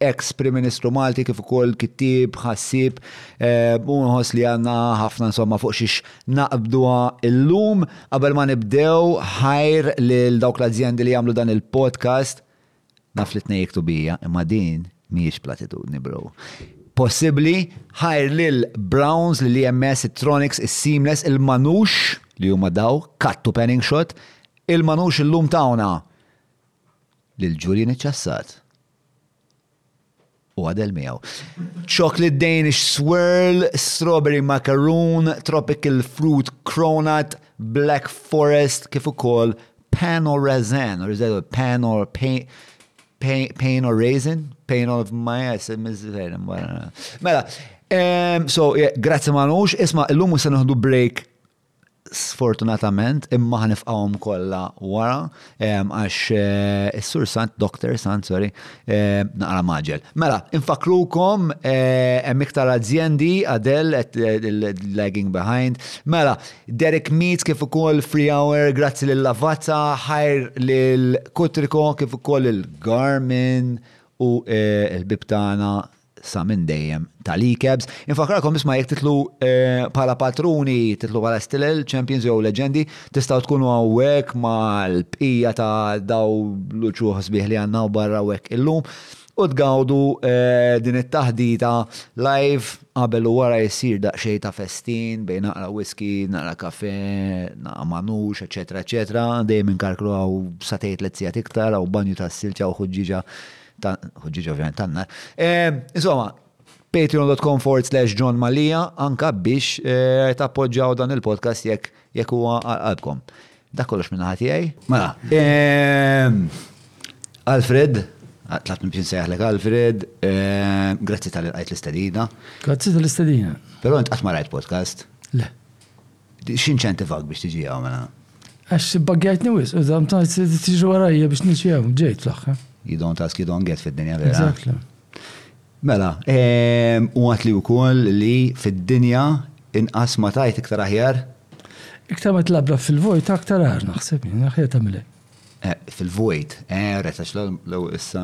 eks Prim Ministru Malti kif ukoll kittieb, ħassieb, u nħoss li għandna ħafna insomma fuq xiex naqbduha llum. Qabel ma nibdew, ħajr lil dawk l-azjendi li jagħmlu dan il-podcast, naf li tnejjek tubija, imma din mhijiex platitudni bro. Possibbli, ħajr lil Browns, lil EMS, it-Tronics, is-Seamless, il-Manux, li huma daw, cut to panning shot, il-Manux illum tawna lil Julian iċ-Ċassat. u għadel miegħu. Chocolate Danish Swirl, Strawberry Macaroon, Tropical Fruit Cronut, Black Forest, kif ukoll Pan or Raisin, or is that Pan or Pain, pain, pain or Raisin? Pain of my ass, Mela, um, so, yeah, grazzi manux, isma, l-lum se naħdu break sfortunatament, imma ħa nifqahom kollha wara għax is-Sur Sant, Doktor Sant, sorry, naqra maġel. Mela, infakkrukom hemm iktar azjendi għadel lagging behind. Mela, Derek Meets kif ukoll Free Hour, grazzi lil Lavazza, ħajr lil Kutriko kif ukoll il-Garmin u l-bib tagħna sa minn dejjem tal-ICABS. Infakrakom isma' jekk titlu bħala patruni, titlu bħala Stilel, Champions jew Leġendi, tistgħu tkunu hawnhekk mal-bqija ta' daw l-uċuħ sbieħ li għandna hawn barra hawnhekk illum u tgawdu din it-taħdita live qabel u wara jsir daqsxejn ta' festin bejn naqra whisky, naqra kafè, naqra magħnux, eċċetera eċċetera. Dejjem inkarkru hawn sagħtejn tliet sigħat iktar, hawn banju tas-silġa u ħuġġieġa Ta' ħġiġ ovvjament tanna. Insomma, patreon.com forward slash John Malija anka biex eh, tappoġġaw dan il-podcast jekk jekk huwa għalkom. Dak kollox minna ħati għaj? Mela, ehm, Alfred, tlaqt minn sejħlek Alfred, ehm, grazzi tal-għajt l-istadina. Grazzi tal-istadina. Pero għant għatmarajt podcast. Le. X'inċentivak biex tiġi hawn mela? Għax baggjajtni wisq u dam ta' tiġi warajja biex niġi hawn, ġejt fl-aħħar. You don't ask, you don't get fid-dinja vera. Exactly. Mela, ehm, u għat li wkoll li fid-dinja inqas ma tajt iktar aħjar? Iktar ma tlabra fil-vojt aktar għar naħseb, aħjar tagħmilek. Eh, fil-vojt, eh, retax l-issa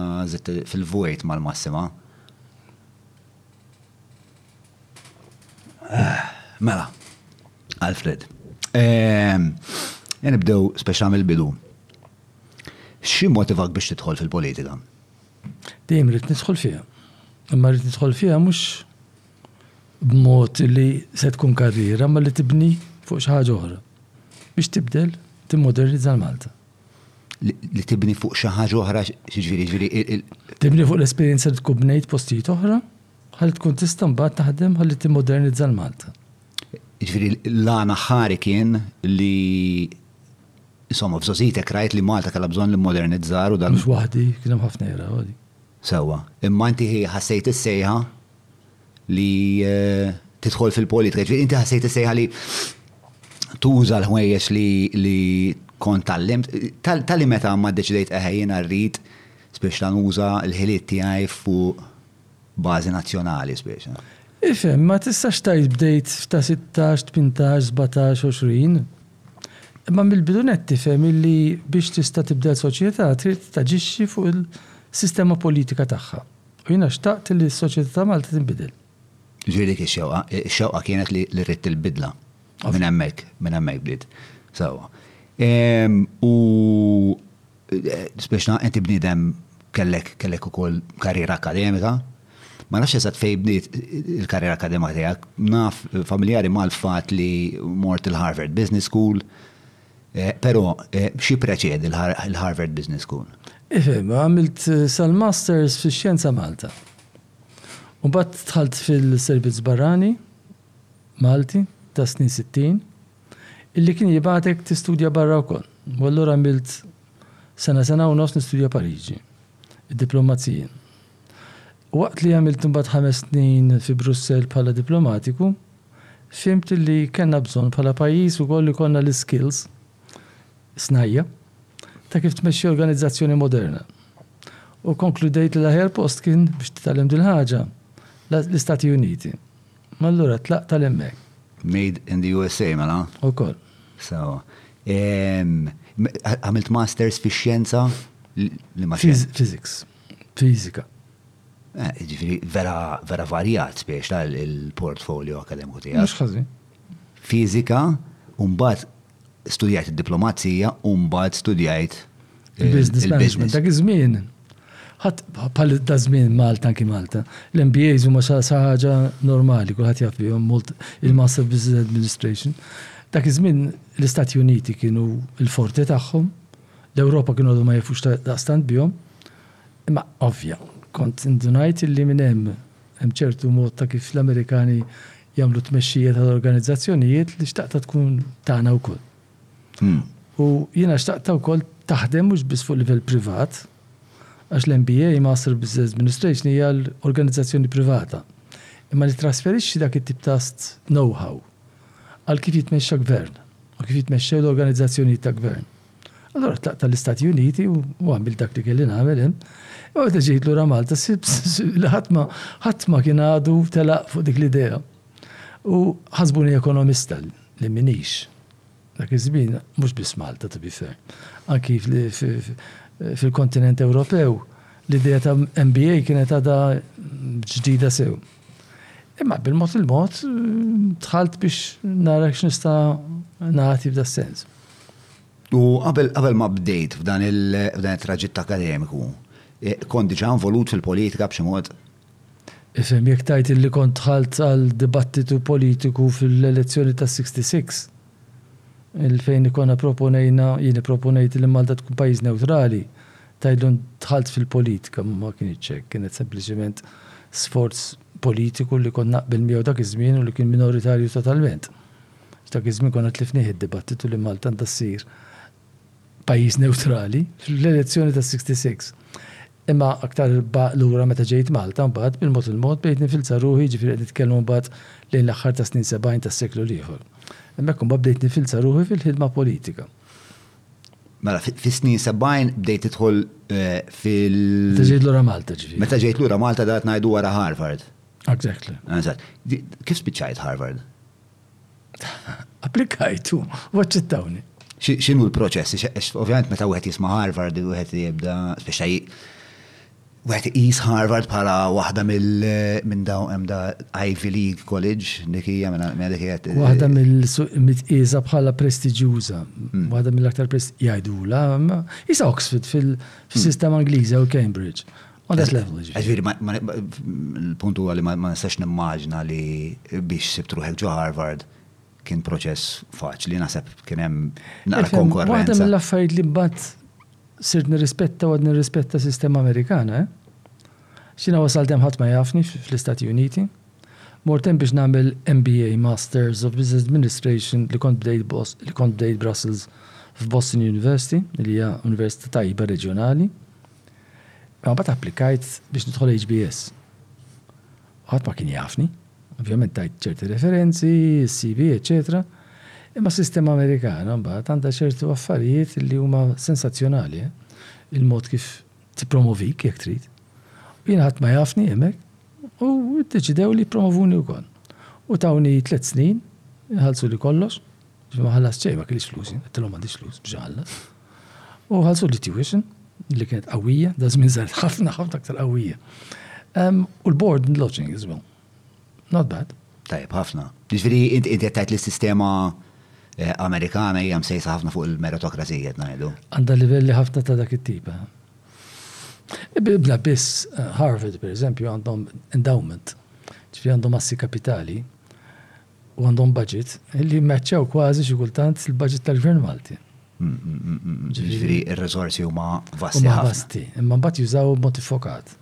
fil-vojt mal-massima. Mela, Alfred. Ehm, Jen nibdew speċa mill-bidu. Xi motivak biex tidħol fil-politika? Dejjem rrid nidħol fiha. Imma rrid nidħol fiha mhux b'mod li se tkun karriera, ma li tibni fuq xi ħaġa oħra. Biex tibdel, timmodernizza l-Malta. li tibni fuq xi ħaġa oħra x'ġifieri ġifieri il Tibni fuq l-esperjenza li tkun bnejt postijiet oħra ħalli tkun tista' mbagħad taħdem ħalli timmodernizza l-Malta. Ġifieri l-għan aħħari kien li insomma f'żogħżitek rajt li Malta kellha bżonn nimmodernizzar u dan. Mhux waħdi, kien hemm ħafna jaraw. Sewwa, imma inti ħassejt is-sejħa li tidħol fil-politika. Ġifieri inti ħassejt is-sejħa li tuża l-ħwejjeġ li kont tallimt. Tali meta ma ddeċidejt eħe jiena rrid spiex ta' nuża l-ħiliet tiegħi fuq bażi nazzjonali spiex. Ifhem, ma tistax tgħid bdejt ta' 16, 18, 17, 20. Imma mill-bidu nett tifhem illi biex tista' tibdel soċjetà trid taġixxi fuq il-sistema politika tagħha. U jiena xtaqt li s-soċjetà ta' Malta tinbidel. Ġifieri dik ix-xewqa, ix-xewqa kienet li rrid il-bidla. Minn hemmhekk, minn hemmhekk bdiet. Sewwa. U spiċċa inti bniedem kellek, kellek ukoll karriera akkademika. Ma nafx eżatt fejn bdiet il-karriera akkademika tiegħek. Naf, familjari mal-fatt li mort il-Harvard Business School. Però, x'jippreċedi l-Harvard Business School? Ifhem, għamilt sal-Masters fix-Xjenza Malta. U mbagħad dħalt fil-Servizz Barrani Malti tas-snin sittin, illi kien jibgħatek tistudja barra wkoll. U allura għamilt sena, sena u nofs nistudja Pariġi. id-diplomazija. Waqt li għamilt imbagħad ħames snin fi Brussell bħala diplomatiku, fhimt li kellna bżonn bħala pajjiż ukoll li jkollna l-iskills, snajja', ta' kif tmexxi organizzazzjoni moderna. U kkonkludejt li l-aħjar post kien biex titgħallem din il-ħaġa l-Istati Uniti. Allura tlaqt tal MA. Made in the USA mela? Ukoll. Sewa. Għamilt masters fi xjenza? Physics. Fizika. Eh, ġifiri, vera, vera varjat spiex tal il-portfolio akademiku tiegħek. Mhux ħażin. Fizika, u mbagħad studjajt id-diplomazija u mbagħad studjajt il-business management. Dak iż-żmien ħadd bħal da żmien Malta anki Malta. L-MBAs huma sa ħaġa normali, kulħadd jaf bihom il-Master of Business Administration. Dak iż-żmien l-Istati Uniti kienu l-forti tagħhom, l-Ewropa kienu għadu ma jafux daqstant bihom. Imma ovvja, kont indunajt illi minn hemm Hemm ċertu mod ta' kif l-Amerikani jagħmlu t-tmexxija tal-organizzazzjonijiet li xtaqtha tkun tagħna wkoll. U jiena xtaqtha wkoll taħdem mhux biss fuq livell privat, għax l-MBA, Master Business Administration, hija għal organizzazzjoni privata, imma nittrasferixxi dak it-tip ta' know-how għal kif jitmexxa gvern u kif jitmexxew l-organizzazzjonijiet ta' gvern. Allora tlaqt tal-Istati Uniti u għamil dak li kelli nagħmel hemm. U għadha ġejt lura Malta, li ħatma ħatma kien għadu telaq fuq dik l-idea. U ħasbuni ekonomista li minix. Dak iż-żmien mhux biss Malta to be fair. Anki fil-kontinent Ewropew l-idea ta' MBA kienet għadha ġdida sew. Imma bil-mod il-mod dħalt biex nara x'nista' nagħti f'da sens. U qabel qabel ma bdejt f'dan il-traġitt akademiku, e, kont diġà involut fil-politika b'xi mod? Ifhem jekk tajt li kont dħalt għal dibattitu politiku fil-elezzjoni tas-66. Il fejn ikonna proponejna, jien ipproponejt li Malta tkun pajjiż newtrali, ta' illum dħalt fil-politika, ma kinitx hekk, kienet sempliċiment sforz politiku li kont naqbel miegħu dak iż-żmien u li kien minoritarju totalment. F'dak iż-żmien konna tlifnieh id-dibattitu li Malta għandha ssir pajjiż newtrali fl-elezzjoni tas-'66. Imma aktar lura meta ġejt Malta mbagħad bil-mod il-mod bdejt nifilza ruħi, jiġifieri qed nitkellmu mbagħad lejn l-aħħar tas-snin 70 tas-seklu l-ieħor. Hemmhekk imbagħad bdejt nifilza ruħi fil-ħidma politika. Mela fis-snin 70 bdejt tidħol eh, fil. Meta ġejt lura Malta ġifieri. Meta ġejt lura Malta dat ngħidu wara Harvard. Exactly. Kif spiċċajt Harvard? Applikajtu, u għacċittawni. Xinu l-proċess? Ovvijament, meta wieħed jisma' Harvard, wieħed jibda, speċa wieħed jis Harvard bħala waħda mill minn daw hemm da Ivy League College, dik hija minn mela, dik hija. Waħda mill-mitqiesa bħala prestiġjuża, hmm. waħda mill-aktar jgħidula, jisa Oxford fil-sistema hmm. Ingliża u Cambridge. On that level. Ġviri, il-punt huwa li ma nistax nimmaġna li biex sibt ruħek ġo Harvard kien proċess faċli, nasab kien hemm naqra konkurrenza. Waħda mill-affarijiet li mbagħad sirt nirrispetta u għad nirrispetta sistema Amerikana, eh? Xina wasalt hemm ħadd ma jafni fl-Istati Uniti. Mortem biex nagħmel MBA Masters of Business Administration li kont bdejt Bos, li kont bdejt Brussels f'Boston University, li hija università tajba reġjonali. Imma mbagħad applikajt biex nidħol HBS. U ħadd ma kien jafni. Ovvjament tajt ċerti referenzi, CV, eċetera. Imma s-sistema Amerikana mbagħad għandha ċertu affarijiet li huma sensazzjonali, eh? Il-mod kif tippromovik jekk trid. U jien ħadd ma jafni hemmhekk u ddeċidew li jippromovuni wkoll. U tawni tliet snin, ħalsu li kollox. Ma ħallas ċej, ma kellix flus, għattilhom għandix flus, biex ħallas. U ħalsu li tuition, li kienet qawwija, da żmien żgħar ħafna ħafna aktar qawwija. U l-board and lodging as well. Not bad. Tajb, ħafna. Ġifieri inti qed tgħid li s-sistema eh, Amerikana hija msejsa ħafna fuq il-meritokrazija qed ngħidu. Għandha livelli ħafna ta' dak it-tip. Eh. Bibla biss eh, Harvard, per eżempju, għandhom endowment, ġifri għandhom assi kapitali, u għandhom budget li jimmaċċaw kważi xi kultant il-budget tal-Gvern Malti. Ġifieri r-riżorsi huma vasti. Huma vasti, imma mbagħad jużaw mod iffokat.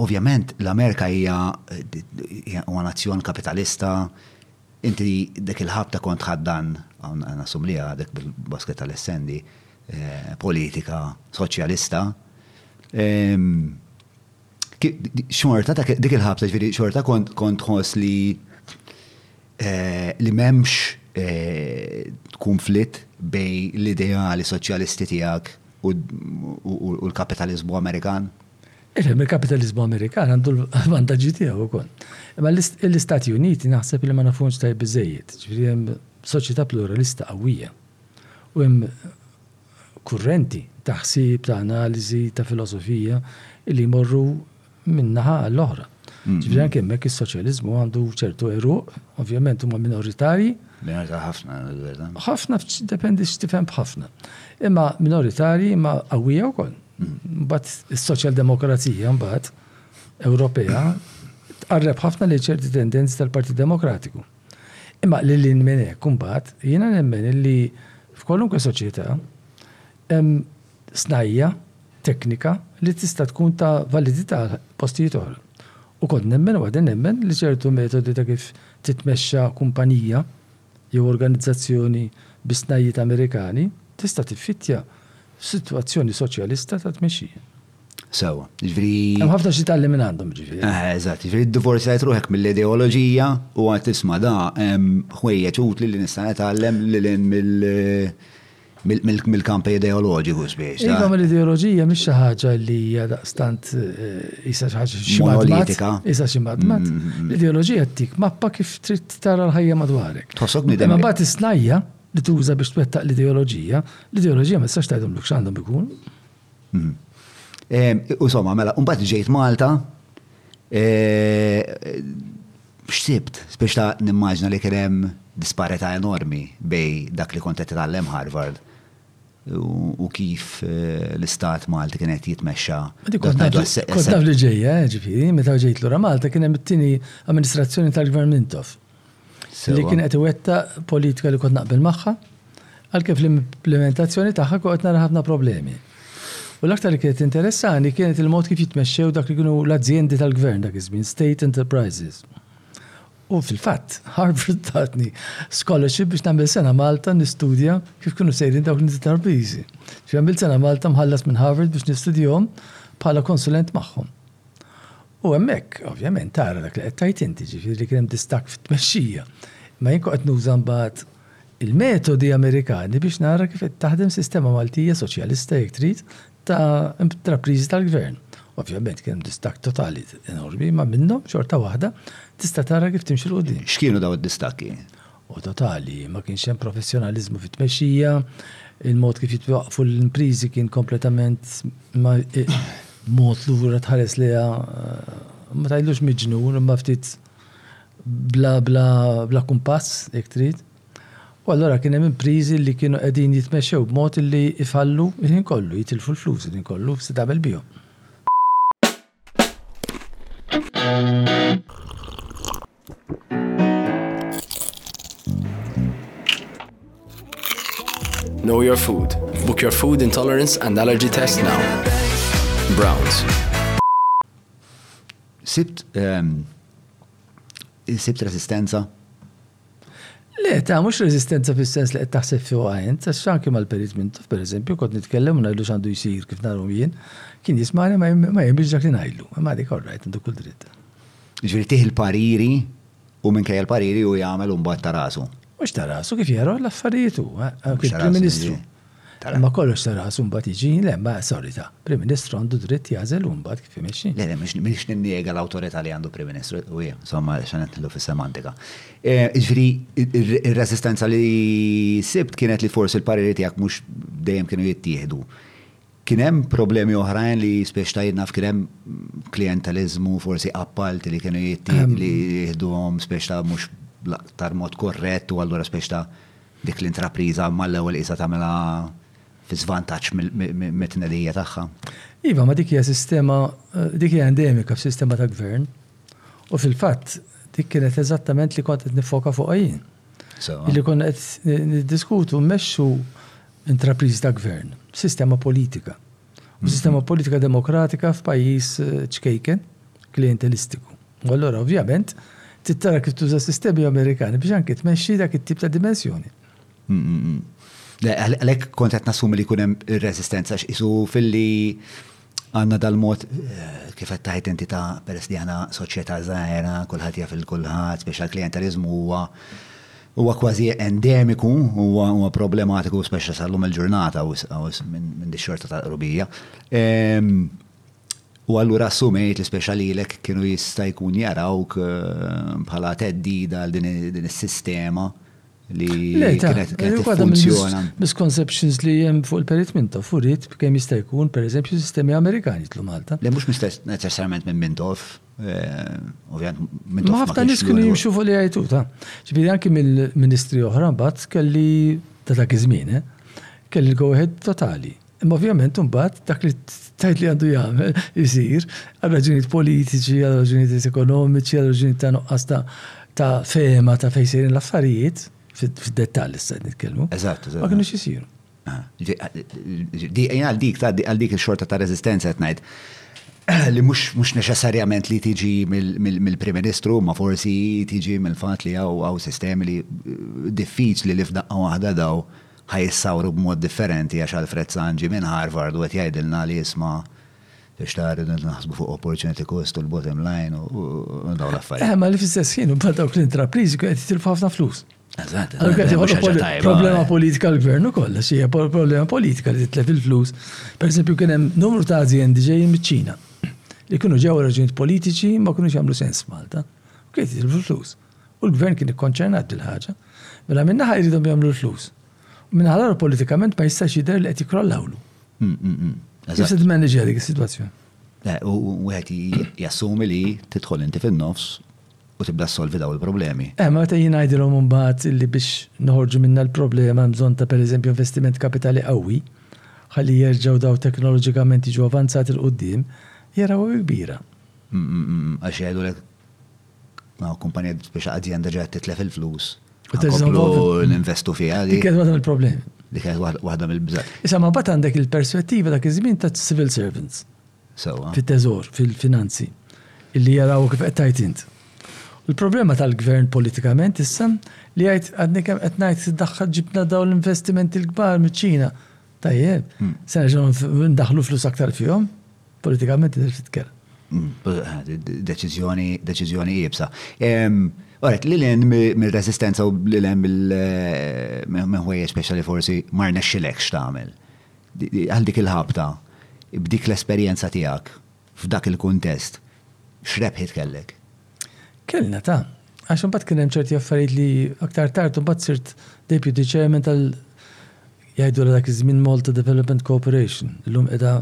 Ovvjament l-Amerika hija huwa nazzjon kapitalista, inti dik il-ħabta kont ħaddan nasum li għadek bil-basket tal-essendi eh, politika soċjalista. Xorta ta' dik il-ħabta ġifieri xorta kont kont ħoss li eh, li m'hemmx eh, konflitt bej l-ideali soċjalisti tiegħek u l-kapitaliżmu Amerikan? Ifhem, il-kapitalizmu Amerikan għandu l-vantaġġi tiegħu wkoll. Imma l-Istati Uniti naħseb li ma nafhomx tajb biżejjed, ġifieri hemm soċjetà pluralista qawwija. U hemm kurrenti ta' ħsieb, ta' analiżi, ta' filosofija li jmorru minn naħa għall-oħra. Ġifieri anke hemmhekk is-soċjaliżmu għandu ċertu għeruq, ovvjament huma minoritarji. Minorità ħafna, vera. Ħafna dependi x'tifhem b'ħafna. Imma minoritarji imma qawwija wkoll. Mbagħad is-soċjaldemokrazija mbagħad Ewropea tqarreb ħafna lejn ċerti tendenzi tal-Partit Demokratiku. Imma lil hinn minn hekk imbagħad jiena nemmen illi f'kwalunkwe soċjetà hemm snajja' teknika li tista' tkun ta' validità għal postijiet oħra. U kont nemmen u għadni nemmen li ċertu metodi ta' kif titmexxa kumpanija jew organizzazzjoni bi snajjiet Amerikani tista' tiffittja f'sitwazzjoni soċjalista ta' tmexxija. Sewa, ġifri. Hemm ħafna xi talli minn għandhom ġifri. Eh, eżatt, ġifri divorzajt ruħek mill-ideoloġija u għad tisma' da ħwejjeġ utli li nista' nitgħallem lil mill-kamp ideoloġiku spiex. Iva mill-ideoloġija mhix xi ħaġa li hija daqstant eh, isa xi ħaġa xi politika. Isa xi madmat. Mm, mm, mm. L-ideoloġija tik mappa kif trid tara l-ħajja madwarek. Tħossok nidem. Ma bagħad isnajja li tuża biex twettaq l-ideoloġija, l-ideoloġija ma tistax tgħidhom x'għandhom ikun. U somma, mela, un bat ġejt Malta, xsibt, biex ta' nimmaġna li kienem disparita enormi bej dak li kontet t-tallem Harvard u kif eh, l-istat Malti kienet jitmexxa. Kontaf li ġejja, eh, ġifiri, meta ġejt l-ura Malta kienem it-tini amministrazzjoni tal-Gvern Mintoff. li kien qed iwettaq politika li kont naqbel magħha, għalkemm fl-implementazzjoni tagħha kont nara ħafna problemi. U l-aktar li kienet interessani kienet il-mod kif jitmexxew dak li kienu l-azjendi tal-gvern dak iż-żmien, state enterprises. U fil-fatt, Harvard tatni scholarship biex nagħmel sena Malta nistudja kif kienu sejrin dawk l-interprizi. Ġi għamil sena Malta mħallas minn Harvard biex nistudjom bħala konsulent magħhom. U hemmhekk, ovvjament, tara dak li qed tgħid inti, ġifieri li kien hemm distakk fit-tmexxija. Imma jien kont qed nuża mbagħad il-metodi Amerikani biex nara kif qed taħdem sistema Maltija soċjalista jekk trid ta' intrapriżi tal-gvern. Ovvjament kien hemm distakk totali enormi, imma minnhom xorta waħda tista' tara kif timxi 'l quddiem. X'kienu dawn id-distakki? u totali, ma kienx hemm professjonaliżmu fit-tmexxija, il-mod kif jitwaqqfu l-impriżi kien kompletament mod lura tħares liha ma tgħidlux miġnun imma ftit bla bla bla kumpass jekk trid. U allura kien hemm impriżi li kienu qegħdin jitmexxew b'mod li jfallu l-ħin kollu, jitilfu l-flus l-ħin kollu x'se tagħmel bihom. Know your food. Book your food intolerance and allergy test now. Browns. Sibt um, sibt resistenza Le, ta' mhux reżistenza fis-sens li qed taħseb fuqha int, għax anki mal-Perit Mintoff, pereżempju, kont nitkellem u ngħidlu x'għandu jsir kif narhom jien, kien jismagħni ma jemminx dak li ngħidlu. Imma dik orrajt, għandu kull dritt. Jiġifieri tih il-pariri u minkejja l-pariri hu jagħmel u mbagħad ta' rasu. Mhux ta' rasu, kif jaraw l-affarijiet hu, hu kien Prim Ministru. Imma kollox ta' rasu mbagħad jiġi, le, ma sorry ta' Prim Ministru għandu dritt jagħżel hu mbagħad kif imexxi. Le, le, m'iniex ninniega l-awtorità li għandu Prim Ministru, u jien, insomma, x'għan qed nidħlu fis-semantika. Jiġifieri, ir-reżistenza li sibt kienet li forsi l-pariri tiegħek mhux dejjem kienu jittieħdu. Kien hemm problemi oħrajn li spiex tgħid naf kien hemm klijenteliżmu, forsi appalti li kienu jittieħdu li jieħduhom spiex ta' mhux bl-aktar mod korrett u allura spiex ta' dik l-intrapriża mal-ewwel qisha tagħmilha fi żvantaġġ mit-tnedija tagħha. Iva, ma dik hija sistema, dik hija endemika f'sistema ta' gvern, u fil-fatt dik kienet eżattament li kont qed niffoka fuqha jien. Li konna qed niddiskutu mmexxu intrapriża ta' gvern, sistema politika. u sistema politika demokratika f'pajjiż ċkejken, klijentelistiku. U allura ovvjament trid tara kif tuża sistemi Amerikani biex anke tmexxi dak it-tip ta' dimensjoni. Għalhekk kont qed nassumi li jkun hemm ir-reżistenza x'isu filli għandna dal-mod eh, kif qed taħt inti ta' peress li għandna soċjetà żgħira, kulħadd jaf il-kulħadd, speċjal klijenteliżmu huwa Huwa kważi endemiku, huwa huwa problematiku speċi sal-lum il-ġurnata wisq wisq minn minn dix-xorta tal-qrubija. U allura assumejt li speċi lilek kienu jista' jkun jarawk bħala theddida għal din din is-sistema li kienet kienet tiffunzjona. Misconceptions li hemm fuq il-Perit Mintoff uriet kemm jista' jkun pereżempju sistemi Amerikani jidħlu Malta. Le mhux mistess neċessarjament minn Mintoff. Ovvijament, minn Ma ħafna nis kienu jimxu fuq li għajtu, ta' ġbiri anki mill-ministri oħra, bat kelli ta' dak iż-żmien, eh? kelli l-għoħed totali. Imma ovvjament mbagħad dak li tajt li għandu jagħmel isir għal raġunijiet politiċi, għal raġunijiet ekonomiċi, għal raġunijiet ta' nuqqas ta' fema ta' fejn sejrin l-affarijiet, fid-dettall issa nitkellmu. Eżatt, eżatt. Ma kienux isiru. Di għal dik, ta' għal dik il-xorta ta' rezistenza qed ngħid li mhux neċessarjament li tiġi mill-Prim Ministru, ma forsi tiġi mill-fatt li hawn sistemi li diffiċli li f'daqqa waħda daw ħajissawru b'mod differenti għax Alfred San ġie minn Harvard u qed jgħidilna li isma' biex tara li naħsbu fuq opportunity cost u l-bottom line u dawn l-affarijiet. Eh, ma li fl-istess ħin bħal dawk l-intrapriżi qed jitilfu ħafna flus. Eżatt, problema politika l-gvern ukoll, xi hija problema politika li titlef il-flus. Per esempio, kien hemm numru ta' aziendi ġejjin miċ-Ċina li kienu ġew raġunijiet politiċi ma kienux jagħmlu sens Malta. U kien jitilfu flus. U l-gvern kien ikkonċernat bil-ħaġa. Mela minn naħa jridhom jagħmlu l-flus. U minn ħalar politikament ma jistax jidher li qed jikrollawlu. Mm, mm, mm. Kif se tmanaġġja dik is-sitwazzjoni? U wieħed jassumi li tidħol inti fin-nofs u tibda ssolvi daw il-problemi. Eh, ma meta jien ngħidilhom imbagħad li biex noħorġu minnha l-problema hemm bżonn ta' pereżempju investiment kapitali qawwi ħalli jerġgħu daw teknoloġikament jiġu avanzati 'l quddiem, jarawha bi kbira. Għax jgħidulek hawn kumpanija biex azjenda ġejja titlef il-flus. U terġgħu ninvestu fiha. Dik kienet waħda mill-problemi. Dik kienet waħda mill-bżgħat. Issa ma mbagħad għandek il-perspettiva dak iż-żmien ta' civil servants. Sewwa. Fit-Teżor, fil-finanzi, illi jaraw kif qed tgħid int. U l-problema tal-Gvern politikament issa li jgħid għadni kemm qed ngħid se ddaħħal ġibna dawn l-investimenti l-kbar miċ-Ċina. Tajjeb, se nerġgħu ndaħħlu flus aktar fihom? Politikament tidher titkellem. Deċiżjoni, deċiżjoni iebsa. Għaret, li l-en mill-resistenza u li l-en mill-ħwejja speċjali forsi mar nexxilekx tagħmel. Għal dik il-ħabta, b'dik l-esperjenza tiegħek, f'dak il-kuntest, x'rebħiet kellek? Kellna, ta. Għax imbagħad kien hemm ċerti affarijiet li aktar tard imbagħad sirt Deputy Chairman tal jgħidulha dak iż-żmien Malta Development Cooperation, illum qiegħda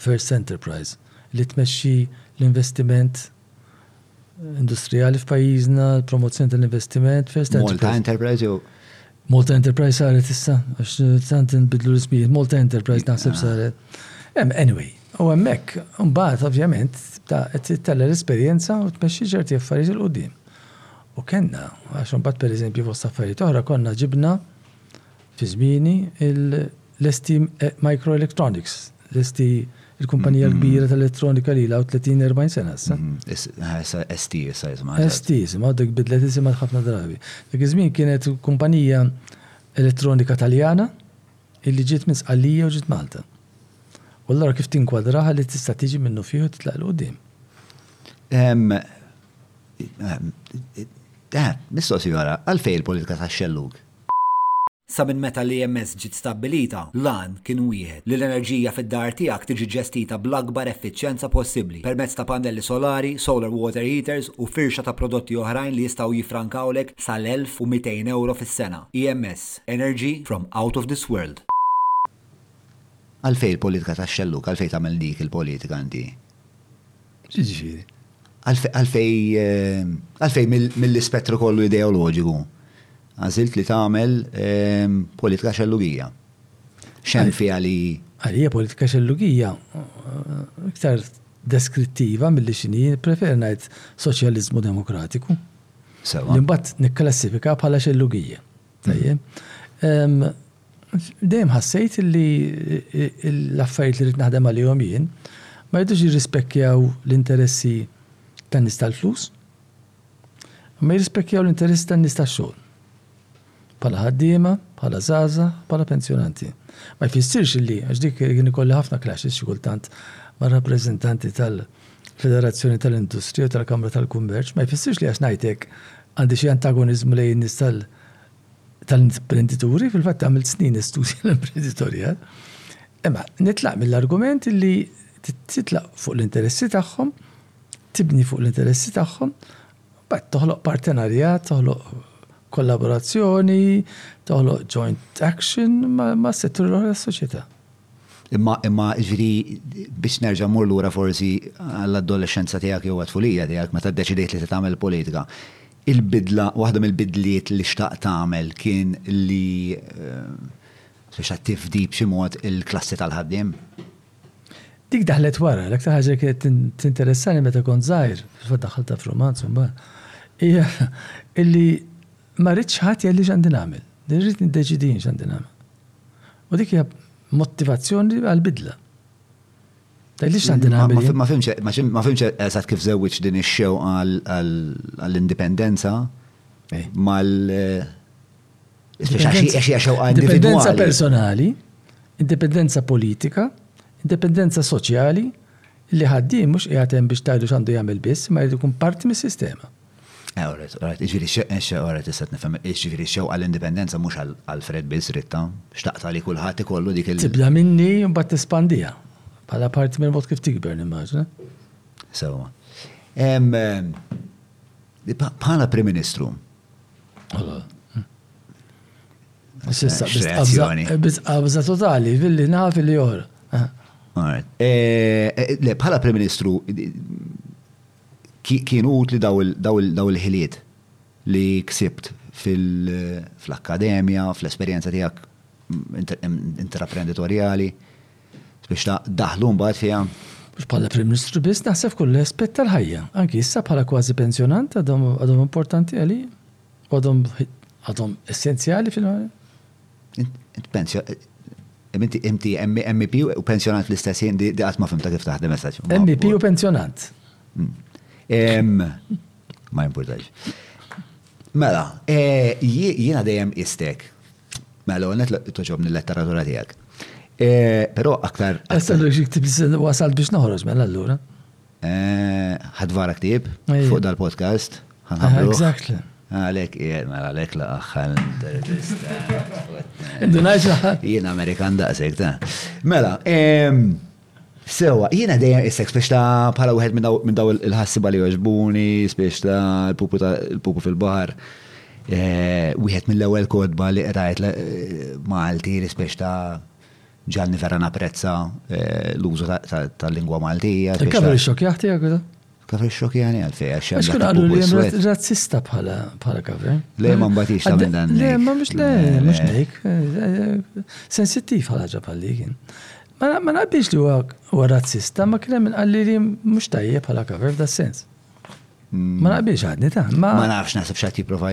First Enterprise, li tmexxi l-investiment, industrijali f'pajjiżna, l-promozzjoni tal-investiment, First Enterprise. Malta Enterprise jew? Malta Enterprise saret issa, għax tant nbidlu l-ismijiet, Malta Enterprise naħseb saret. Anyway, u hemmhekk, mbagħad ovvjament, ta' tella l-esperjenza u tmexxi ċerti affarijiet il-qudiem. U kellna, għax imbagħad pereżempju fost affarijiet oħra konna ġibna Fi żmieni, il-ST Microelectronics, l-ST, il-kumpanija l-kbira tal-elettronika li ilha 30, 40 sena issa. ST issa jisimha. ST jisimha, dik bidlet isimha ħafna drabi. Dak iż-żmien kienet kumpanija elettronika Taljana illi ġiet minn Sqallija u ġiet Malta. U allura kif tinkwadraha li tista' tiġi minnufih u titlaq 'l quddiem? Mistoqsija oħra, għalfejn il-politika tax-xellug? Sa minn meta l-EMS ġiet stabbilita, l-għan kien wieħed, li l-enerġija fid-dar tiegħek tiġi ġestita bl-akbar effiċjenza possibbli permezz ta' pannelli solari, solar water heaters u firxa ta' prodotti oħrajn li jistgħu jiffrankawlek sal-1,200 fis-sena. EMS, energy from out of this world. Għalfejn il-politika tax-xellug? Għalfejn tagħmel dik il-politika inti? Ġifieri, għalfej, għalfej mill-ispettru kollu ideoloġiku għażilt li tagħmel politika xellugija? Xem fiha li. Għalija politika xellugija iktar deskrittiva milli x'inhi, preferi ngħid soċjaliżmu demokratiku. Sewa. Li mbagħad nikklassifika bħala xellugija. Tajjeb. Dejjem ħassejt li l-affarijiet li rrid naħdem għalihom jien ma jridux jirrispecchjaw l-interessi tan-nies tal-flus, imma jirrispecchjaw l-interessi tan-nies tax-xogħol. Bħala ħaddiema, bħala żgħażagħ, bħala pensjonanti. Ma jfissirx li, għax dik kien ikolli ħafna clashes xi kultant ma' rappreżentanti tal-Federazzjoni tal-Industrija u tal-Kamra tal-Kummerċ, ma jfissirx li għax ngħid hekk għandi xi antagoniżmu lejn in-nies tal-flus. tal-imprendituri, fil-fatt għamilt snin nistudja l-imprenditorja, imma nitlaq mill-argument li titlaq fuq l-interessi tagħhom, tibni fuq l-interessi tagħhom, bat toħloq partenarjat, toħloq kollaborazzjoni, toħloq joint action ma' settur l-oħra soċjetà. Imma imma ġri biex nerġa' mur lura forsi għall-adolescenza tiegħek jew għat-tfulija tiegħek meta ddeċidejt li se tagħmel politika. Il-bidla, waħda mill-bidliet li xtaqt tagħmel kien li spiċċat tifdi b'xi mod il-klassi tal-ħaddiem. Dik daħlet wara, l-aktar ħaġa li kienet tinteressani meta kont żgħir, fil-fatt daħħaltha f'rumanz imbagħad, hija illi ma rridx ħadd jgħidli x'għandi nagħmel. Irrid niddeċidi jien x'għandi nagħmel. U dik hija motivazzjoni għall-bidla. Tgħidlix tant inħabbel. Ma fimx, ma fimx eżatt kif żewwiġ din ix-xew għall-indipendenza eh. mal Indipendenza personali, indipendenza politika, indipendenza soċjali, li ħaddiem mhux qiegħed hemm biex tajdu x'għandu jagħmel biss, ma jrid ikun parti mis-sistema. Alright, alright, iġviri xeqqa, alright, istat nifem, iġviri xeqqa għall-indipendenza mux għal-Fred biz, Ritta, xtaqt għalli kullħat ikollu dik il- Tibda minni un bat tispandija, bħala parti minn mod kif tikber nimmaġna. Sewa. Bħala Prim Ministru. Bizqabza totali, villi naf li jor. Eh, eh, le, bħala Prim Ministru, Kienu utli dawn il-ħiliet li ksibt fl-akkademja, fl-esperjenza tiegħek intraprenditorjali biex daħlu mbagħad fiha? Mhux bħala Prim Ministru biss, naħseb f'kull aspett tal-ħajja. Anki issa bħala kważi pensjonant għadhom importanti għalija. Għadhom essenzjali fil-ħajja. Inti inti MEP u pensjonant l-istess jien di qatt ma fimta kif taħdem messaġġ. MEP u pensjonant. Mm. Ma jimpurtax. Mela, e, jiena dejjem istek. Mela, għonet toġobni l-letteratura tijak. E, Pero aktar. Għasal xik tibżil wasal biex noħroġ mela l-lura. Ħadd vara ktieb fuq dal-podcast. Exactly. Għalek, mela għalek la għaxħal intervista. Indunajġa. Jien Amerikan daqsek ta. Mela, Sewa, jiena dejjem issek spiex ta' bħala wieħed minn daw il-ħassiba li joġbuni, spiex ta' l-pupu fil-bahar. Eh, wieħed mill-ewwel kodba li qrajt eh, Malti li spiex ta' Ġagħalni vera napprezza l-użu tal-lingwa Maltija. Kafir ix-xokk jaħti għak da? Kafir ix-xokk jani għalfej għax hemm. Xkun qalu li razzista bħala bħala kafir. Le ma mbatix ta' minn dan. Le ma mhux le, mhux dik. Sensittiv għal ħaġa bħal dik. Ma naqbilx li huwa razzista, ma kien hemm qalli li mhux tajjeb bħala kafir f'da sens. Ma naqbilx għadni ta' ma. Ma nafx naħseb x'għad jipprova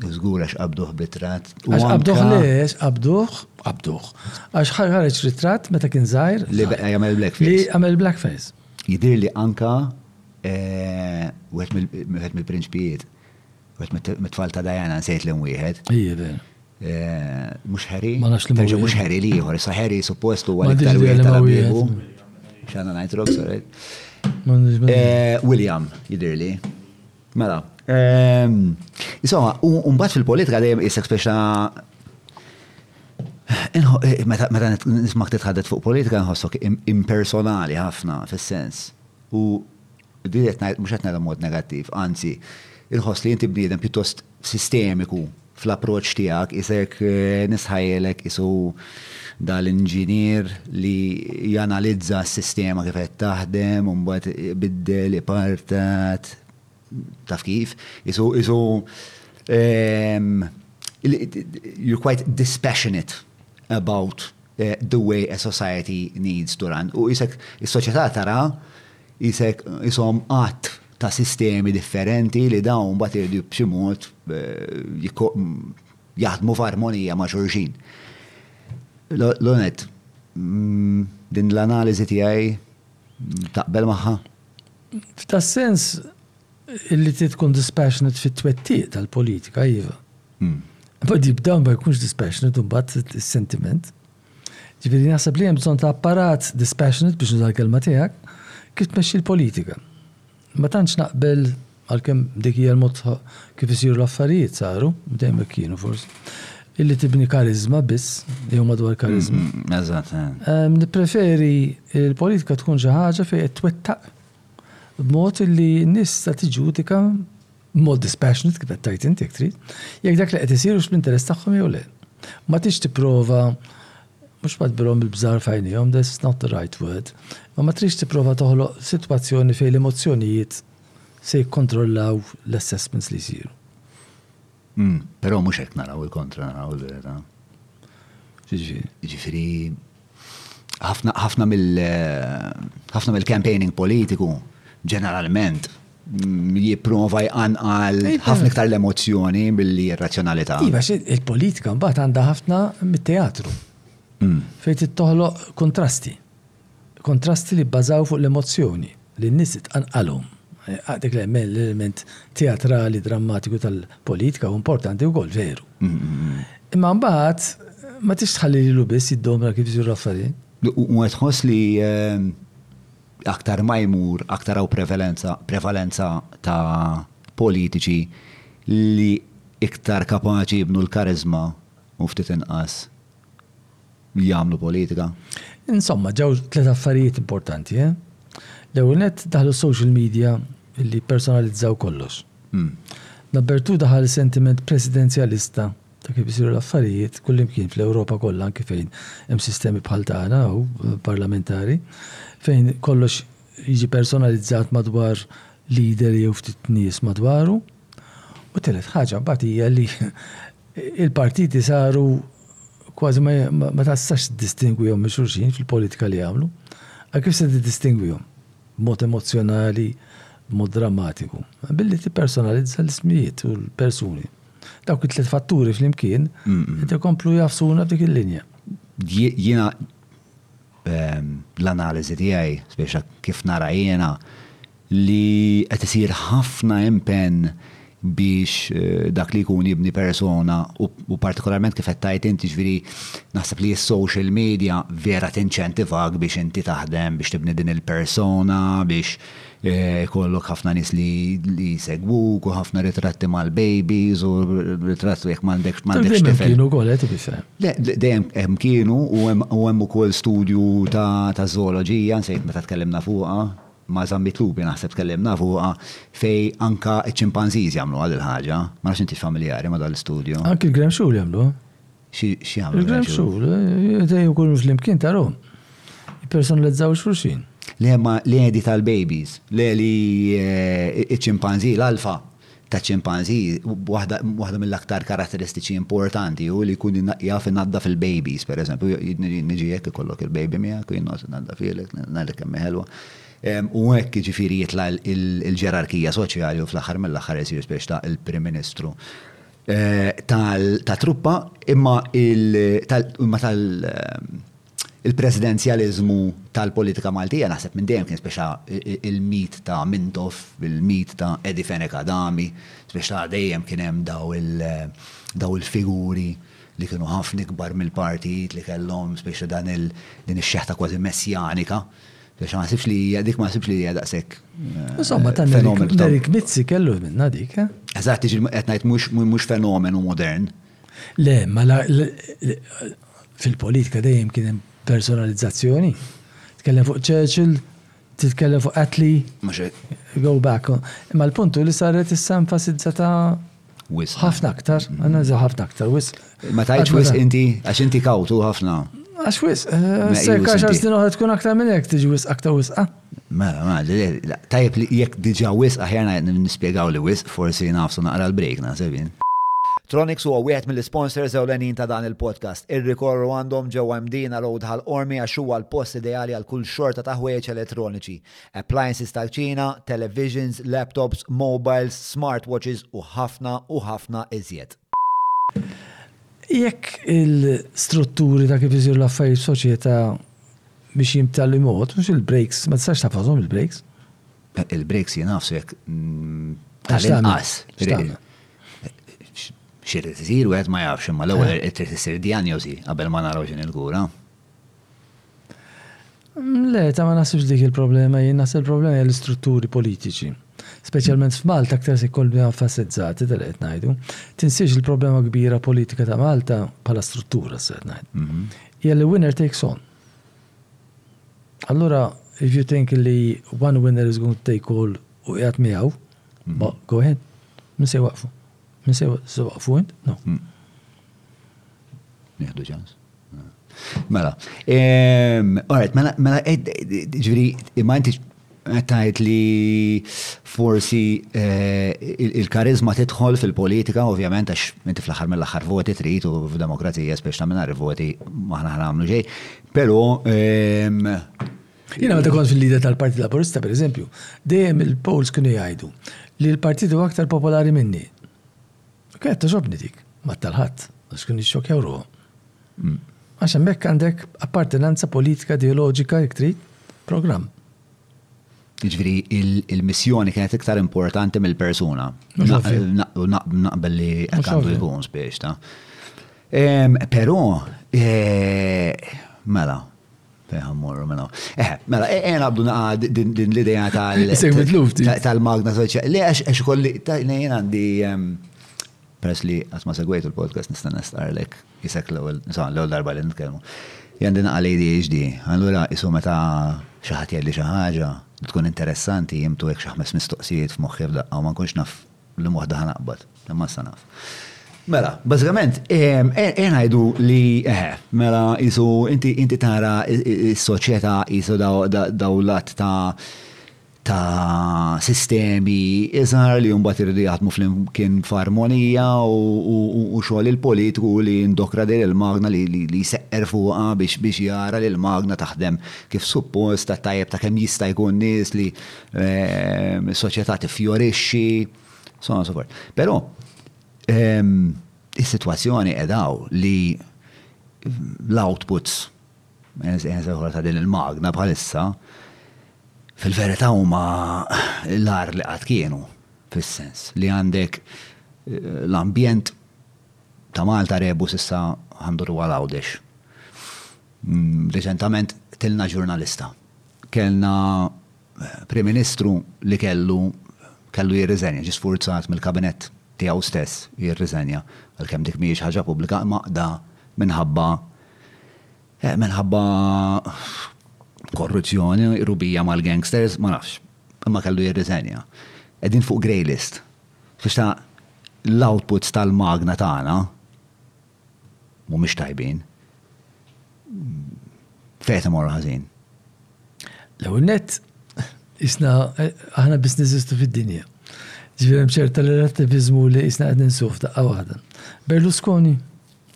Zgur għax qabduh bit-trat. Għax qabduh li, għax qabduh, qabduh. Għax ħarġ ritrat meta kien zaħir. Li għamel blackface. Li għamel blackface. Jidir li anka eh, wieħed mill-prinċpijiet, wieħed mit-tfal ta' Diana nsejt l wieħed. Jidir. Eh, mux ħeri. Ma nafx li mux. Mux ħeri li jħor, sa ħeri suppostu għal iktar wieħed tal-abibu. Xana najtrok, sorry. Eh, William, jidir li. Mela, ehm, insomma, u mbagħad fil-politika dejjem isek speċa eh, meta nismak titħaddet fuq politika nħossok impersonali ħafna fis-sens. U dirett mhux qed nagħlem mod negattiv, anzi, inħoss li inti bniedem pjuttost sistemiku fl-approċċ tiegħek isek nistħajjelek qisu dal inġinier li janalizza s-sistema kif qed taħdem u mbagħad ibiddel, ipartat, taf kif, qisu qisu ehm, you're quite dispassionate about eh, the way a society needs to run. U jisek, il-soċieta tara jisek jisom għat ta' sistemi differenti li dawn mbagħad iridu b'xi mod jaħdmu f'armonija ma' xulxin. Lonet, din l-analiżi tiegħi taqbel magħha? F'tas-sens li trid tkun dispassionate fit-twettiq tal-politika, iva. Imma b'dan ma jkunx dispassionate imbagħad is-sentiment. Ġifieri naħseb li hemm bżonn ta' apparat dispassionate biex nuża l-kelma tiegħek kif tmexxi l-politika. Ma tantx naqbel għalkemm dik hija l-mod kif isiru l-affarijiet saru, dejjem hekk kienu forsi. Illi tibni karizma biss, jew madwar karizma. Mm, mm, eżatt. Eh. Ehm, nippreferi l-politika tkun xi ħaġa fejn qed twettaq b'mod illi n-nies ta' tiġudika b'mod dispassionate kif qed tgħid int jekk trid, jekk dak li qed isir hux fl-interess tagħhom jew le. Ma tridx tipprova mhux ma tbirhom il-bżar f'għajnejhom, this is not the right word, imma ma tridx tipprova toħloq sitwazzjoni fejn l-emozzjonijiet se jikkontrollaw l-assessments li jsiru. Però mhux hekk naraw il-kontra naraw il-verità. X'jiġifieri? Jiġifieri ħafna mill-campaigning politiku ġeneralment jipprova jqanqal ħafna iktar l-emozzjoni billi r-razzjonalità. Iva, il-politika mbagħad għandha ħafna mit-teatru. Mm. Fejn tittoħloq kontrasti. Kontrasti li bbażaw fuq l-emozzjoni. Lin-nies tqanqalhom. Dak l-element teatrali, drammatiku tal-politika hu importanti wkoll, veru. Imma mbagħad ma tridx tħalli lilu biss jiddomna kif isiru l-affarijiet. U qed tħoss li aktar ma jmur, aktar hawn prevalenza, prevalenza ta' politiċi li iktar kapaċi jibnu l-kariżma u ftit inqas li jagħmlu politika? Insomma, ġew tliet affarijiet importanti, eh? L-ewwel nett daħlu social media li personalizzaw kollox. Hmm. Nabertu daħal sentiment presidenzjalista ta' kif isiru l-affarijiet kullimkien fl-Ewropa kollha anke fejn hemm sistemi bħal tagħna u eh, parlamentari fejn kollox jiġi personalizzat madwar leader jew ftit nies madwaru U t-tielet ħaġa mbagħad hija li il-partiti saru kważi ma tassax distingwihom minn xulxin fil-politika li jagħmlu. Għal kif se tiddistingwihom? B'mod emozzjonali, b'mod drammatiku. Billi tippersonalizza l-ismijiet u l-persuni. Dawk it-tliet fatturi flimkien qed ikomplu jagħfsuna f'dik il-linja. Jiena l-analiżi tiegħi, speċa kif nara jiena, li qed isir ħafna impenn biex dak li jkun jibni persona u partikolarment kif qed tgħid int jiġifieri naħseb li s-social media vera tinċentivak biex inti taħdem biex tibni din il-persona biex ikollok ħafna nies li jsegwuk u ħafna ritratti mal-babies u ritratti jekk m'għandekx tifel. Dejjem hemm kienu wkoll qed ifisser. Dejjem hemm kienu u hemm ukoll studju ta' żooloġija nsejt meta tkellimna fuqha. Ma' Zambiet Lupi naħseb tkellimna fuqha fejn anke ċ-ċimpanżiż jagħmluha dil-ħaġa. Ma nafx intix familjari ma' dan l-istudju. Anke l-Graham Shool jagħmluha. Xi jagħmlu l-Graham Shool? Il-Graham Shool jgħidu jkunu flimkien tarahom. Jippersonalizzaw xulxin. Le ma li jgħid hi tal-babies. Le li ċ-ċimpanżì l-alfa. taċ-ċimpanżì, waħda mill-aktar karatteristiċi importanti hu li jkun jaf inaddaf il-bejbies, pereżempju, niġi hekk ikollok il-bejbi miegħek u jien noqgħod innaddafhielek, ngħidlek kemm hi ħelwa. U hekk jiġifieri jitla' l-ġerarkija soċjali u fl-aħħar mill-aħħar isir specie ta' il-Prim Ministru ta' truppa imma tal- Il-presidenzjaliżmu tal-politika Maltija naħseb minn dejjem kien speċa il-mit ta' Mintoff, il-mit ta' Eddie Fenech Adami, speċa dejjem kien hemm dawn il-figuri li kienu ħafna ikbar mill-partijiet li kellhom speċa dan il din ix-xeħta kważi messjanika. Speċa ma naħsibx li hija dik ma naħsibx li hija daqshekk fenomenu. Insomma ta' Eric Mizzi kellu minnha dik, eh? Eżatt, qed ngħid mhux fenomenu modern. Le, ma la Fil-politika dejjem kien hemm personalizzazzjoni. Tkellem fuq Churchill, titkellem fuq Attlee. Mhux hekk. Go back. Imma l-punt hu li saret issa enfasizzata ħafna aktar, analiża ħafna aktar wisq. Ma tgħidx wisq inti għax inti kawtu ħafna. Għax wisq, se kaxar snin oħra tkun aktar minn hekk tiġi wisq aktar wisq. Mela, mela, ġifieri, tajjeb li jekk diġà wisq aħjar nispjegaw li wisq, forsi ngħafsu naqra l-break, naħseb jien. Tronex huwa wieħed mill-isponsors ewlenin ta' dan il-podcast. Ir-rikorru għandhom ġewwa Mdina Road Ħal Qormi għax huwa l-post ideali għal kull xorta ta' ħwejjeġ elettroniċi, appliances tal-kċina, televisions, laptops, mobiles, smartwatches u ħafna u ħafna iżjed. Jekk il-strutturi ta' kif isiru l-affarijiet f'soċjetà biex jimtali mod, mhux il-breaks, ma tistax tafhom il-breaks. Il-breaks jinafsu jekk mm, tal-inqas. Xirrid isir wieħed ma jafx, imma l-ewwel eh. trid isir dijanjosi qabel ma naraw x'in il-kura. Le, ta' ma naħsibx dik il-problema jien, naħseb il-problema hija l-istrutturi politiċi. Speċjalment f'Malta aktar se jkollna enfasizzati tal qed ngħidu. Tinsiex il-problema kbira politika ta' Malta bħala struttura se qed ngħid. Mhm. Hija li winner takes all. Allura, if you think li one winner is going to take all u qiegħed miegħu, mhm. go ahead. Min se waqfu? Min se waqfu int? No. Mhm. Nieħdu ċans. Mela, alright, mela, mela, ġviri, imma inti tajt li forsi eh, il-karizma tidħol fil-politika, ovvjament, għax inti fl-axar mill-axar voti trid u f'demokrazija spiex ta' minna voti maħna ħna għamlu ġej. Pero, Jina meta kont fil-lida tal-Partit Laburista, per eżempju, dejjem il-polls kienu jgħidu li l-partit huwa aktar popolari minni. Kienet togħġobni dik, ma' tal-ħadd, għax kienu jixxokjaw ruħhom. Għax hemmhekk għandek appartenenza politika, ideoloġika, jekk trid, programm. Jiġifieri il-missjoni kienet iktar importanti mill-persuna. Naqbel li hekk għandu jkun spiex ta'. Però, eh, mela, Fejn ħammorru minn hawn. Eh, mela, eh, eh nabdu naqgħad din l-idea tal- tal-magna soċjali. Le għax għax kolli jien għandi ehm, peress li qatt ma segwejtu l-podcast nista' nistqarlek isek l-ewwel l-ewwel darba li nitkellmu. Jandi naqal ADHD, allura isu meta xi ħadd jgħidli xi ħaġa tkun interessanti jimtu hekk xi ħmes mistoqsijiet f'moħħi f'daqqa ma nkunx naf L-lum waħda ħa naqbad, imma issa naf. Mela, bażikament, ejn ngħidu li eħe, mela isu inti tara s-soċjetà isu dawlat ta' ta' sistemi iżgħar li mbagħad irridu jaħdmu flimkien f'armonija u xogħol il-politiku li ndokra din il-magna li jseqqer fuqha biex jara li l-magna taħdem kif suppost ta' tajjeb ta' kemm jista' jkun nies li ehm, soċjetà tifjorixxi, so on so forth. Però ehm, is-sitwazzjoni edaw li l-outputs ta' din il-magna bħalissa fil-verità huma l-ar li qatt kienu fis-sens li għandek eh, l-ambjent ta' Malta rebu sissa għandu għal għawdex. Mm, reċentament tilna ġurnalista Kellna Prim Ministru li kellu kellu jirriżenja, ġie sfurzat mill-Kabinett tiegħu stess jirriżenja, għalkemm dik mhijiex ħaġa pubblika, imma qda minħabba minħabba korruzzjoni, qrubija mal-gangsters, ma nafx. Imma kellu jirriżenja. Qegħdin fuq grey list. X'ta' l-outputs tal-magna tagħna, mhumiex tajbin, fejn qed imorru ħażin? L-ewwel nett, isna aħna biss niżistu fid-dinja. Ġifieri hemm ċerta relattiviżmu li isna qed ninsuh f'daqqa waħda. Berlusconi,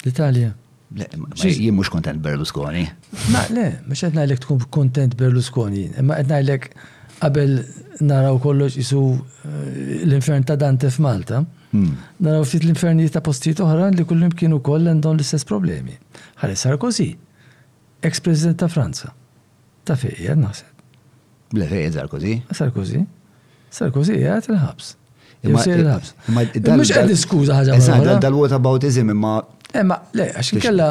l-Italja. Jien mhux kontent Berlusconi. Ma le, mhux qed ngħidlek tkun kontent Berlusconi, imma qed ngħidlek qabel naraw kollox isu eh, l-infern ta' Dante f'Malta. Naraw ftit l-infernijiet ta' postijiet oħra li kullimkien ukoll għandhom l-istess problemi. Ħalli Sarkozy, eks President ta' Franza. Taf fejn qiegħed naħseb? Le fejn qiegħed Sarkozy? Sarkozy. Sarkozy qiegħed il-ħabs. Imma sejr il-ħabs. Imma mhux qed niskuża ħaġa. Eżatt, dal-whataboutism imma. Imma le, għax inkella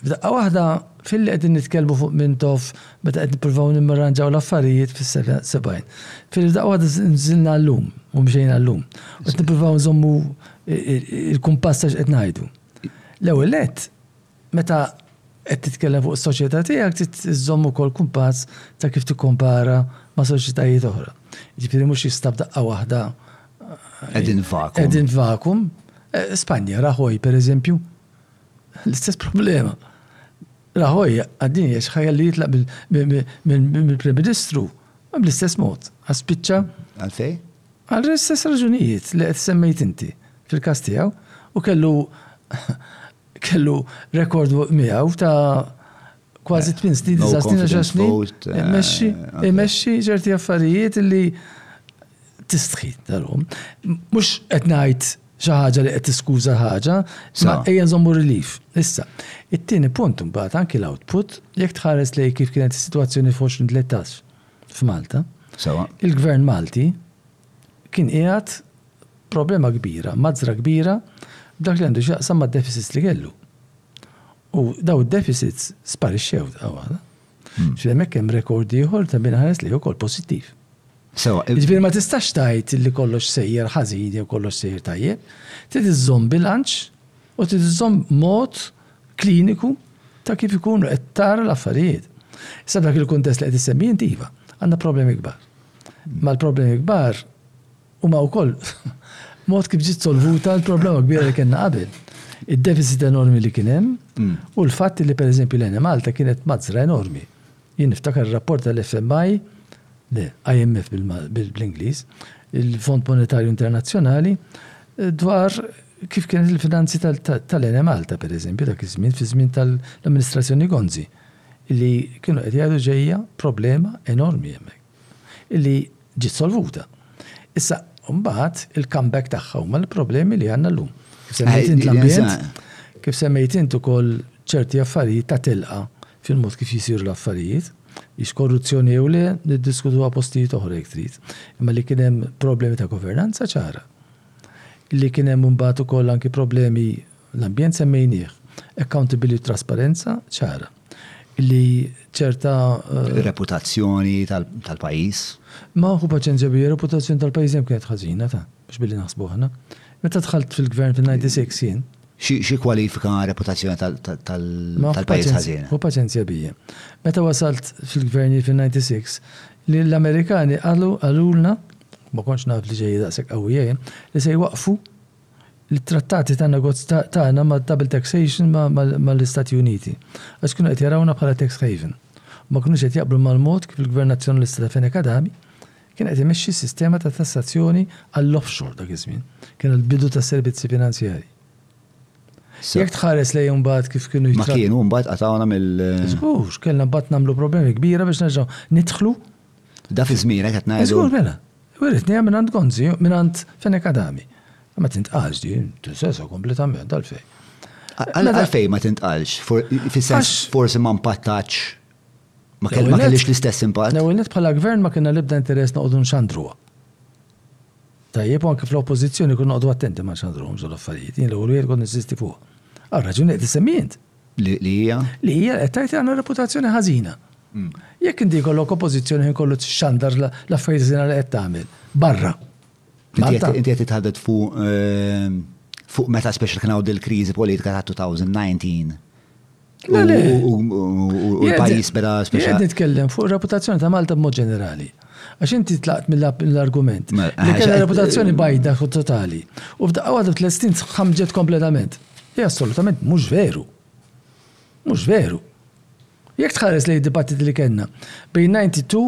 F'daqqa waħda, filli qegħdin nitkellmu fuq Mintoff, meta qed nippruvaw nimmarranġaw l-affarijiet fis-sena 70. Filli f'daqqa waħda nżilna llum u mxejna llum. U qed nippruvaw nżommu l-kumpass ta' x'qed ngħidu. L-ewwel nett, meta qed titkellem fuq is-soċjetà tiegħek trid iżżomm ukoll kumpass ta' kif tikkompara ma' soċjetajiet oħra. Jiġifieri mhux jista' f'daqqa waħda. Qegħdin f'vakum. Qegħdin f'vakum. Spanja, Rajoy, pereżempju. L-istess problema. Rajoy għaddin jiex ħajja li jitlaq mill-Prim Ministru bl-istess mod. Għaspiċċa. Għalfej? Għal l-istess raġunijiet li qed semmejt inti fil-każ tiegħu u kellu kellu rekord miegħu ta' kważi tmien snin, disa' snin, għaxa snin, eh, imexxi, eh, imexxi ċerti affarijiet li tistħi tal-lum. Mux qed ngħid xi ħaġa li qed tiskuża ħaġa, ma ejja nżommu relief. Issa, it-tieni punt imbagħad anki l-output jekk tħares lej kif kienet is-sitwazzjoni f'2013 f'Malta. Sewa. Il-Gvern Malti kien qiegħed problema kbira, mazzra kbira, dak li għandu xaqsam ma' deficits li kellu. U dawn id-deficits sparixxew daqqa waħda. Ġifieri hemmhekk hemm rekord ieħor ta' min ħares lejh ukoll pożittiv. Sewwa. Jiġifieri ma tistax tgħid li kollox sejjer ħażin jew kollox sejjer tajjeb. Trid iżżomm bilanċ u trid iżżomm mod kliniku ta' kif ikunu qed tara l-affarijiet. Issa f'dak il-kuntest li qed issemmi int iva, għandna problemi kbar. Mal-problemi kbar Huma wkoll mod kif ġiet solvuta l-problema kbira li kellna qabel. Id-deficit enormi li kien hemm u l-fatt li pereżempju l-Enemalta kienet mazzra enormi. Jien niftakar ir-rapport tal-FMI, le, IMF bl-Ingliż, il-Fond Monetarju Internazzjonali, dwar kif kienet il-finanzi tal-Enemalta pereżempju dak iż-żmien, fiż-żmien tal-amministrazzjoni Gonzi, li kienu qed jgħidu ġejja problema enormi hemmhekk. li ġiet solvuta. Issa, mbagħad, il-comeback tagħha huma l-problemi li għandna llum. Kif semmejt int l-ambjent, kif semmejt int ukoll ċerti affarijiet ta' tilqa fil-mod kif jisiru l-affarijiet. Hix korruzzjoni jew le, niddiskutuha postijiet oħra jekk trid. Imma li kien hemm problemi ta' governanza ċara. Li kien hemm imbagħad ukoll anki problemi l-ambjent semmejnieh. Accountability u trasparenza ċara. li ċerta. Reputazzjoni tal-pajjiż. Ma hu paċenzja bija reputazzjoni tal-pajjiż hemm kienet ħażina ta' biex billi naħsbu aħna. Meta dħalt fil-gvern fin-96 jien. Xi kwalifika reputazzjoni tal-pajjiż ħażina. Hu paċenzja bija. Meta wasalt fil-gvern fin-96 li l-Amerikani qalu qalulna, ma kontx naf li ġejja daqshekk qawwija jien, li se jwaqqfu l-trattati ta' negozju tagħna ma' double taxation mal-Istati Uniti, għax kienu qed jarawna bħala tax haven u ma kinux qed jaqblu mal-mod kif il-Gvern Nazzjonalista ta' Fenech Adami kien qed imexxi s-sistema ta' tassazzjoni għall-offshore dak iż-żmien, kien il-bidu tas-servizzi finanzjarji. Jekk tħares lejn imbagħad kif kienu jittrattaw. Ma kienu mbagħad qatgħuna mill. Żgur, kellna mbagħad nagħmlu problemi kbira biex nerġgħu nidħlu. Da fi żmienek qed ngħidu. Żgur mela. Wiritni minn għand Gonzi, minn għand Fenek Adami. Ma tintqax di, tinsesa kompletament għalfej. Għalfej ma tintqax, fis-sens forsi ma mpattax ma kellix l-istess impatt. L-ewwel bħala gvern ma kienna l-ibda interess noqogħdu nxandruha. Tajjeb anke fl-oppożizzjoni kun noqogħdu attenti ma nxandruhom ġol affarijiet, jien l-ewwel wieħed kont insisti fuq. Għal raġuni qed issemmi Li hija? Li hija qed tgħid li għandna reputazzjoni ħażina. Jekk inti jkollok oppożizzjoni ħin kollu tixxandar l-affarijiet ħżiena li qed tagħmel barra. Inti qed titħadet fuq ehm, fuq meta speċjal kien hawn dil-kriżi politika ta' 2019. Le, le. U l-pajjiż beda speċjal. Qed nitkellem fuq reputazzjoni ta' Malta b'mod ġenerali. Għax inti tlaqt mill-argument. Li kellha reputazzjoni bajda totali. U f'daqqa waħda tlestin ħamġet kompletament. Hi assolutament mhux veru. Mhux veru. Jekk tħares lejn dibattiti li kellna bejn 92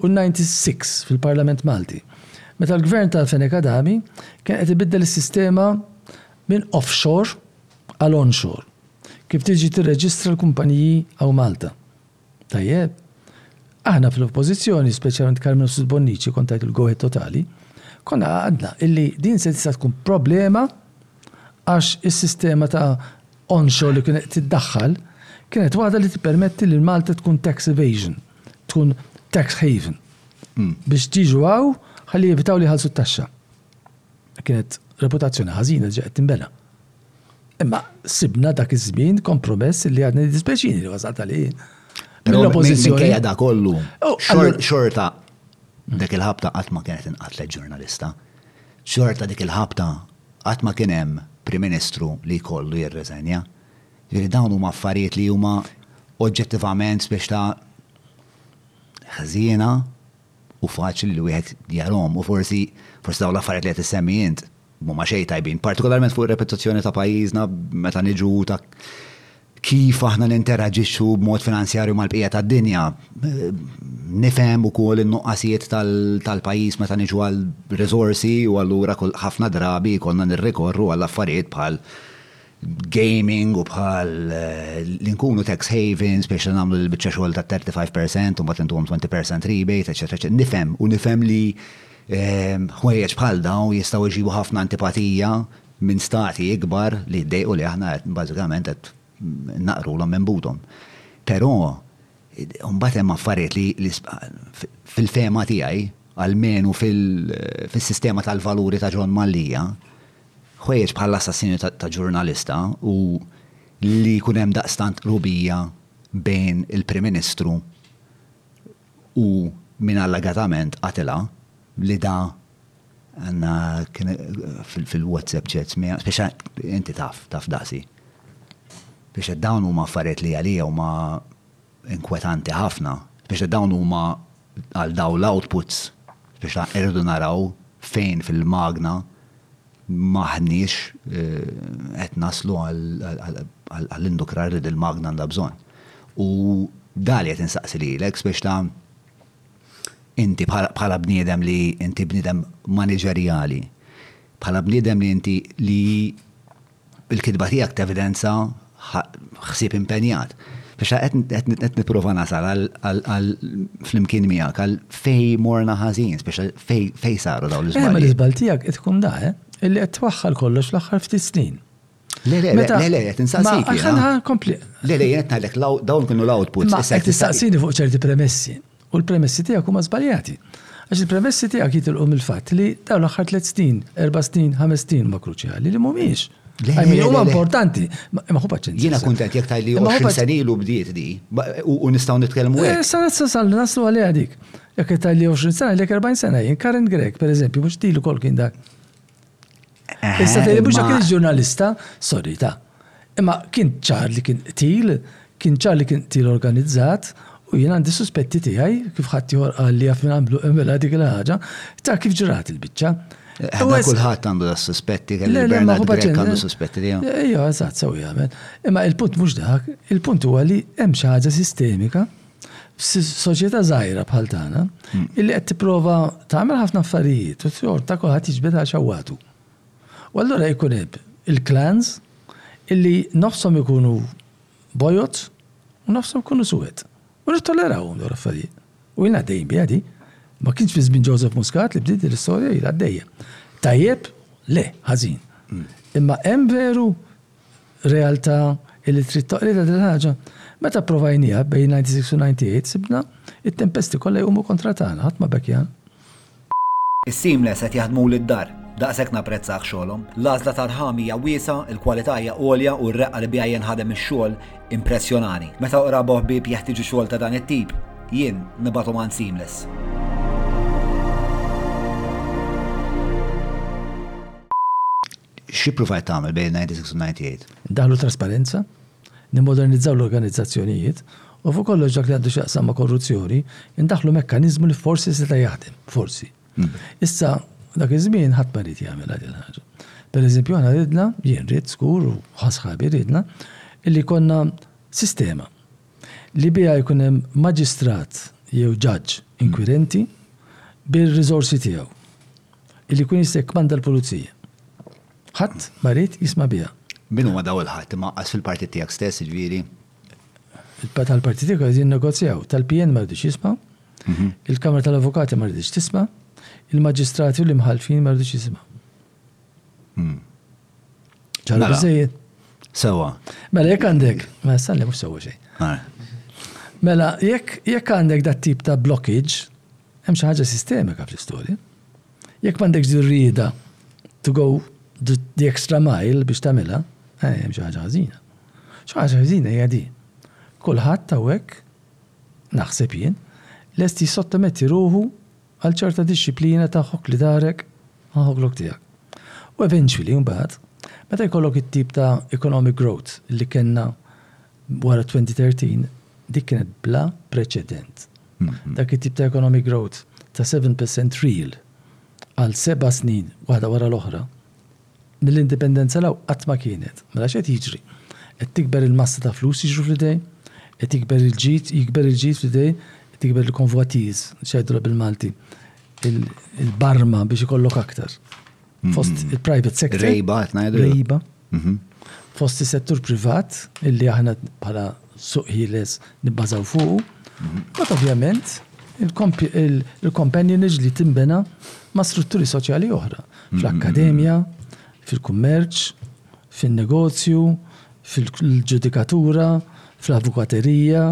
u 96 fil-Parlament Malti, meta l-Gvern ta' Fenech Adami kien qed ibiddel is-sistema minn offshore għal onshore, kif tiġi tirreġistra l-kumpaniji hawn Malta. Tajjeb. Aħna fl-Oppożizzjoni, speċjalment Carmen u Sis Bonnici, kont tajt il-go ahead totali, konna għadna illi din se tista' tkun problema għax is-sistema ta' onshore li kienet tiddaħħal kienet waħda li tippermetti lil Malta tkun tax evasion, tkun tax haven. Hmm. Biex tiġu għaw ħalli jevitaw li ħalsu t-taxxa. kienet reputazzjoni ħażina ġi qed tinbena. Imma sibna dak iż-żmien kompromess li għadni dispeċini li wasalt għalih. L-oppożizzjoni da kollu. Oh, xorta dik il-ħabta qatt ma kienet inqatlet ġurnalista. Xorta dik il-ħabta qatt ma kien hemm Prim Ministru li jkollu jirreżenja. Ġifieri dawn huma affarijiet li huma oġġettivament biex ta' ħżiena hu faċli li wieħed jarahom u forsi, forsi dawn l-affarijiet li qed issemmi int m'huma xejn tajbin, partikolarment fuq ir-reputazzjoni ta' pajjiżna meta niġu ta' kif aħna ninteraġixxu b'mod finanzjarju mal-bqija tad-dinja. Nifhem ukoll in-nuqqasijiet tal-pajjiż meta niġu għal riżorsi u allura ħafna drabi jkollna nirrikorru għal affarijiet bħal gaming u bħal li nkunu tax havens biex nagħmlu l-biċċa xogħol ta' 35% u mbagħad intuhom 20% rebate, eċetera, nifhem u nifhem li ehm, ħwejjeġ bħal dawn jistgħu jġibu ħafna antipatija minn stati ikbar li jdejqu li aħna qed bażikament qed naqrulhom minn budhom. Però Imbagħad hemm affarijiet li fil-fehma tiegħi, almenu fis-sistema tal-valuri ta' John Mallia, ħwejjeġ bħall-assassinju ta' ġurnalista u li jkun hemm daqstant qrubija bejn il-Prim Ministru u min allegatament qatilha li da Għandna fil-WhatsApp chats miegħek, speċa inti taf, taf daqsi. Speċa dawn huma affarijiet li għalija huma inkwetanti ħafna. Speċa dawn huma għal dawn l-outputs, speċa irridu naraw fejn fil-magna m'aħniex qed naslu għall-indukrar li din il-magna għandha bżonn. U dan li qed insaqsi lilek, speċa inti bħala bniedem li inti bniedem maniġerjali, bħala bniedem li inti li il-kidba tiegħek tevidenza ħsieb impenjat. Biex qed nipprova nasal għal flimkien miegħek għal fej morna ħażin, fej saru dawn l-iżbal. L-iżbal tiegħek qed tkun da, eh? illi qed twaħħal kollox l-aħħar ftit snin. Le, le, le, le, qed insaqsik. Ħanħa kompli. Le, le, qed ngħidlek dawn kienu l-outputs. Ma qed tistaqsini fuq ċerti premessi. U l-premessi tiegħek huma żbaljati. Għax il-premessi tiegħek jitilqu mill-fatt li dawn l-aħħar tliet snin, erba' snin, ħames snin ma kruċjali li mhumiex. Għajmin huma importanti. Ma hu paċenzi. Jiena kuntent jekk tajli 20 sen ilu bdiet di u nistgħu nitkellmu hekk. Eh, sa sa sa naslu għalija dik. Jekk tajli 20 sena, jekk 40 sena jien Karen Grek, pereżempju, mhux dilu kol kien dak. Eh, Issa tgħid mhux dak il-ġurnalista, sorry ta' Imma kien ċar li kien qtil, kien ċar li kien qtil organizzat, u jien għandi suspetti tiegħi kif ħadd ieħor qal li jaf minn għamlu emela dik il-ħaġa, ta' kif ġrat il-biċċa. Ħadda eh, kulħadd għandu da suspetti, kelli Bernard Grek għandu suspetti tiegħu. Ejja, eh, eżatt, sew jagħmel. Imma il-punt mhux dak, il-punt huwa li hemm xi ħaġa sistemika Soċjetà żgħira bħal tagħna, hmm. illi qed tipprova tagħmel ħafna affarijiet u t-tjor ta' kulħadd jiġbed għal xawwatu. U allura jkun hemm il-klans illi nofshom ikunu bojot u nofshom ikunu suwed. U nittolerawhom dawn affarijiet. U jien għaddejjin biha di. Ma kienx fi żmien Joseph Muscat li bdiet l-istorja jien għaddejja. Tajjeb, le, ħażin. Hmm. Imma hemm veru realtà li trid taqlidha din il-ħaġa. Meta pprovajniha bejn 96 u 98 sibna t-tempesti kollha jqumu kontra tagħna, ħadd ma bekja. Is-Seamless qed jaħdmuli d-dar. Daqshekk napprezzah xogħolhom. L-għażla ta' rħam hija wiesgħa, il-kwalità hija għolja u r-reqqa li biha jinħadem ix-xogħol impressjonani. Meta qraba u ħbieb jeħtieġu xogħol ta' dan it-tip, jien nibgħathom għand Seamless. Xi ppruvajt tagħmel bejn il-96 u n-98? Indaħħlu trasparenza, nimmodernizzaw l-organizzazzjonijiet u fuq kollox dak li għandu x'jaqsam ma' korruzzjoni, indaħħlu mekkaniżmu li forsi seta' jaħdem, forsi. Issa, dak iż-żmien ħadd ma ried jagħmilha din il-ħaġa. Pereżempju, aħna ridna, jien ridt żgur u ħa sħabi ridna, illi jkollna sistema li biha jkun hemm maġistrat jew ġaġġ inkwirenti bir-riżorsi tiegħu, li jkun jista' jikkmanda l-pulizija. Ħadd ma ried jisma' biha. Min huma dawn il-ħadd? Imgħaqqas fil-partit tiegħek stess, jiġifieri? Tal-partit tiegħi qed jinnegozjaw. Tal-PN ma ridux jismgħu, il-Kamra tal-Avukati ma riditx tisma', il-maġistrati u l-imħallfin ma ridux jisimgħu. Hmm. Ċara mela. biżejjed? Sewa. Mela jekk għandek, ma jistanni mhux sewa xejn. Mela jekk għandek dat tip ta' blockage, hemm xi ħaġa sistemika fl-istorja. Jekk m'għandekx żirrieda to go the extra mile biex tagħmilha, eh, hemm xi ħaġa ħażina. Xi ħaġa ħażina hija di. Kulħadd hawnhekk naħseb jien lest jissottometti ruħu Għal ċerta dixxiplina ta' ħokk li darek ma' ħoglok tiegħek. U eventually imbagħad, meta jkollok it-tip ta' economic growth li kellna wara 2013, dik kienet bla preċedent. Dak it-tip ta' economic growth ta' seven percent real għal seba' snin waħda wara l-oħra, Mill-Indipendenza 'l hawn qatt ma kienet. Mela x'qed jiġri? Qed tikber il-massa ta' flus jiġru fl-idejn, qed jikber il-ġid, jikber il-ġid fl-idejn, qed jikber il-convoitise, x'jgħidulha bil-Malti, il-barma biex ikollok aktar. Fost il-private sector. Rejba qed ngħidulha. Rejba. Fost is-settur privat, illi aħna bħala suq ħieles nibbażaw fuqu. Mbagħad ovvjament il-companionage li tinbena ma' strutturi soċjali oħra, fl-akkademja, fil-kummerċ, fin-negozju, fil-ġudikatura, fl-avukaterija,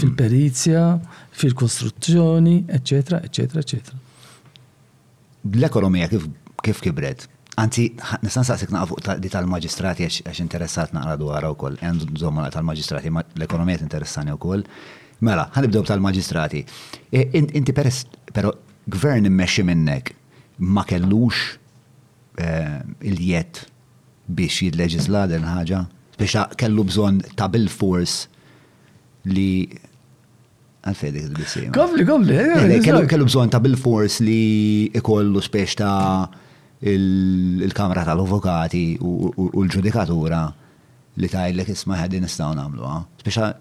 fil-perizja, fil-kostruzzjoni, eċċetera, eċċetera, eċċetera. Bl-ekonomija kif kibret, anzi nista' nsaqsik naqra fuq di tal-maġistrati għax interessat naqra dwarha wkoll, għan nżomm għal tal-maġistrati imma l-ekonomija tinteressani wkoll. Mela, ħa nibdew b'tal-maġistrati. Inti peress, però gvern immexxi minnek ma kellux il-jedd biex jilleġiżla din il-ħaġa? Spiċċa kellu bżonn ta' bilfors li Għalfej dik il-bisim. Kompli, kompli. Eh, eh, kellu bżon ta' bil-fors li ikollu spiex ta' il-kamra tal-avokati u l-ġudikatura li ta' il-lek isma ħaddi nistaw namlu. Spiex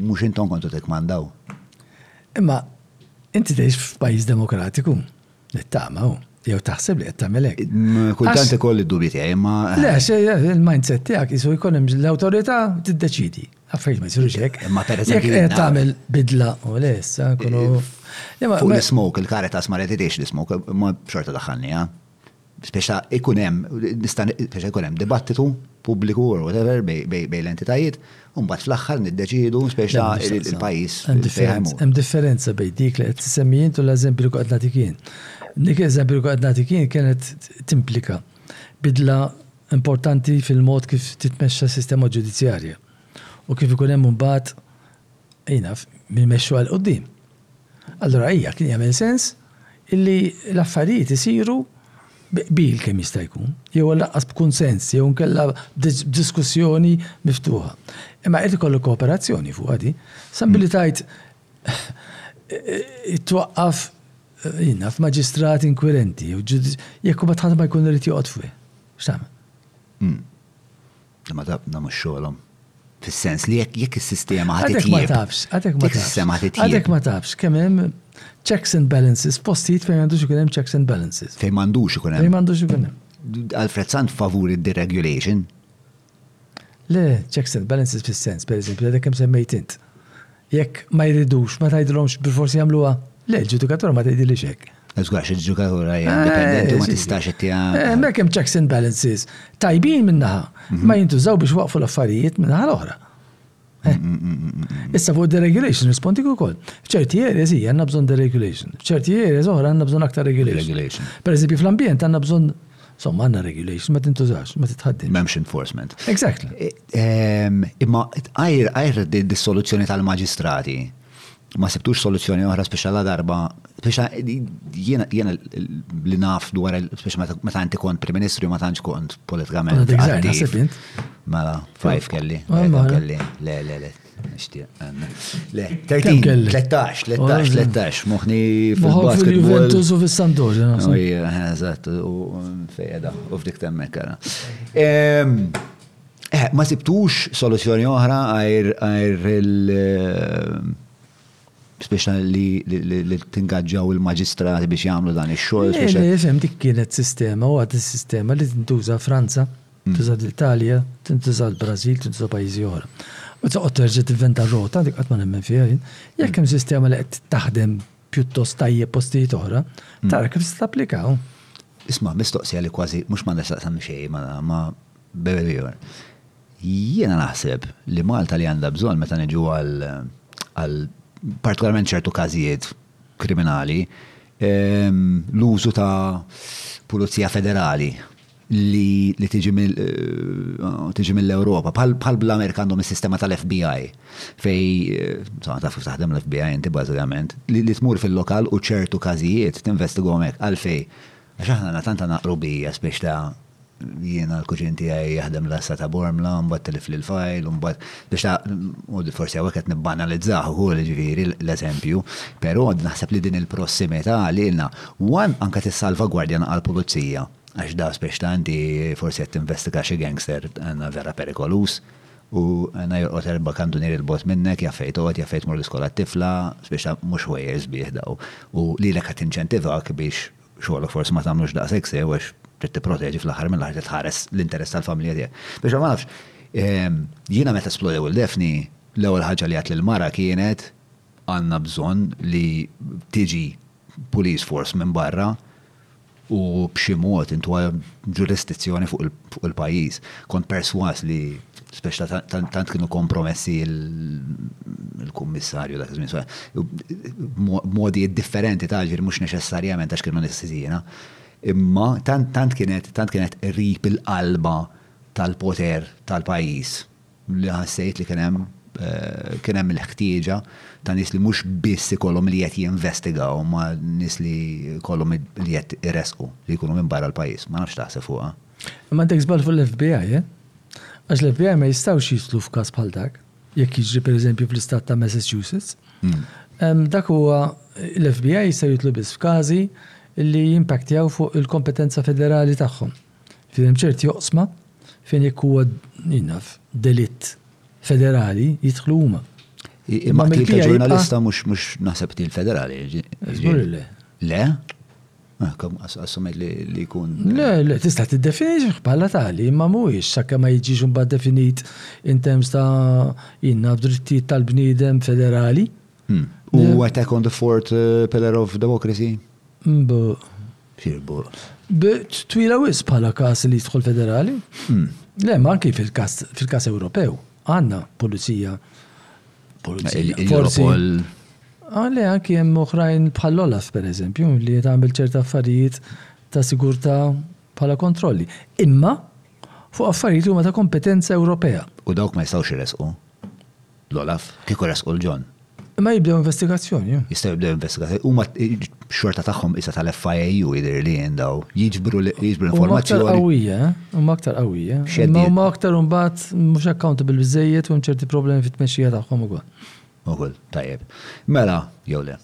mux intom kontu t-kmandaw. Imma, inti teħx f'pajis demokratiku. Nittama hu. Jew taħseb li qed tagħmel hekk. Kultant ikolli d-dubji tiegħi, imma. Le, il-mindset tiegħek isu jkun hemm l-awtorità tiddeċidi. Affarijiet ma jsirux hekk. Imma pereżempju. Jekk qed tagħmel bidla u le issa nkunu. Fuq l-smoke, il-Caritas ma reditiex l-smoke, ma xorta daħħalni, ha? Speċa ikun hemm, nista' ikun hemm dibattitu pubbliku or whatever bej l-entitajiet, U mbagħad fl-aħħar niddeċiedu speċta il-pajjiż. Hemm differenza bejn dik li qed tisemmi int u l-eżempju li qed nagħtik jien. Dik eżempju li qed nagħtik jien kienet timplika bidla importanti fil-mod kif titmexxa s-sistema ġudizzjarja u kif ikun hemm imbagħad min imexxuha 'l quddiem. Allura hija kien jagħmel sens illi l-affarijiet isiru bi qbil kemm jista' jkun, jew għall-anqas b'kunsens jew inkella b'diskussjoni miftuħa. Imma qed ikollok kooperazzjoni fuqha di. Sa billi tgħid twaqqaf jien naf maġistrat inkwirenti jew jekk imbagħad ħadd ma jkun irid joqgħod fih. X'tagħmel? Li ma tafx, mhux xogħolhom. Fis-sens li jekk jekk is-sistema ħad Għadek ma titjieb. tafx, għadek ma Jekk tafx. is-sistema ħad Għadek titjieb. ma tafx kemm hemm checks and balances, postijiet fejn għandux ikun hemm checks and balances. Fejn m'għandux ikun Fejn hemm. m'għandux ikun hemm. Alfred Sant favur id-deregulation. Le, checks and balances fis-sens, pereżempju, għadek kemm semmejt int. Jekk ma jridux, ma tgħidilhomx bilfors jagħmluha? Le, l-ġudikatura ma tgħidilhiex hekk. Żgur għax il-ġudikatura hija indipendenti u ma tistax ittiha. Hemmhekk hemm checks and balances tajbin minn naħa, imma jintużaw biex iwaqqfu l-affarijiet min-naħa l-oħra. Issa fuq deregulation rispondik ukoll. F'ċerti areas hija għandna bżonn deregulation. F'ċerti areas oħra għandna bżonn aktar regulation. Pereżempju fl-ambjent għandna bżonn Insomma, għandna regulations ma tintużax, ma titħaddimx. M'hemmx enforcement. Exactly. E, ehm, imma għajr għajr dis-soluzzjoni tal-maġistrati ma sibtux soluzzjoni oħra speċa la darba speċa jiena jiena li naf dwar speċa meta inti kont Prim Ministru ma tantx kont politikament. Mela 5 kelli. Kelli. Le le le. Nishtiq, għanna. Le, 13, 13, 13, 13, moħni fil-basket. Juventus u fil-Santoria. Oh, Ija, eżat, u fejda, u f'dik temmek għara. Ehm, eh, ma sibtux soluzjoni oħra għajr il- ehm, speċa li tingaġġaw il-maġistrat biex jagħmlu dan ix-xogħol. Isem dik kienet sistema u għad sistema li tintuża Franza Tintuża l-Italja, tintuża l-Brażil, tintuża pajjiżi oħra. Ma toqgħod terġa' tivventa r-rota, dik qatt ma nemmen fiha jien. Jekk hemm sistema li qed taħdem pjuttost tajjeb postijiet oħra, tara kif se tapplika. Isma', mistoqsija li kważi mhux m'għandha x'taqsam xejn ma' behavior. Jiena naħseb li Malta li għandha bżonn meta niġu għal partikolarment ċertu każijiet kriminali, l-użu ta' pulizija federali. li tiġi mill-Ewropa. Bħal bl-Amerika għandhom is-sistema tal-FBI fej sa taf kif taħdem l-FBI inti bażikament li tmur fil-lokal u ċertu każijiet tinvestigahom hekk għalfej. Għax aħna għandna tant għandna qrubija spiċċ ta' jiena l-kuġin tiegħi jaħdem l-Għassa ta' Bormla, mbagħad tilifli l-fajl u mbagħad biex ta' u forsi hawnhekk qed nibbanalizzah ukoll jiġifieri l-eżempju, però naħseb li din il-prossimità għalina one anke tissalvagwardja naqal-pulizija. Għax da spiex ta' inti forsi qed tinvestiga xi gangster na vera perikoluż u na jorqod erba' kandunieri 'l bogħod minnek, jaf fejn toqgħod, jaf fejn tmur l-iskola t-tifla, spiex ta' mhux ħwejjeġ sbieħ daw. U lilek qed tinċentivak biex xogħlok forsi ma tagħmlux daqshekk sew għax trid tipproteġi fl-aħħar mill-aħħar trid tħares l-interess tal-familja tiegħek. Spiex ta' ma nafx, jiena meta splodew il-Daphne, l-ewwel ħaġa li għedt lill-mara kienet għandna bżonn li tiġi police force minn barra u b'xi mod intu ġurisdizzjoni fuq il-pajjiż. Kont persważ li speċta tant kienu kompromessi il-kummissarju dak iż-żmien, b'modi differenti ta' ġifieri mhux neċessarjament għax kienu nissisina, imma tant kienet qrib il-qalba tal-poter tal-pajjiż. li ħassejt li kien hemm kien hemm il-ħtieġa ta' nies li mhux biss ikollhom li qed jinvestigaw imma nies li jkollhom li qed iressqu li jkunu minn barra l-pajjiż. Ma nafx x'taħseb fuqha. Imma għandek żball fuq l-FBI, eh? Għax l-FBI ma jistgħux jidħlu f'każ bħal dak, jekk jiġri pereżempju fl-istat ta' Massachusetts. Dak huwa l-FBI jistgħu jidħlu biss f'każi li jimpaktjaw fuq il-kompetenza federali tagħhom. Fejn hemm ċerti oqsma fejn jekk huwa naf delitt federali jidħlu huma. Imma qtil ta' ġurnalista mhux naħseb qtil federali. Żgur le. Le? Ah, assumejt li jkun. Le, le, tista' tiddefinix bħala tali, imma mhuwiex sakka ma jiġix imbagħad definit in terms ta' jinna drittijiet tal-bniedem federali, Hmm. U Attack on the Fourth eh, Pillar of Democracy? Mbu. Xirbu. Twila wis bħala kas li jidħol federali. Hmm. Le, ma anki fil-kas Ewropew. Għanna pulizija. Pulizija. Il-Europol. Għalli ah, anki jem uħrajn bħall-Olaf, per eżempju, li jtamil ċerta affarijiet ta' sigurta bħala kontrolli. Imma, fuq affarijiet huma ta' kompetenza Ewropea. U dawk ma jistawx jiresqu. L-Olaf, kieku resqu l-ġonn. Imma jibdew investigazzjoni. Jistgħu jibdew investigazzjoni. Huma xorta tagħhom isa tal-FIAU jidher li jindaw. Jiġbru jiġbru informazzjoni. Huma aktar qawwija, eh? huma aktar qawwija. Imma huma aktar imbagħad mhux accountable biżejjed u ċerti problemi fit-tmexxija tagħhom ukoll. Ukoll, tajjeb. Mela, jew le.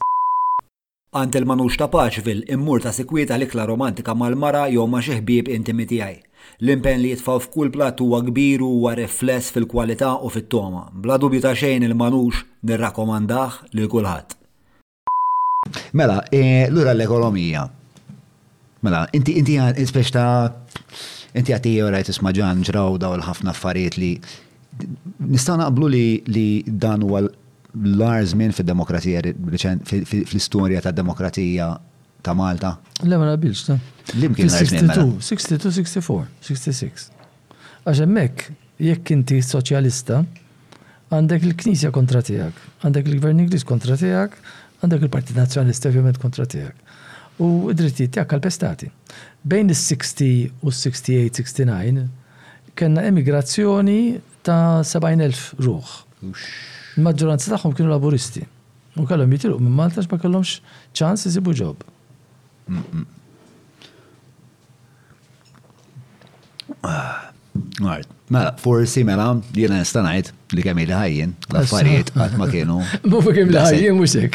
Għand il-Manux ta' Paċville immur ta' sikwit għal ikla romantika mal-mara jew ma' xi ħbieb intimi tiegħi. L-impenn li jitfgħu f'kull platt huwa kbir u huwa rifless fil-kwalità u fit-togħma. Bla dubju ta' xejn il-Manux nirrakkomandah lil kulħadd. Mela, lura l-ekonomija. Mela, inti, inti għad, ispex ta' inti għad tija rajt isma ġan ġraw daw l-ħafna affarijiet li nistaw naqblu li, li dan huwa l-ar żmien fid-demokrazija fl-istorja ta' demokrazija ta' Malta? Le ma naqbilx ta. L-imkien l-ar żmien. 62, 64, 66. Għax hemmhekk, jekk inti soċjalista, għandek il-Knisja kontra tiegħek, għandek il-Gvern Ingliż kontra tiegħek, għandek il-Partit Nazzjonalista ovvjament kontra tiegħek, u d-drittijiet tiegħek kalpestati. Bejn is-60 u s-68, 69, kellna emigrazzjoni ta' 70,000 ruħ. Il-maġġoranza tagħhom kienu Laburisti u kellhom jitilqu minn Malta għax ma kellhomx ċans isibu job. Mart, mela, forsi mela, jiena nista' ngħid li kemm il ħajjin, l-affarijiet qatt ma kienu. Ma fuq kemm il-ħajjin mhux hekk.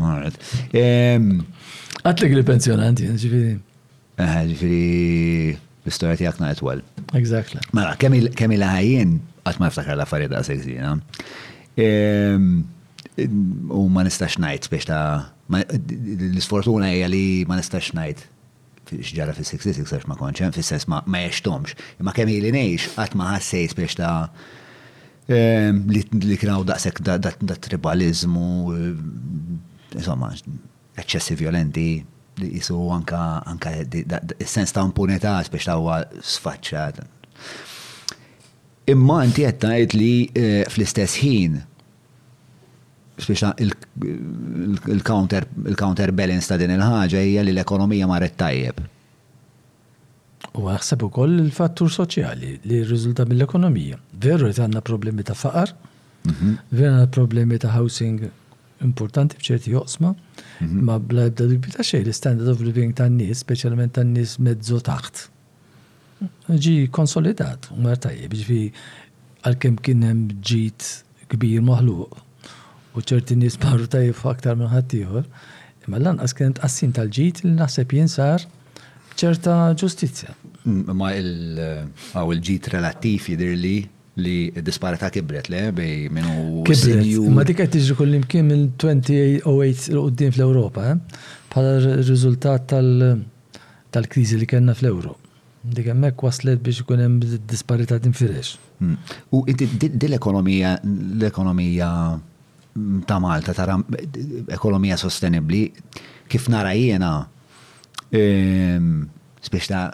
Mart. Għatlek li pensjonant jien, ġifieri. Eh, ġifieri l-istorja tiegħek ngħid twal. Exactly. Mela, kemm il ħajjin qatt ma niftakar l-affarijiet daqshekk żiena. U ma nistax ngħid biex ta' l-isfortuna hija li ma nistax ngħid x'ġara fis-66 għax ma kontx hemm, fis-sens ma għexthomx. Imma kemm ili ngħix qatt ma ħassejt biex ta' li kien hawn daqshekk da' tribaliżmu, insomma, eċċessi vjolenti li qisu anke is-sens ta' impunità biex ta' huwa sfaċċat. Imma inti qed tgħid li fl-istess ħin Spiċċa il-counter, il-counter balance ta' din il-ħaġa hija li l-ekonomija marret tajjeb. U aħseb ukoll il-fattur soċjali li jirriżulta mill-ekonomija. Veru qed għandna problemi ta' faqar, veru għandna problemi ta' housing importanti f'ċerti joqsma, ma bla ebda dubju ta' xejn l-standard of living tan-nies, speċjalment tan-nies mezzo taħt, Ġi konsolidat, u mar tajjeb, ġifieri għalkemm kien hemm ġid kbir maħluq u ċerti nies marru tajjeb f'aktar minn ħaddieħor, imma lanqas kien hemm tqassim tal-ġid li naħseb jien sar b'ċerta ġustizzja. Imma hawn il-ġid relattiv jidhirli li d-disparità kibret, le, bejn min hu sinjur. Kibret, imma dik qed tiġri kullimkien minn 2008 'l quddiem fl-Ewropa, bħala riżultat tal- tal-kriżi li kellna fl-euro. Dik hemmhekk wasslet biex ikun hemm disparità tinfirex. U din l-ekonomija, l-ekonomija ta' Malta, tara ekonomija sostenibbli, kif nara jiena, spiex ta'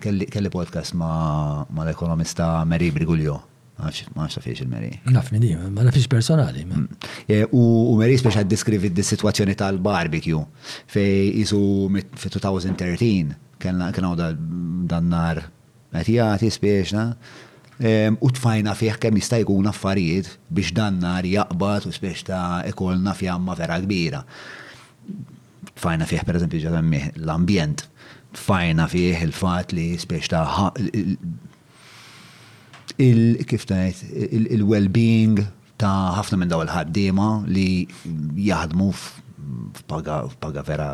kelli podcast ma' l-ekonomista Mary Briguglio. Għax, ma nafx fiex il-Meri. Naf minni, ma nafx personali. Mm. E, u Meri speċa diskrivi d-situazzjoni tal-barbecue fej jisu fi 2013 kena kena dan nar għatijati speċna u tfajna fih kem jista' jkun affarijiet biex dan nar jaqbad u speċ ta' ikolna fjamma vera kbira. Tfajna fih per eżempju ġadammi l-ambjent, tfajna fih il-fat li speċ ta' il, kif ngħid, il-well-being ta' ħafna minn daw il-ħaddiema li jaħdmu f'paga vera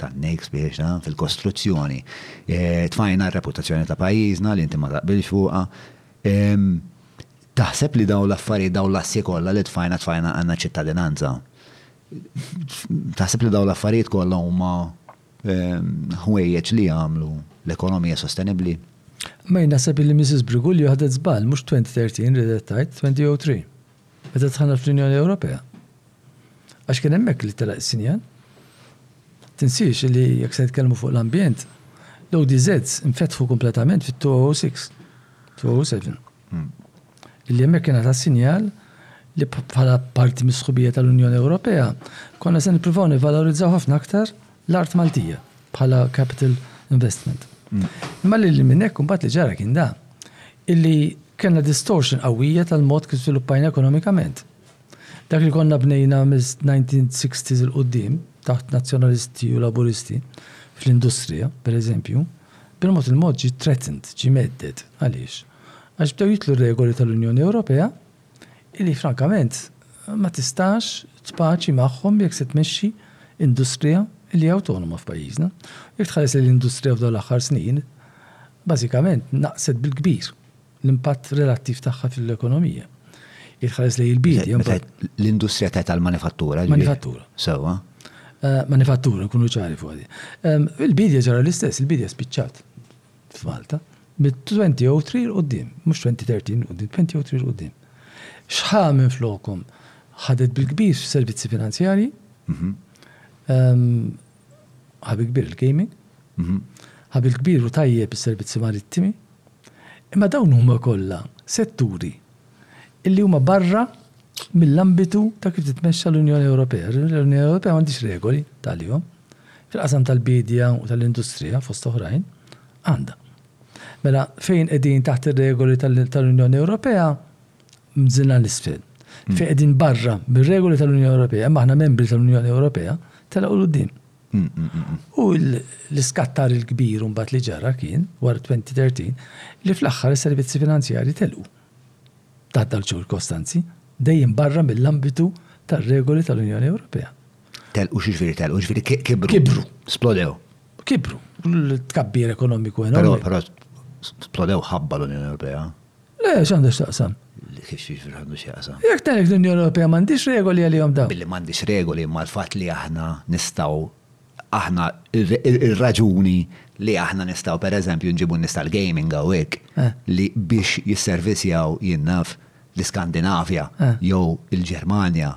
tan-nejks biex fil-kostruzzjoni. Eh, tfajna r-reputazzjoni ta' pajjiżna li inti ma taqbilx fuqha. Taħseb li daw l-affarijiet daw l-assi kollha li tfajna tfajna għandna ċittadinanza. Taħseb li daw l-affarijiet kollha huma ħwejjeġ li jagħmlu l-ekonomija sostenibbli. Ma jien naħseb illi Misis Briguglio ħadet żball, mhux 2013 ridet tgħid, 2003, meta dħalna fl-Unjoni Ewropea. Għax kien hemmhekk li telaq is-sinjal. Tinsiex li jekk se nitkellmu fuq l-ambjent, l-ODZs infetħu kompletament fit-2006, 2007. Hmm. li hemmhekk kien ingħata sinjal li bħala parti mis-sħubija tal-Unjoni Ewropea konna se nippruvaw nivvalorizzaw ħafna aktar l-art Maltija bħala capital investment. Imma lil minn hekk imbagħad li ġara kien dan, illi kellna distortion qawwija tal-mod kif żviluppajna ekonomikament. Dak li konna bnejna mill-1960s 'il quddiem taħt Nazzjonalisti u Laburisti fl-industrija, pereżempju, bil-mod il-mod ġie threatened, ġie mhedded. Għaliex? għax bdew jidħlu regoli tal-Unjoni Ewropea li frankament ma tistax tpaċi magħhom jekk se tmexxi industrija li hija awtonoma f'pajjiżna. Jekk tħares lejn l-industrija f'dawn l-aħħar snin, bażikament naqset bil-kbir l-impatt relattiv tagħha fil-ekonomija. Jekk tħares lejn il-biedja mbagħad. L-industrija ta' tal-manifattura. Manifattura. Sewwa. Manifattura, nkunu ċari fuq. Il-biedja ġara l-istess, il-biedja spiċċat. f'Malta, mit-2003 'l quddiem, mhux 2013 'l quddiem, 2003 'l quddiem, x'ħa minflokhom? Ħadet bil-kbir f'servizzi finanzjarji, ħa bil-kbir il-gaming, ħa bil-kbir u tajjeb is-servizzi marittimi, imma dawn huma kollha setturi, illi huma barra mill-ambitu ta' kif titmexxa l-Unjoni Ewropea. L-Unjoni Ewropea m'għandhiex regoli tagħlihom. Fil-qasam tal-biedja u tal-industrija, fost oħrajn, għandha. Mela, fejn qegħdin taħt ir-regoli tal-Unjoni Ewropea, mżinna l-isfel. Hmm. Fejn qegħdin barra mir-regoli tal-Unjoni Ewropea, imma aħna membri tal-Unjoni Ewropea, telaqu l-qudiem. Hmm, hmm, u l-iskattar il-kbir mbagħad li ġara kien wara 2013 li fl-aħħar is-servizzi finanzjari telqu. taħt dawk iċ-ċirkostanzi, dejjem barra mill-ambitu tar-regoli tal-Unjoni Ewropea. Telqu x'jiġifieri telqu? Jiġifieri kibru. Kibru. Splodew. Kibru. L-tkabbir ekonomiku enormi. Però splodew ħabba l-Unjoni Ewropea. Le, x'għandu x'taqsam? Kif jiġifieri għandu x'jaqsam? Jekk tgħid l-Unjoni Ewropea m'għandix regoli għalihom dawn. Billi m'għandix regoli ma l-fatt li aħna nistgħu aħna ir-raġuni li aħna nistgħu pereżempju nġibu n-nies tal-gaming hawnhekk li biex jisservisjaw jien naf l-Iskandinavja jew il-Ġermanja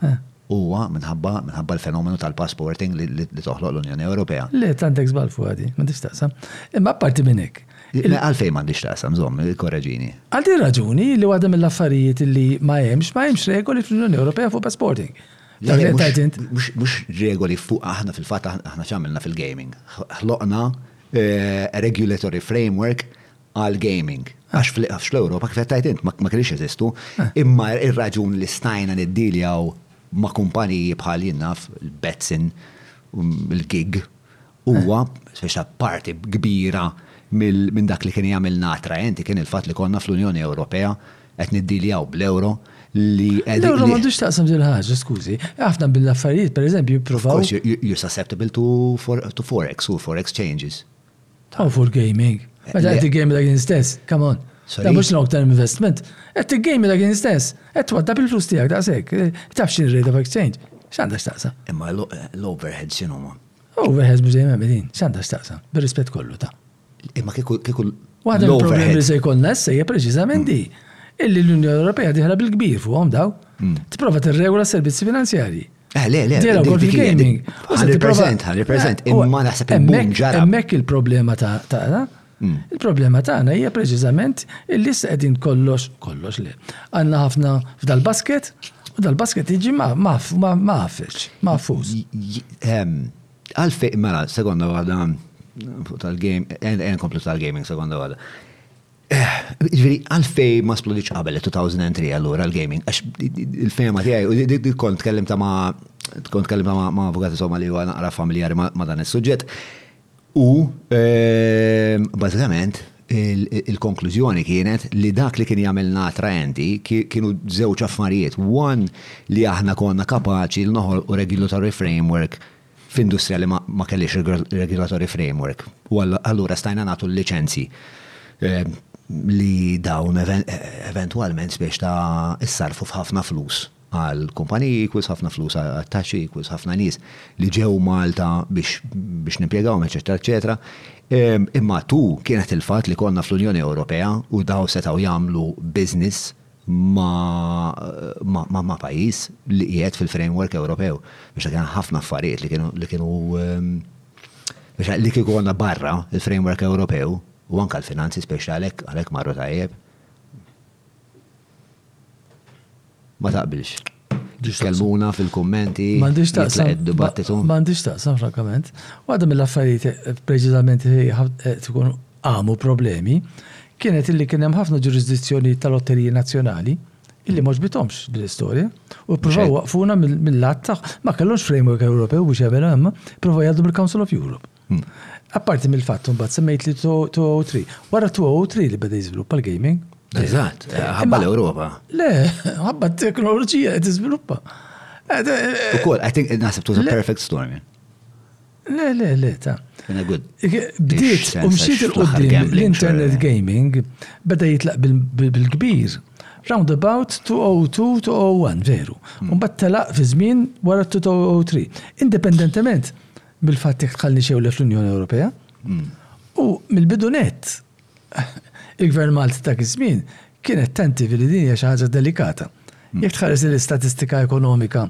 huwa minħabba minħabba l-fenomenu tal-passporting li toħloq l-Unjoni Ewropea. Le, tant hekk żball fuqha din, m'għandhiex x'taqsam. Imma apparti minn hekk. Għalfejn m'għandhiex x'taqsam, żomm, korreġini. Għal din ir-raġuni li waħda mill-affarijiet li ma hemmx, ma hemmx regoli fl-Unjoni Ewropea fuq passporting. Mux regoli fuq aħna fil-fat aħna ċamilna fil-gaming. Ħloqna eh, regulatory framework għal gaming. Għax fl-Europa kif tajt int ma kienx eżistu, eh. imma ir-raġun li stajna niddiljaw ma' kumpaniji bħal jinnaf, il-Betsin, um, il-gig, Huwa, speċa parti kbira minn dak li kien jagħmilna attraenti kien il-fatt li konna fl-Unjoni Ewropea qed niddiljaw bl-euro li qed. L-euro m'għandux taqsam din ħaġa, skużi. Ħafna mill-affarijiet, pereżempju, jippruvaw. You're susceptible to forex u forex changes. Oh, for gaming. Meta qed game dak stess, come on. Da mhux long term investment. Qed game dak stess. Qed twaddab il-flus tiegħek daqshekk. Tafx il-rate of exchange. X'għandha x'taqsam? Imma l-overheads x'inhuma? Overheads mhux dejjem din, x'għandha x'taqsam, bir-rispett kollu ta'. Imma kieku kieku Waħda mill-problemi li se jkollna issa hija preċiżament di. Illi l-Unjoni Ewropea diħla bil-kbir fuqhom daw. Tipprova tirregola s-servizzi finanzjarji. Eh, le, le, Dera wkoll fil-gaming. Ħan represent, ħan represent, imma naħseb il-boom ġara. Hemmhekk il-problema ta' Il-problema tagħna hija preċiżament illi issa qegħdin kollox, kollox le. Għandna ħafna f'dal-basket u dal-basket jiġi mafex, mafus. Għalfej, mela, sekonda waħda fuq tal-game, en komplu tal-gaming sekonda waħda. Eh, ġviri, għalfej ma splodiċ qabel 2003 għallura l-gaming, għax il-fema tijaj, u di kont kellim ta' ma' kont kellim ta' ma' avukati somma li għana għara familjari ma' dan il-sujġet. U bażikament il-konklużjoni kienet li dak li kien jagħmilna attraenti kienu żewġ affarijiet. One li aħna konna kapaċi li noħolqu regulatory framework f'industrija li ma kellhiex regulatory framework. U allura stajna nagħtu l-liċenzji li dawn eventwalment spiex ta' issarrfu f'ħafna flus għall-kumpaniji equals ħafna flus għat-taxxi equals ħafna nies li ġew Malta biex biex nimpjegawhom eċetera eċetera. Imma tu kienet il-fatt li konna fl-Unjoni Ewropea u daw setgħu jagħmlu business ma' ma' ma' pajjiż li qiegħed fil-framework Ewropew. Biex kien hemm ħafna affarijiet li kienu li kienu biex li kieku konna barra il-framework Ewropew u anke l-finanzi speċi għalhekk għalhekk marru tajjeb. Ma taqbilx? Tkellmuna fil-kummenti, jitlaq id-dibattitu. M'għandix taqsam frankament. Waħda mill-affarijiet preċiżament li tkun għamu problemi kienet illi kien hemm ħafna ġurisdizzjonijiet tal-lotteriji nazzjonali illi ma ġbitomx din l-istorja u ppruvaw waqfuna mill-lat ma kellhomx framework Ewropew biex jagħmilha imma ppruvaw jgħaddu mill-Council of Europe. Apparti mill-fatt imbagħad semmejt li 203. Wara 203 li beda jiżviluppa l-gaming. Eżatt, ħabba l-Ewropa. Le, ħabba t-teknoloġija qed tiżviluppa. Eh, eh, Ukoll, I think naħseb tuża perfect storm. Le, le, le, ta' good. Bdiet u mxiet il-qoddim l-internet gaming beda jitlaq bil-kbir. Roundabout 202-201, veru. Umbat mm. telaq fi żmien wara 203. Indipendentement Bil-fatt jekk tħallni xewlet l-Unjoni Ewropea. U mill-bidu nett il-Gvern Malti dak iż-żmien kien qed tenti li din hija xi ħaġa delikata. Jekk tħares din l-istatistika ekonomika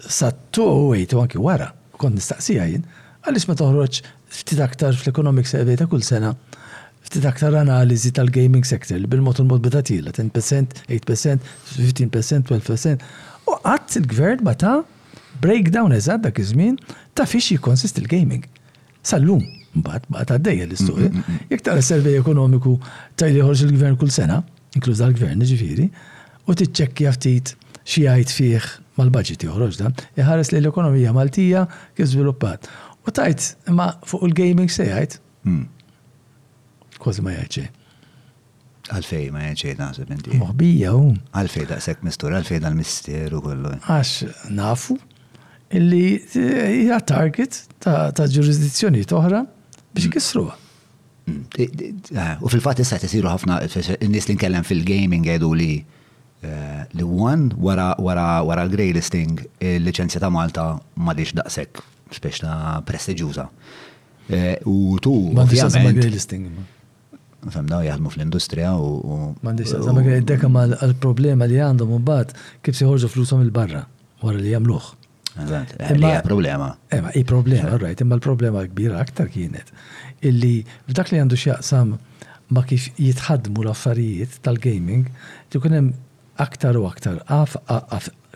sa 2008 u anki wara, kont nistaqsiha jien, għaliex ma toħroġx ftit aktar fl-Economic Survey ta' kull sena ftit aktar analiżi tal-gaming sector li bil-mod il-mod beda tiela' 10%, 8%, 15%, 12%. U qatt il-Gvern ma ta Breakdown eżatt dak iż-żmien ta' fiex jikkonsisti l-gaming. Sal-lum, mbagħad, baqgħet għaddejja l-istorja. Jekk tara s-survey ekonomiku ta' li joħroġ il-Gvern kull sena, inkluż dal-Gvern, jiġifieri, u tiċċekkja ftit xi jgħid fih, mal-budget joħroġ dan, iħares lejn l-ekonomija Maltija kif żviluppat. U tgħid, imma fuq il-gaming x'se jgħid? Kważi ma jgħid xejn. Għalfej ma jgħid xejn naħseb inti. Moħbija hu. Għalfej daqshekk mistur, għalfej dal-misteru kollu. Għax nafu illi hija target ta' ġurisdizzjonijiet oħra biex kisruha. Mm. Eh, u fil-fatt issa tisiru ħafna n-nies li nkellem fil-gaming għedu li eh, li one wara wara wara l-grey listing il-liċenzja ta' Malta m'għadix daqshekk speċta prestiġjuża. Eh, u tu. M'għandix grey listing. Fem daw jaħdmu fl-industrija u. M'għandix taqsam dik id-dekem għall-problema li għandhom imbagħad kif se joħorġu flushom il-barra wara li jagħmluh. Eżatt, eh, imma hija problema. Ema, hi problema, right, imma l-problema kbira aktar kienet illi f'dak li għandu x'jaqsam ma kif jitħaddmu l-affarijiet tal-gaming, li kunem aktar u aktar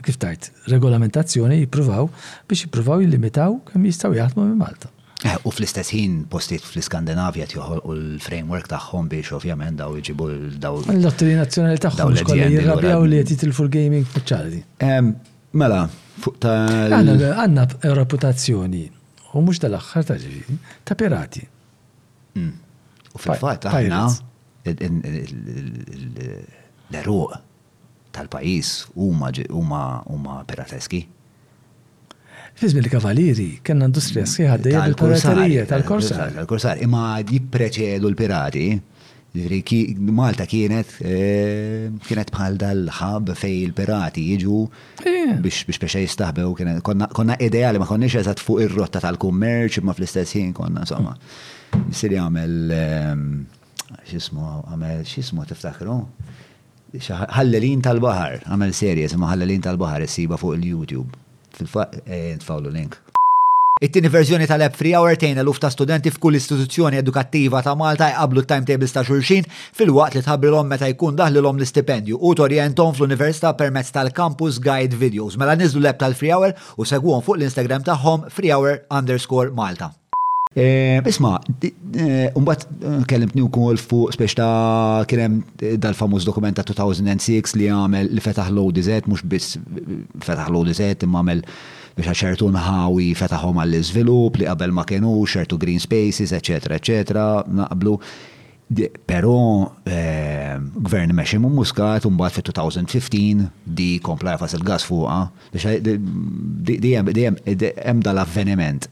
kif tgħid regolamentazzjoni jippruvaw biex jippruvaw jillimitaw kemm jistgħu jaħdmu minn Malta. Eh, u fl-istess ħin postijiet fl-Iskandinavja qed joħolqu l-framework tagħhom biex ovvjament daw iġibu daw. L-lotteri nazzjonali tagħhom kollha jirrabjaw li qed jitilfu l-gaming speċjali. Mela, fuq ta' Għandna reputazzjoni u mhux tal-aħħar ta' ġifieri ta' pirati. Mm. U fil-fatt aħna l-eruq tal-pajjiż huma huma pirateski. Fizmi li kavalieri kellna industrija sħiħa dejjem tal-kursaterija tal-kursar. Tal-kursar imma jippreċedu l-pirati Malta kienet kienet bħal dal-ħab fej il-pirati jiġu biex biex biex jistaħbew konna ideali ma konniex eżatt fuq ir-rotta tal-kummerċ imma fl-istess ħin konna insomma. Siri għamel xismu għamel xismu tiftakru? Ħallelin tal-baħar, għamel serje isimha Ħallelin tal-baħar issibha fuq il-YouTube. Fil-fatt, ejja nitfgħulu link. It-tieni verżjoni tal-app FreeHour tgħin eluf ta' studenti f'kull istituzzjoni edukattiva ta' Malta jqabblu t-timetables ta' xulxin filwaqt li tħabbrilhom meta jkun daħlilhom l-istipendju u torjenthom fl-Università permezz tal-Campus Guide Videos. Mela niżżlu l-app tal-FreeHour u segwuhom fuq l-Instagram tagħhom freehour_malta. Isma, umbat kellimtni u kol fuq spiex ta' kienem dal-famuż dokument ta' 2006 li għamel li fetaħ l-ODZ, mux biss fetaħ l-ODZ, imma għamel biex ċertu nħawi fetaħom għall-izvilup li qabel ma kienu, ċertu green spaces, eccetera, eccetera, naqblu. Pero, gvern mexi minn Muscat, umbat fit-2015, di kompla jafas il-gas fuqa, biex di jem dal-avveniment.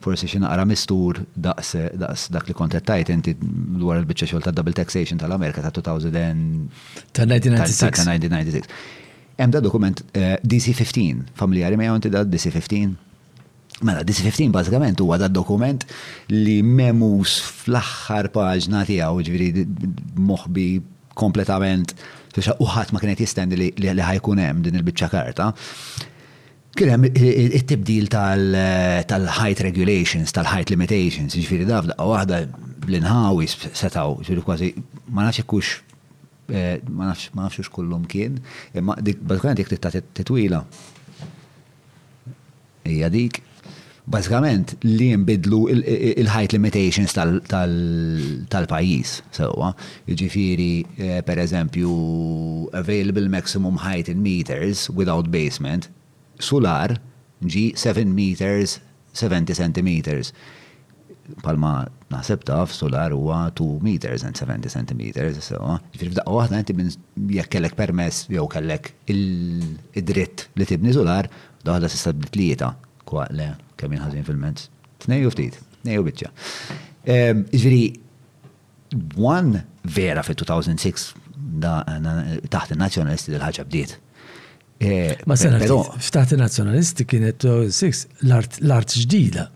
Forsi xi naqra mistur daqs daqs dak li kont qed tgħid inti dwar il-biċċa xogħol tad-double taxation tal-Amerika ta' 2000 and Ta' 1996. ta' 1996. Hemm da dokument eh, DC-15, familjari miegħu inti da DC-15? Mela, DC-15 bażikament huwa da dokument li memus fl-aħħar paġna tiegħu, ġifieri d- d- moħbi kompletament, u ħadd ma kien qed jistenni li li- li ħajkun hemm din il-biċċa karta. Kien hemm it-tibdil tal-height regulations, tal-height limitations, jiġifieri daf daqqa waħda bl-inħawi setgħu, jiġifieri kważi ma nafx jekk hux eh, ma nafx ma nafx hux kullum kien, imma dik bażikament jekk titla' titwila hija dik. Bażikament li jinbidlu l-height limitations tal-pajjiż sewwa. Jiġifieri pereżempju available maximum height in meters without basement, sular ġie seven meters seventy centimetres. Bħalma naħseb taf sular huwa two meters and seventy centimetres sewwa. Jiġifieri f'daqqa waħda inti minn jekk kellek permess jew kellek id-dritt li tibni sular, f'daqqa waħda tista' tibni tlieta Kwa, le, kemm jien ħażin fil-mezz. Tnej u ftit, tnej u biċċa. Ehm, Ġifieri, one vera fit-2006 taħt il-Nazzjonalisti dil-ħaġa bdiet. Eh, Ma sena però ftaħt il-Nazzjonalisti kienet 2006 l-art ġdida.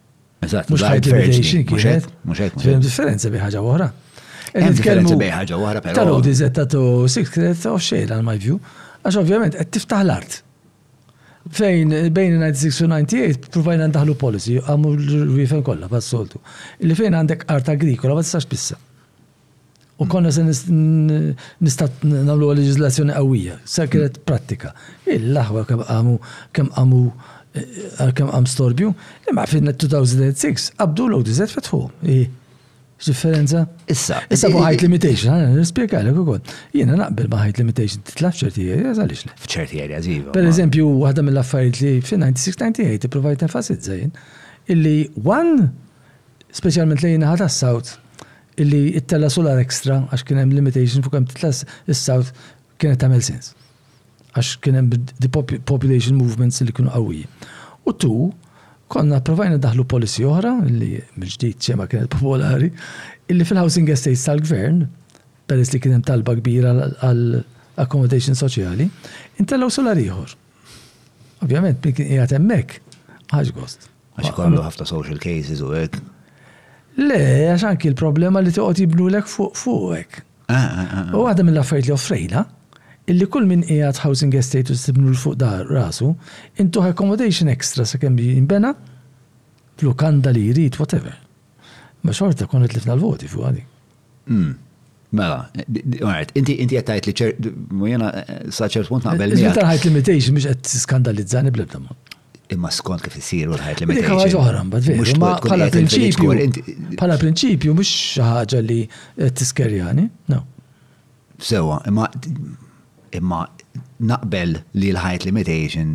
Eżatt, mhux ħajt liberation kienet. Mhux hekk. Kien differenza bi ħaġa oħra. Hemm differenza bi ħaġa oħra però. Tal-ODZ ta' 2006 kienet off xejn għal my view. Għax ovvjament qed tiftaħ l-art. Fejn, bejn in-96 u n-98, ppruvajna ndaħħlu policy, jqamu l-wiefen kollha bħas-soltu, li fejn għandek art agrikola ma tistax tpissa. U konna se nista' nagħmluha leġiżlazzjoni qawwija, sa kienet prattika. Il-aħwa kemm qamu kemm qamu eh, kemm qam storbju, imma fin-2006 qabdu l-ODZ fetħuhom. X'differenza? Issa. Issa ma ħajt limitation, għana nispjegalek ukoll. Jiena naqbel ma ħajt limitation titlaf ċerti areas għaliex le. F'ċerti areas iva. Per eżempju, waħda mill-affarijiet li fi 96-98 ipprovajt enfasizza jien illi one, speċjalment lejn ħadd south illi ittella solar extra għax kien hemm limitation fuq hemm titlas is-south kienet tagħmel sens. għax kien hemm di population movements li kienu qawwiji. U tu, konna provajna daħlu policy oħra, li mill-ġdid ċema kienet popolari, illi fil-housing estates tal-gvern, peress li kien hemm talba kbira għal accommodation soċjali, intellaw solar ieħor. Ovvjament, min kien qiegħed hemmhekk, ħaġ gost. Għax ikollu ħafna social cases u hekk. Le, għax anki l-problema li toqgħod jibnulek fuq fuqek. Ah, ah, ah, u waħda mill-affarijiet li offrejna, illi kull min qiegħed housing estate u tibnu l-fuq dar rasu, intuħ accommodation extra sa kemm jinbena, lukanda li jrid, whatever. Ma xorta kon tlifna l-voti fuq għadi. Umm. Mela, alright, inti qed tgħid li ċert, u jiena sa ċert punt naqbel miegħek. L-iżjed ħajt limitation mhux qed tiskandalizzani bl-ebda mod. Imma skont kif isiru l-ħajt limitation. Dik ħaġa oħra mbagħad veru. Ma bħala prinċipju. Bħala prinċipju mhux xi ħaġa li qed tiskerjani, no. Sewwa, imma imma naqbel li l-ħajt limitation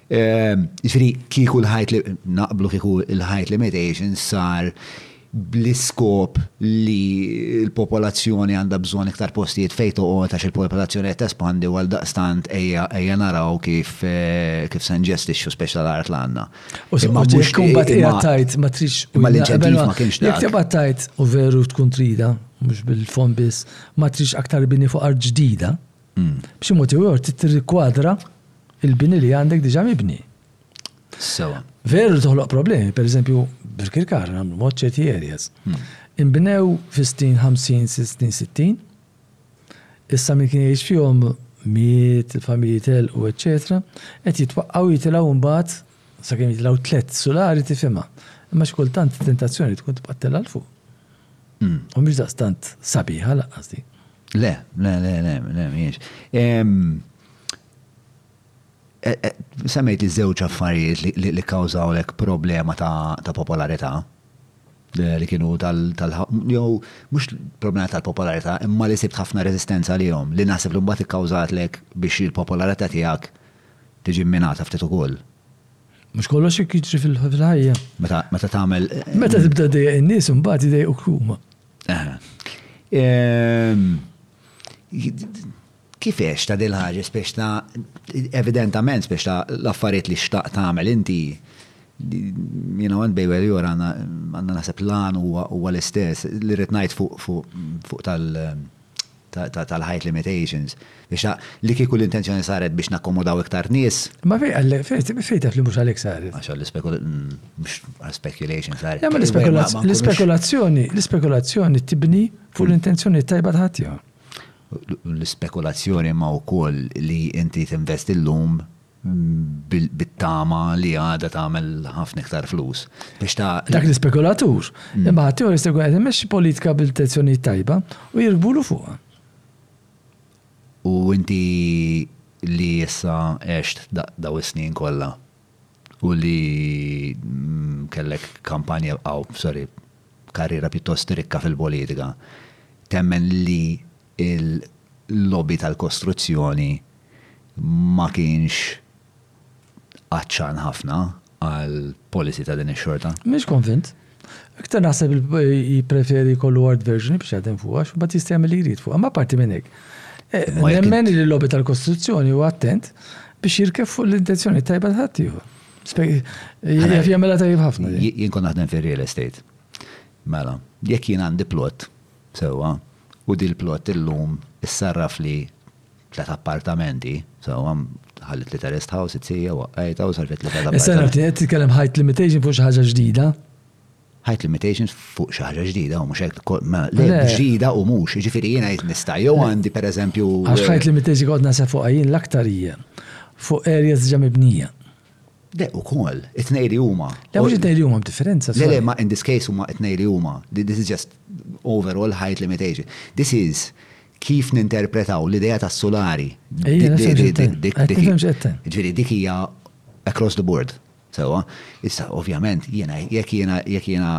Ehm, ġifieri kieku l-ħajt li naqblu kieku l-ħajt limitation sar bl-iskop li l-popolazzjoni għandha bżonn iktar postijiet fejn toqgħod għax il-popolazzjoni qed tespandi għal daqstant ejja naraw kif eh, kif se nġestixxu speċi tal-art l-għandna. U se ma mhux kumbat hija tajt ma trix u l-inċentiv ma kienx dak. Jekk tibgħat tajt u veru tkun trida, mhux bil-fond biss, ma trix aktar bini fuq art ġdida, B'xi mod jew ieħor trid tirrikwadra l-bini li għandek diġà mibni. Sewa. Veru li toħloq problemi, pereżempju, Birkirkar nagħmlu mod ċerti areas. Inbnew fis-snin 50, snin 60, issa min kien jgħix fihom miet, il-familji telqu, eċċetera, qed jitwaqqgħu jitilgħu mbagħad sakemm jitilgħu tliet sulari tifhimha. Imma xi kultant it-tentazzjoni tkun tibqa' tella' 'l fuq. U mhix daqstant sabiħa laqqas din. Le, le, le, le, le, miex. E, e, semmejt li żewġ affarijiet li kawżaw lek problema ta' popolarità li kienu tal jew mhux problema tal-popolarità imma li sibt ħafna reżistenza li jom li naħseb li mbagħad ikkawżat lek biex il-popolarità tiegħek tiġi minata ftit ukoll. Mhux kollox jekk jiġri fil-ħajja. Meta tagħmel. Meta tibda dejja in-nies imbagħad idejquk huma. Ehm, kifex ta' dil ħaġa spiex ta' evidentament spiex ta' l-affarijiet li xtaq tagħmel inti jina għand bej għal jura għanna nasib l-għan huwa l-istess li rritnajt fuq tal- tal-height limitations, biex ta' li kieku l-intenzjoni saret biex nakkomodaw iktar nies. Ma fej għallek, fej taf li mhux għalhekk saret. Għax l-ispekulazzjoni saret. L-ispekulazzjoni, l-ispekulazzjoni tibni fuq l-intenzjoni tajba ta' ħaddieħor. L-ispekulazzjoni ma' wkoll li inti tinvesti llum bit-tama li għadha tagħmel ħafna iktar flus. Biex ta' Dak l-ispekulatur. Mm. Imma ħadd ieħor jista' jkun qed imexxi politika b'intenzjonijiet tajba u jirkbulu fuqha. U inti li issa għext daw is-snin kollha u li mm, kellek kampanja għaw, sorry, karriera pjuttost rikka fil-politika, temmen li il-lobby tal-kostruzzjoni ma kienx għatxan ħafna għal policy ta' din ix-xorta. M'iniex konvint. Iktar naħseb jippreferi jkollu word version biex jaħdem fuqha għax imbagħad jista' jagħmel li jrid fuqha. Imma apparti minn hekk, nemmen li l-lobby tal-kostruzzjoni huwa attent biex jirkeb fuq l-intenzjoni tajba ta' ħaddieħor. Jaf jagħmilha tajjeb ħafna. Jien kont naħdem fir-real estate. Mela, jekk jien għandi plot sewwa u dil-plot illum issarraf li tliet appartamenti, so għam ħallit li terest house, it-sija, waqqajta u sarfet li tliet appartamenti. Issa nafti, għed t-tkellem height limitation fuq xaħġa ġdida? Height limitation fuq xaħġa ġdida, u muxek, ma le ġdida u mux, ġifiri jena jt nista, jow għandi per eżempju. Għax height limitation għod nasa fuq għajin l-aktar jie, fuq areas ġa mibnija. Le, u kol, it-nej li huma. Le, mux it-nej li huma b'differenza. Le, le, ma in this case huma it-nej li huma. This is just overall height limitation. This is kif ninterpretaw l-idea tas-sulari. Ejja, nifhem x'qed tgħid. Dik, dik, nifhem x'qed tgħid. Ġifieri dik hija across the board. Sewwa. Issa, ovvjament, jiena jekk jiena jekk jiena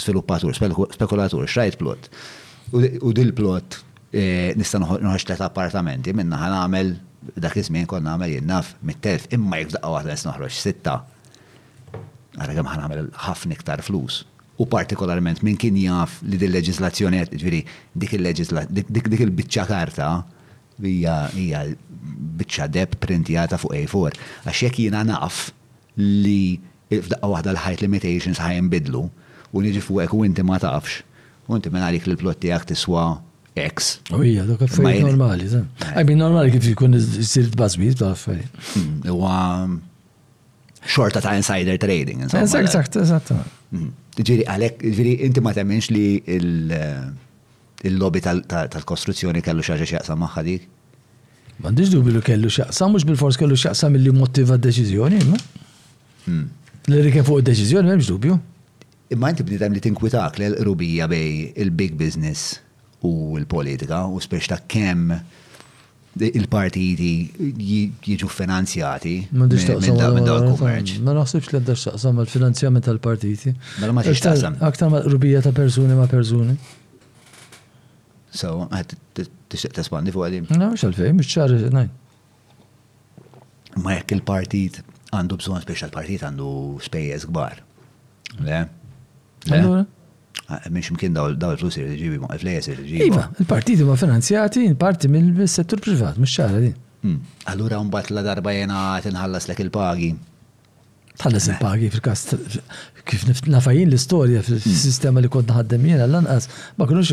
sviluppatur, spekulatur, xrajt plot. U dil plot nista' noħroġ tliet appartamenti minnha ħa nagħmel dak iż-żmien kont nagħmel jien naf mit-telf imma jekk f'daqqa waħda nista' noħroġ sitta. Ara kemm ħa nagħmel ħafna iktar flus. u partikolarment min kien jaf li din leġiżlazzjoni qed, jiġifieri dik il-leġiżla, dik, dik, dik il-biċċa karta hija, hija biċċa deheb pprintjata fuq A4. Għax jekk jiena naf li f'daqqa waħda l-height limitations ħa jinbidlu, u niġi fuqek u inti ma tafx, u inti minn għalik li l-plot tiegħek tiswa X. U hija, dak affarijiet normali, I mean normali kif jkun isir tbażbir tal-affarijiet. Huwa xorta ta' insider trading. Eżatt, eżatt. Mhm. Ġiri għalek, ġiri inti ma temminx li il-lobby tal-kostruzzjoni kellu xaġa xaqsa maħħa dik? Mandiġ dubju li kellu xaqsa, mux bil-fors kellu xaqsa mill-li motiva d-deċizjoni, ma? Hmm. Li kien fuq id-deċiżjoni m'hemmx dubju. Imma inti bniedem li tinkwitak li l-qrubija bej il-big business u l-politika u spiex ta' kemm il-partiti jiġu ffinanzjati minn dan il-kummerċ. Ma naħsibx li għandha x'taqsam mal-finanzjament tal-partiti. Mela ma tridx taqsam. Aktar mal-qrubija ta' persuni ma' persuni. So, qed tixtieq tespandi fuq din? Le, mhux għalfejn, mhux ċar, ngħid. Imma jekk il-partit għandu bżonn biex il-partit għandu spejjeż kbar. Le? Le? Ah, Miex mkien daw il-flus irriġibi, ma il-flejes irriġibi. Iva, il-partiti ma finanzjati parti mill-settur privat, mux ċara di. Hmm. Allura mbagħad la darba jena tinħallas lek il-pagi. Tħallas il-pagi fil-kas kif nafajin l-istorja fil-sistema li kont naħaddem jiena lanqas ma kienux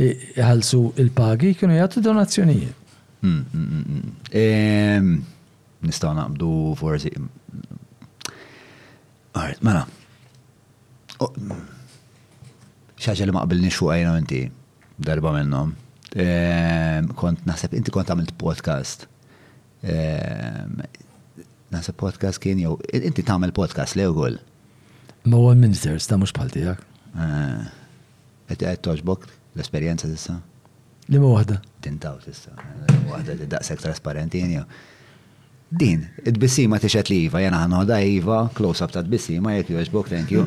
iħallsu il-pagi kienu jagħtu donazzjonijiet. Mm, mm, mm, ehm, Nistgħu naqbdu forsi. Alright, mela. Xaġa li ma qbilni xuqajna inti darba minnhom. Ehm, kont naħseb inti kont għamilt podcast Ehm, Nasa podcast kien jew, inti tagħmel podcast li ewwel. Ma huwa ministers ta' mhux bħal tiegħek. Eh, qed qed toġbok l-esperjenza tista'? Li ma waħda? Tintaw tista'. Eh, waħda li daqshekk trasparenti jew. Din, id-bissima tixet li iva, jena ħanoda iva, close-up ta' d-bissima, jek joġbok, thank you.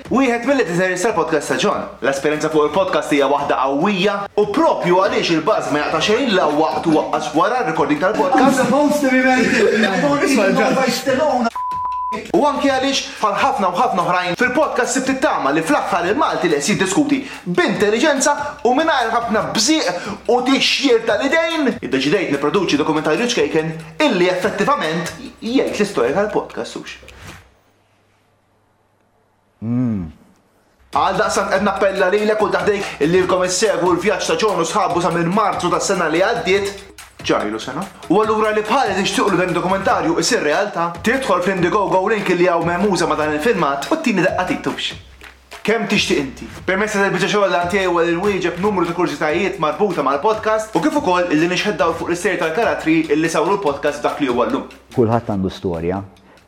Wieħed mill-editors tal-podcast ta' John. L-esperjenza fuq il-podcast hija waħda qawwija. U propju għaliex il-buzz ma jaqta' xejn la waqt u waqqas wara r-recording tal-podcast. U anki għaliex, bħal ħafna u ħafna oħrajn, fil-podcast sibt it-tama li fl-aħħar il-Malti lest jiddiskuti b'intelliġenza u mingħajr ħafna bżieq u tixjir tal-idejn. Iddeċidejt nipproduċi dokumentarju ċkejken illi effettivament jgħid l-istorja tal-podcast, hux? Għaldaqstant qed nappella lilek u taħdejk illi lkom issegwu l-vjaġġ ta' John u sħabu sa minn Marzu tas-sena li għaddiet, ġa ilu sena, u allura li bħali tixtiequ li dan id-dokumentarju isir realtà, tidħol fl-Indiegogo link illi hawn mehmuża ma' dan il-filmat u tini daqqa titux. Kemm tixtieq inti. Permezz ta' dil-biċċa xogħol l-għan tiegħi huwa li nwieġeb numru ta' kurżitajiet marbuta mal-podcast u kif ukoll illi nixħet dawl fuq l-istejjer tal-karattri illi sawru l-podcast f'dak li huwa llum. Kulħadd għandu storja,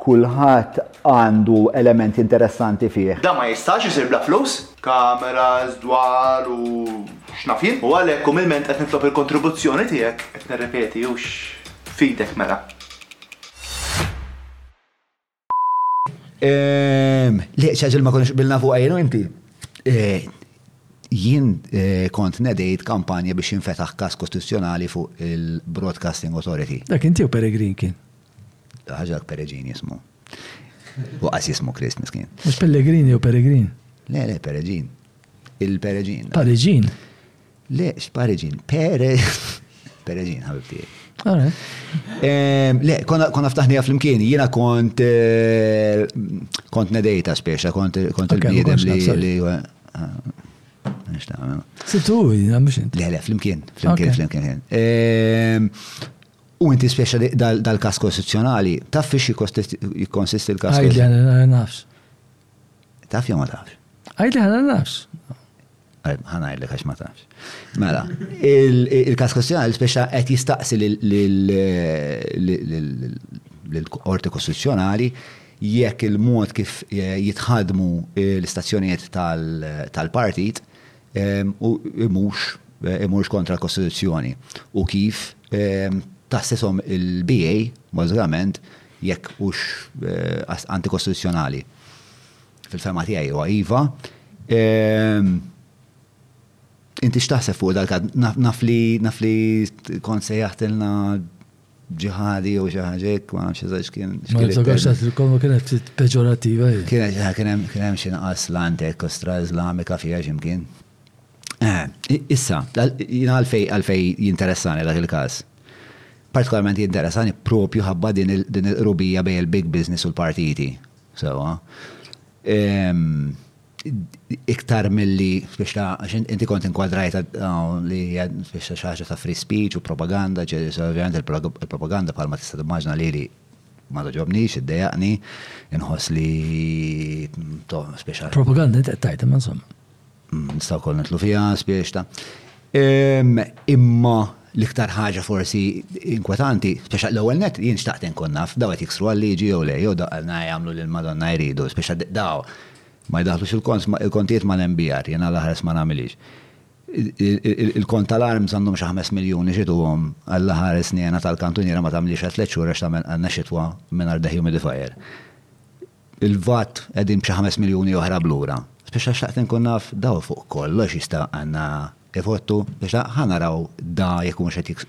Kulħadd għandu elementi interessanti fih. Dan ma jistax isir bla flus. Kameras, dwal u x'naf jien. U għalhekk umilment qed nitlob il-kontribuzzjoni tiegħek, qed nirrepeti hux f'idek mela. Eemm, le, xi ħaġa li ma konniex qbilna fuqha jien u inti. Jien kont nedejt kampanja biex jinfetaħ każ kostituzzjonali fuq il-Broadcasting Authority. Dak inti jew Peregrin kien? Ħaġa Peregin jismu. U qas jismu Krist miskin. Mux Pellegrini u Peregrin. Le, le, Peregin. Il-Peregin. Paregin. Le, x'Paregin? Pere. Peregin, ħabibti. Ehm, le, konna ftaħni għaf l-imkien, jina kont eh, kont nedejta speċa, kont il-bniedem li. Situ, jina mux. Le, le, fl-imkien, fl-imkien, fl-imkien. Ehm, U inti spjega li dal-każ kostituzzjonali, taf fiex jikkonsisti l-każ? Għidli ħana nara nafs. Taf jew ma tafx? Għidli ħana nafs. Ħana għidli għax ma tafx. Mela, il-każ kostituzzjonali speċa qed jistaqsi l-Qorti Kostituzzjonali jekk il-mod kif eh, jitħadmu eh, l-istazzjonijiet tal-partit u imux imurx kontra l-Kostituzzjoni u kif taħsisom il-BA, bażikament, jekk hux antikostituzzjonali. Fil-fema tiegħi huwa iva. Inti x'taħseb fuq dal-każ? Naf li kont se jaħtilna ġihadi jew xi ħaġa hekk, ma nafx eżatt x'kien. Ma niftakarx għad il-kolma kienet peġorattiva. Kienet kien hemm xi nqas l-għandek kostra Islamika fiha x'imkien. Issa, jina għalfej għalfej jinteressani dak il-każ. Partikolarment jinteressani propju ħabba din il-qrubija bej il-big business u l-partiti. Sewa. So, iktar milli biex ta' għax inti kont inkwadrajt hawn li hija biex ta' xi ħaġa ta' free speech u propaganda, ġieli so ovvjament il-propaganda bħalma tista' timmaġina lili ma togħġobnix, iddejjaqni, inħoss li to speċa. Propaganda inti qed tgħid imma insomma. Nistgħu wkoll nidħlu fiha speċ ta'. Imma l-iktar ħaġa forsi inkwetanti, speċa l-ewwel net jien xtaqt inkun naf daw qed jiksru għal-liġi jew le, jew daqalna jagħmlu lil Madonna jridu, speċa daw ma jdaħħlux il-kontijiet mal-MBR, jien għal aħres ma nagħmilhiex. Il-kont tal-arms għandhom xi ħames miljuni xi tuhom għal aħres njena tal-kantuniera ma tagħmilhiex għal tliet xhur għax tagħmel għandna xitwa mingħajr dehumidifier. Il-VAT qegħdin b'xi ħames miljuni oħra b'lura. Spiss għax xtaqt inkun naf dawl fuq kollox jista' għandna ifottu biex ta' ħa naraw da jekk humiex qed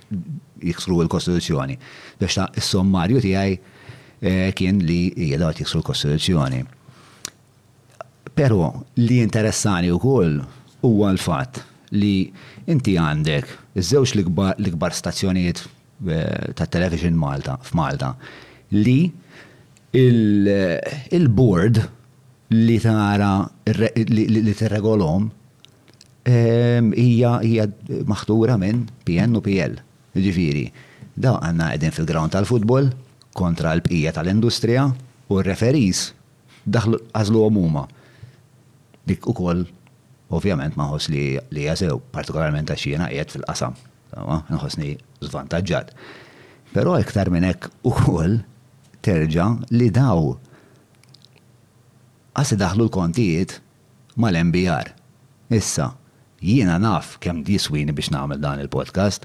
jiksru l-Kostituzzjoni. Biex ta' is-sommarju tiegħi kien li ija daw qed jiksru l-Kostituzzjoni. Però li interessani wkoll huwa l-fatt li inti għandek iż-żewġ l-ikbar stazzjonijiet tat-television Malta, f'Malta, li il-board li tara li tirregolhom hija maħtura minn PN u PL. Jiġifieri, da għandna qegħdin fil-ground tal-futbol kontra l-bqija tal-industrija u r-referees daħlu għażluhom huma. Dik ukoll ovvjament ma nħoss li hija sew, partikolarment għax jiena qiegħed fil-qasam. Insomma, nħossni żvantaġġat. Però iktar minn hekk ukoll terġa' li daw qas idaħħlu l-kontijiet mal-MBR. Issa, jiena naf kemm jiswini biex nagħmel dan il-podcast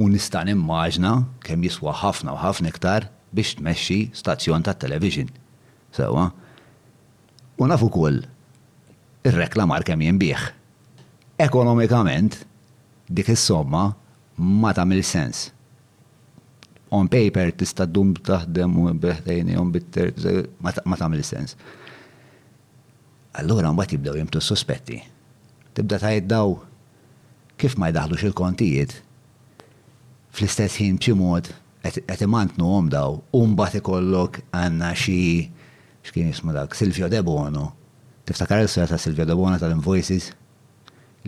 u nista' nimmaġna kemm jiswa ħafna u ħafna iktar biex tmexxi stazzjon tat-television. Sewwa? U naf ukoll ir-reklamar kemm jinbiegħ. Ekonomikament dik is-somma ma tagħmilx sens. On paper tista' ddum taħdem u nbiegħ tgħinihom bit-terz, ma tagħmilx sens. Allura mbagħad jibdew jinbtu s-suspetti. Tibda tgħid daw kif ma jdaħħlux il-kontijiet, fl-istess ħin b'xi mod qed imantnuhom daw u mbagħad ikollok għandna xi X'kien jismu dak? Silvio Debono. Tiftakar l-istorja ta' Silvio Debono tal-invoices?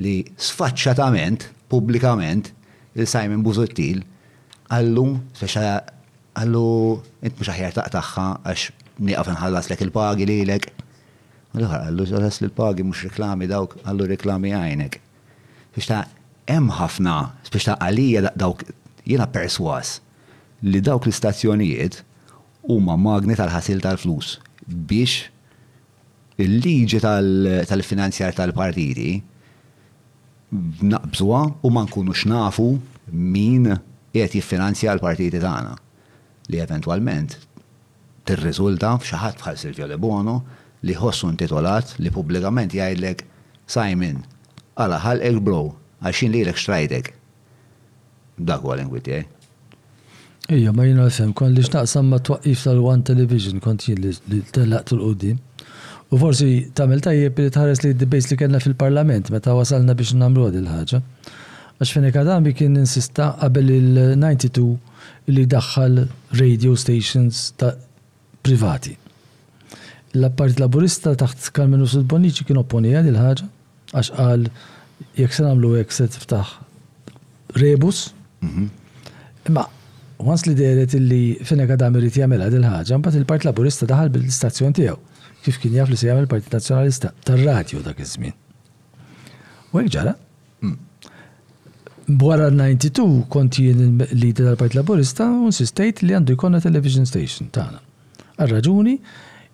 Li sfaċċatament, pubblikament, lil Simon Busuttil qallu, speċa qallu int mhux aħjar taqtagħha għax nieqaf inħallaslek il-pagi lilek. U l-ieħor qallu ġalas li l-pagi mhux riklami dawk, qallu riklami għajnek. Speċa hemm ħafna, speċa għalija dawk jiena persważ li dawk l-istazzjonijiet huma magni tal-ħasil tal-flus biex il-liġi tal-iffinanzjar tal-partiti naqbżuha u ma nkunux nafu min qiegħed jiffinanzja l-partiti tagħna, li eventwalment tirriżulta f'xi ħadd bħal Silvio Debono li jħossu intitolat li pubblikament jgħidlek, Simon, qala' ħalqek bro, għax jien lilek xtrajtek. Dak huwa l-enkwi tiegħi. Ejja, ma jiena l-fem, kondi x'naqsam ma' twaqqif tal-One Television, kont jien li tellaqt 'l quddiem. U forsi tagħmel tajjeb li tħares lejn id-debates li kellna fil-Parlament meta wasalna biex nagħmluha din il-ħaġa. Għax Fenech Adami kien insista qabel il-92 li jdaħħal radio stations ta' privati. L-Partit Laburista taħt Carmen Russell Bonnici kien opponiha din il-ħaġa għax qal jekk se nagħmlu hekk se tiftaħ rebus. Mhm. Imma once li deret illi Fine Gadam irid jagħmilha din il-ħaġa, mbagħad il-Partit Laburista daħal bil-istazzjon tiegħu kif kien jaf li se jagħmel il-Partit Nazzjonalista tar-radju dak iż-żmien. U hekk ġara. Wara l-92 kont jien il-leader tal-Partit Laburista u nsistejt li għandu jkollna television station tagħna. Għar-raġuni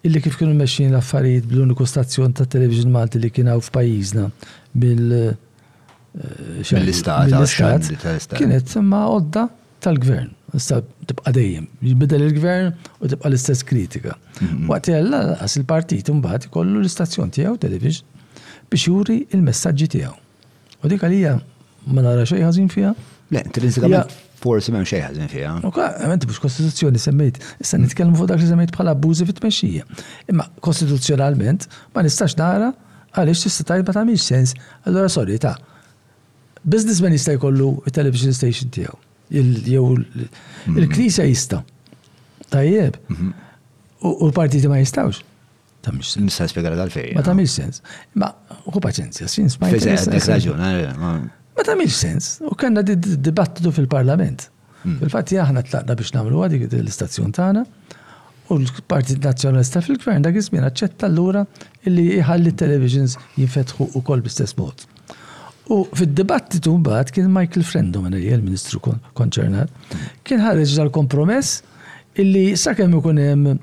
illi kif kienu mexjin l-affarijiet bl-uniku stazzjon ta' television Malti li kien hawn f'pajjiżna mill- eh, Mill-istat, għax mill-istat, għandi tal-istat. kienet ma' għodda tal-gvern, issa tibqa' dejjem, jinbidel il-gvern u tibqa' l-istess kritika. Waqt li għall-anqas il-partit imbagħad ikollu l-istazzjon tiegħu television biex juri l-messaġġi tiegħu. U dik għalija ma nara xejn ħażin fiha. Le, intrinsika forsi m'hemm xejn ħażin fiha. Ok, inti mhux kostituzzjoni semmejt, issa nitkellmu fuq dak li semmejt bħala abbużi fit-tmexxija. Imma kostituzzjonalment ma nistax nara għaliex tista' tgħid ma tagħmilx sens, allura sorry ta' Businessman jista' jkollu television station tiegħu. Jew mm-hmm. il-knisja jista'. Tajjeb. Mm-hmm. U l-partiti ma jistawx. Ta' mhix sens. Nista' spjegara tal-fejn. Ma ta' mhix sens. Ma hu paċenzja, sin spajt. Fiżek raġun, eh, Ma ta' mhix sens. U kellna dibattitu fil-Parlament. Fil-fatt aħna tlaqna biex nagħmluha dik l-istazzjon tagħna u l-Partit Nazzjonalista fil-Gvern dak iż-żmien aċċetta allura li jħalli t-televisions jinfetħu wkoll bl-istess mod. U fid-dibattitu mbagħad kien Michael Frendom li hija l-Ministru konċernat, kien ħareġ dal-kompromess illi sakemm ikun hemm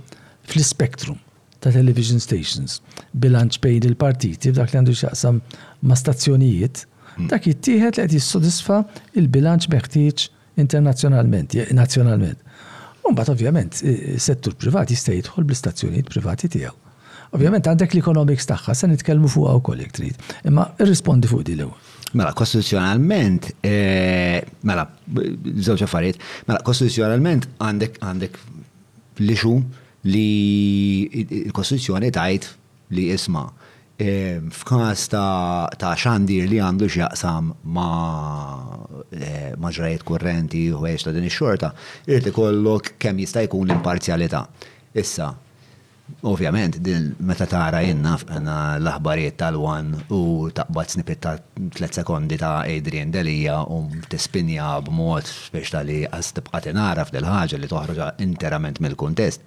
fl-ispektrum ta' television stations, bilanċ bejn il-partiti f'dak li għandu x'jaqsam ma' stazzjonijiet, dak jittieħed li qed jissodisfa l-bilanċ meħtieġ internazzjonalment, nazzjonalment. U mbagħad ovvjament is-settur privat jista' jidħol bl-istazzjonijiet privati tiegħu. Ovvjament għandek l-economics tagħha, se nitkellmu fuqha wkoll jekk trid. Imma irrispondi fuq din l-ewwel. Mela, kostituzzjonalment, eh, mela, żewġ affarijiet, mela, kostituzzjonalment għandek għandek l-issue li l-Kostituzzjoni tgħid li isma' f'każ ta' xandir li għandu x'jaqsam ma' ġrajjiet kurrenti u ħwejjeġ ta' din ix-xorta, irid ikollok kemm jista' jkun imparzjalità. Issa, Ovvjament din meta tara jien naf qena l-aħbarijiet tal-one u taqbad snippet ta' tliet sekondi ta' Adrian Delia u tispinja b'mod biex li qas tibqa' tingħaraf dil-ħaġa li toħroġha interament mill-kuntest,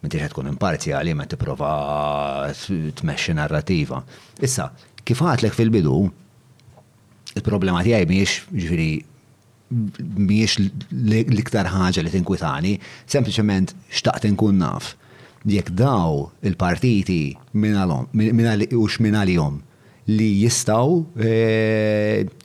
m'intix qed tkun imparzjali imma qed tipprova tmexxi narrattiva. Issa, kif għadtlek fil-bidu, il-problema tiegħi mhijiex, jiġifieri, mhijiex l-iktar ħaġa li tinkwitani, sempliċement xtaqt inkun naf jekk dawn il-partiti hux minn għalihom li jistgħu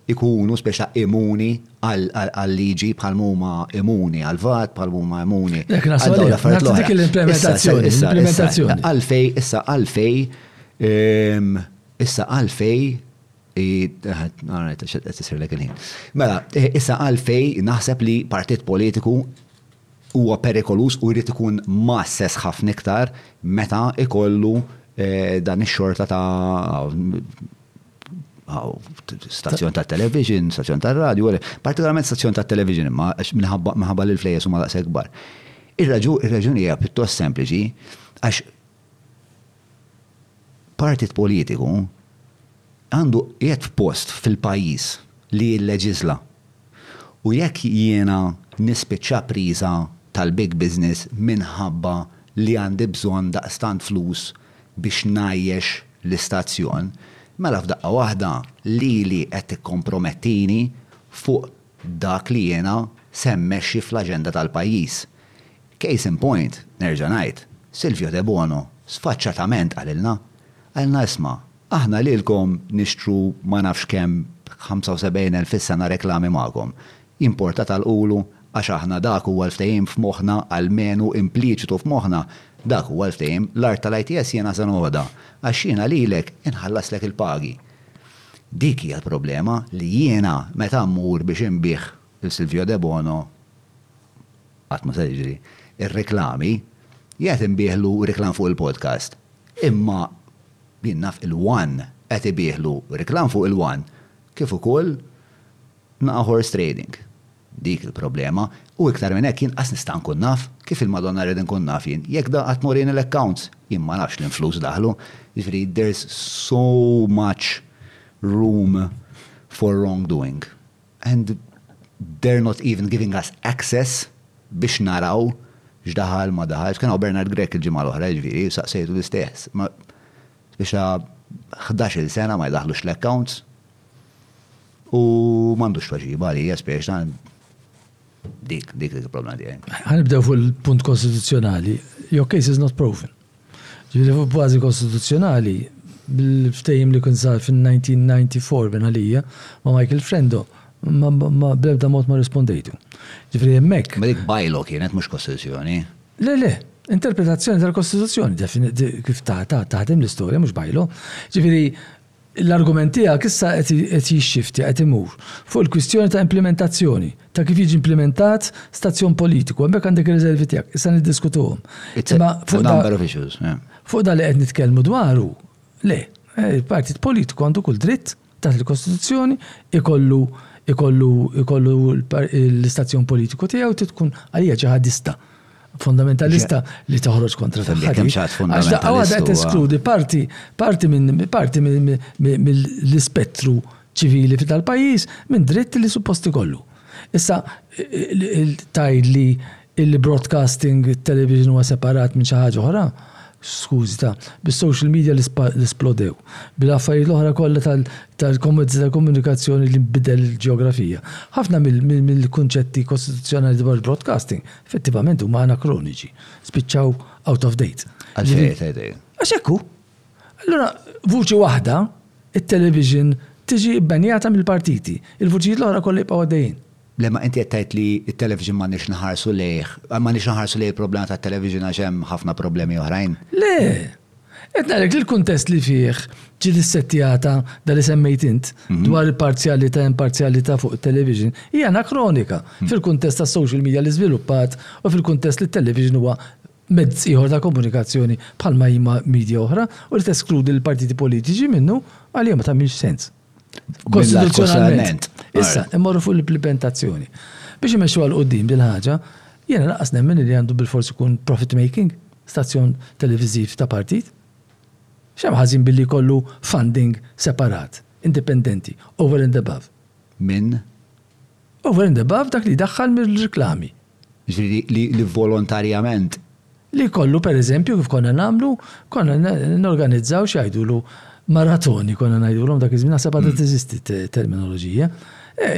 jkunu speċa immuni għal-liġi bħal m'huma immuni għall-VAT, bħal m'huma immuni għal dawn l-affarijiet l-oħra. Dik l-implementazzjoni. L-implementazzjoni. Għalfejn, issa għalfejn, issa għalfejn Għarajta xed qed isirlek il-ħin. Mela, eh, issa għalfej naħseb li partit politiku huwa perikolus u jrid ikun massess ħafna iktar meta ikollu eh, dan ix-xorta ta' stazzjon ta' television, stazzjon ta' radio, partikolarment stazzjon ta' television imma minħabba li l-flejes huma daqs ikbar. Ir-raġuni hija pjuttost sempliċi għax partit politiku għandu qiegħed f'post fil-pajjiż li jilleġiżla u jekk jiena nispiċċa priża tal-big business minħabba li għandi bżonn daqstant flus biex ngħajjex l-istazzjon, mela f'daqqa waħda lili qed tikkompromettini fuq dak li jiena se mmexxi fl-aġenda tal-pajjiż. Case in point, nerġa' ngħid, Silvio Debono sfaċċatament qalilna, qalilna isma', aħna lilkom nixtru ma nafx kemm b'75,000 fis-sena reklami magħkom. Jimporta tagħlqulu għax aħna dak huwa l-ftehim f'moħħna, almenu impliċitu f'moħħna, dak huwa l-ftehim, l-art tal-ITS jiena se noħodha għax jiena lilek inħallaslek il-pagi. Dik hija l-problema li jiena meta mmur biex inbigħ lil Silvio Debono, qatt ma ser jiġri, ir-riklami, jien qed inbiegħlu riklam fuq il-podcast. Imma jien naf il-one qed ibiegħlu riklam fuq il-one kif ukoll naqaħ horse trading. Dik il-problema, u iktar minn hekk jien qas nista' nkun naf, kif il-Madonna rrid inkun naf jien, jekk da qatt murieni l-accounts, jien ma nafx liem flus daħlu, jiġifieri there's so much room for wrong doing and they're not even giving us access biex naraw x'daħal ma daħalx, kien hawn Bernard Grech il-ġimgħa l-oħra jiġifieri u saqsejtu l-istess, ma spiċċa ħdax-il sena ma jdaħħlux l-accounts. U m'għandux tweġiba għalija spiex ta' dik, dik dik il-problema tiegħi. Ħanibdew fuq il-punt konstituzzjonali. Your case is not proven. Ġifieri fuq bażi konstituzzjonali, bil-ftehim li kien sar fin-1994 minn għalija ma' Michael Frendo, ma bl-ebda mod ma rispondejtu. Ġifri jemmek. Ma dik bajlo kienet mux kostituzzjoni. Le, le, interpretazzjoni tal-kostituzzjoni, kif taħdem l-istoria mux bajlo. Ġifri, L-argument tiegħek issa qed jixxifti, qed imur, fuq il-kwistjoni ta' implimentazzjoni, ta' kif jiġi implimentat stazzjon politiku. Hemmhekk għandek ir-riservi tiegħek, issa niddiskutuhom. Imma fuq da. Fuq da li qed nitkellmu dwaru, le, il-partit politiku għandu kull dritt taħt il-Kostituzzjoni ikollu ikollu ikollu l-istazzjon politiku tiegħu trid tkun għalija ġihadista. fundamentalista li toħroġ kontra tagħha. Kemm xaħat fundamentalista. Għax qed eskludi parti parti minn parti mill-ispettru ċivili tal-pajjiż minn dritt li supposti kollu. Issa tajd li il-broadcasting television huwa separat minn xi ħaġa oħra, skużi ta' bis-social media li splodew, bil-affarijiet l-oħra kollha tal-kommedzi tal-komunikazzjoni li nbidel il-ġeografija. Ħafna mill-kunċetti kostituzzjonali dwar broadcasting Effettivament huma anakroniċi, spiċċaw out of date. Għax hekk hu. Allura vuċi waħda, it-television tiġi bbenjata mill-partiti, il-vuċijiet l-oħra kollha jibqgħu għaddejjin. Le ma inti qed tgħid li t-television m'għandniex nħarsu lejh, m'għandniex nħarsu lejn il-problema tat-television għax hemm ħafna problemi oħrajn. Le! Qed ngħidlek li l-kuntest li fih ġiet issettjata da li semmejt int dwar il-parzjalità imparzjalità fuq it-television hija anakronika fil-kuntest tas-social media li żviluppat u fil-kuntest li t-television huwa mezz ieħor ta' komunikazzjoni bħal ma hi media oħra u li teskludi lill-partiti politiċi minnu għalija ma tagħmilx sens kostituzzjonalment. Issa, immorru fuq l-implimentazzjoni. Biex imexxu għal quddiem dil-ħaġa, jiena laqqas nemmen li għandu bil-fors ikun profit making. stazzjon televiżiv ta' partit? X'hemm ħażin billi jkollu funding separat, indipendenti, over and above. Minn? Over and above dak li jdaħħal mir-riklami. Jiġifieri li volontarjament. Li jkollu per eżempju kif konna nagħmlu, konna norganizzaw x'jgħidulu maratoni konna ngħidulhom dak iż-żmien naħseb għadha teżisti terminoloġija.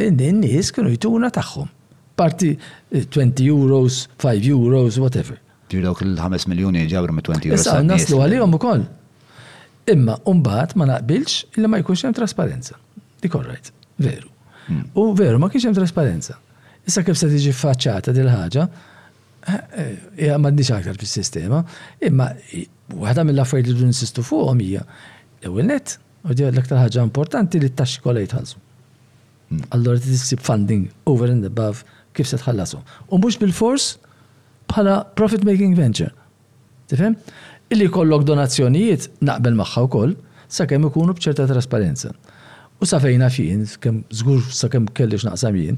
In-nies kienu jtuna tagħhom. Parti 20 euros, 5 euros, whatever. Ġifieri dawk il-ħames miljuni jġabru mit-twenty euros tan-nies. Issa, naslu għalihom ukoll. Imma mbagħad ma naqbilx li ma jkunx hemm trasparenza. Dik all right, veru. U veru ma kienx hemm trasparenza. Issa kif se tiġi ffaċċata dil-ħaġa, hija m'għandniex aktar fis-sistema, imma waħda mill-affarijiet li rridu ninsistu fuqhom hija l-ewwel nett, u di l-aktar ħaġa importanti li t-taxxi kollha jitħallsu. Allura trid issib funding over and above kif se tħallasu. U mhux bil-fors bħala profit making venture. Tifhem? Illi jkollok donazzjonijiet naqbel magħha wkoll, sakemm ikunu b'ċerta trasparenza. U sa fejn naf jien, kemm żgur sakemm kelli x'naqsam jien,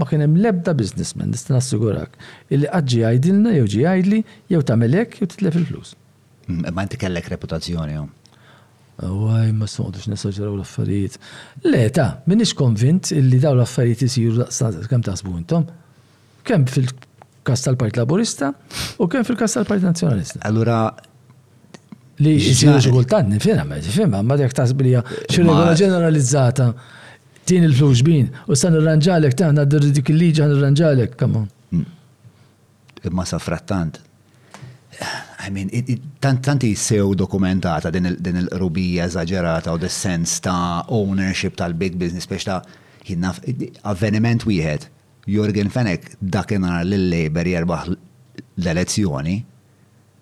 ma kien hemm l-ebda businessman, nista' nassigurak, illi qatt ġie jgħidilna jew ġie jgħidli jew tagħmel hekk jew titlef il-flus. Imma inti kellek reputazzjoni hawn. Awwaj, ma noqgħodux nesaġeraw l-affarijiet. Le, ta, m'iniex konvint illi dawn l-affarijiet isiru daqstant kemm taħsbu intom. Kemm fil-każ tal-Partit Laburista u kemm fil-każ tal-Partit Nazzjonalista. Allura li jisiru xi kultant nifhimha, ma tifhimha, ma dak taħseb li xi regola ġeneralizzata tin il-flus bin u sa nirranġalek taħna dik il-liġi nirranġalek, come on. Mm. Imma sa frattant, I mean, tanti sew dokumentata din il-rubija eżagerata u dis-sens ta' ownership tal-big business biex ta' jinnaf avveniment wieħed Yorgen Fenech dakinhar lil Labour jerbaħ l-elezzjoni,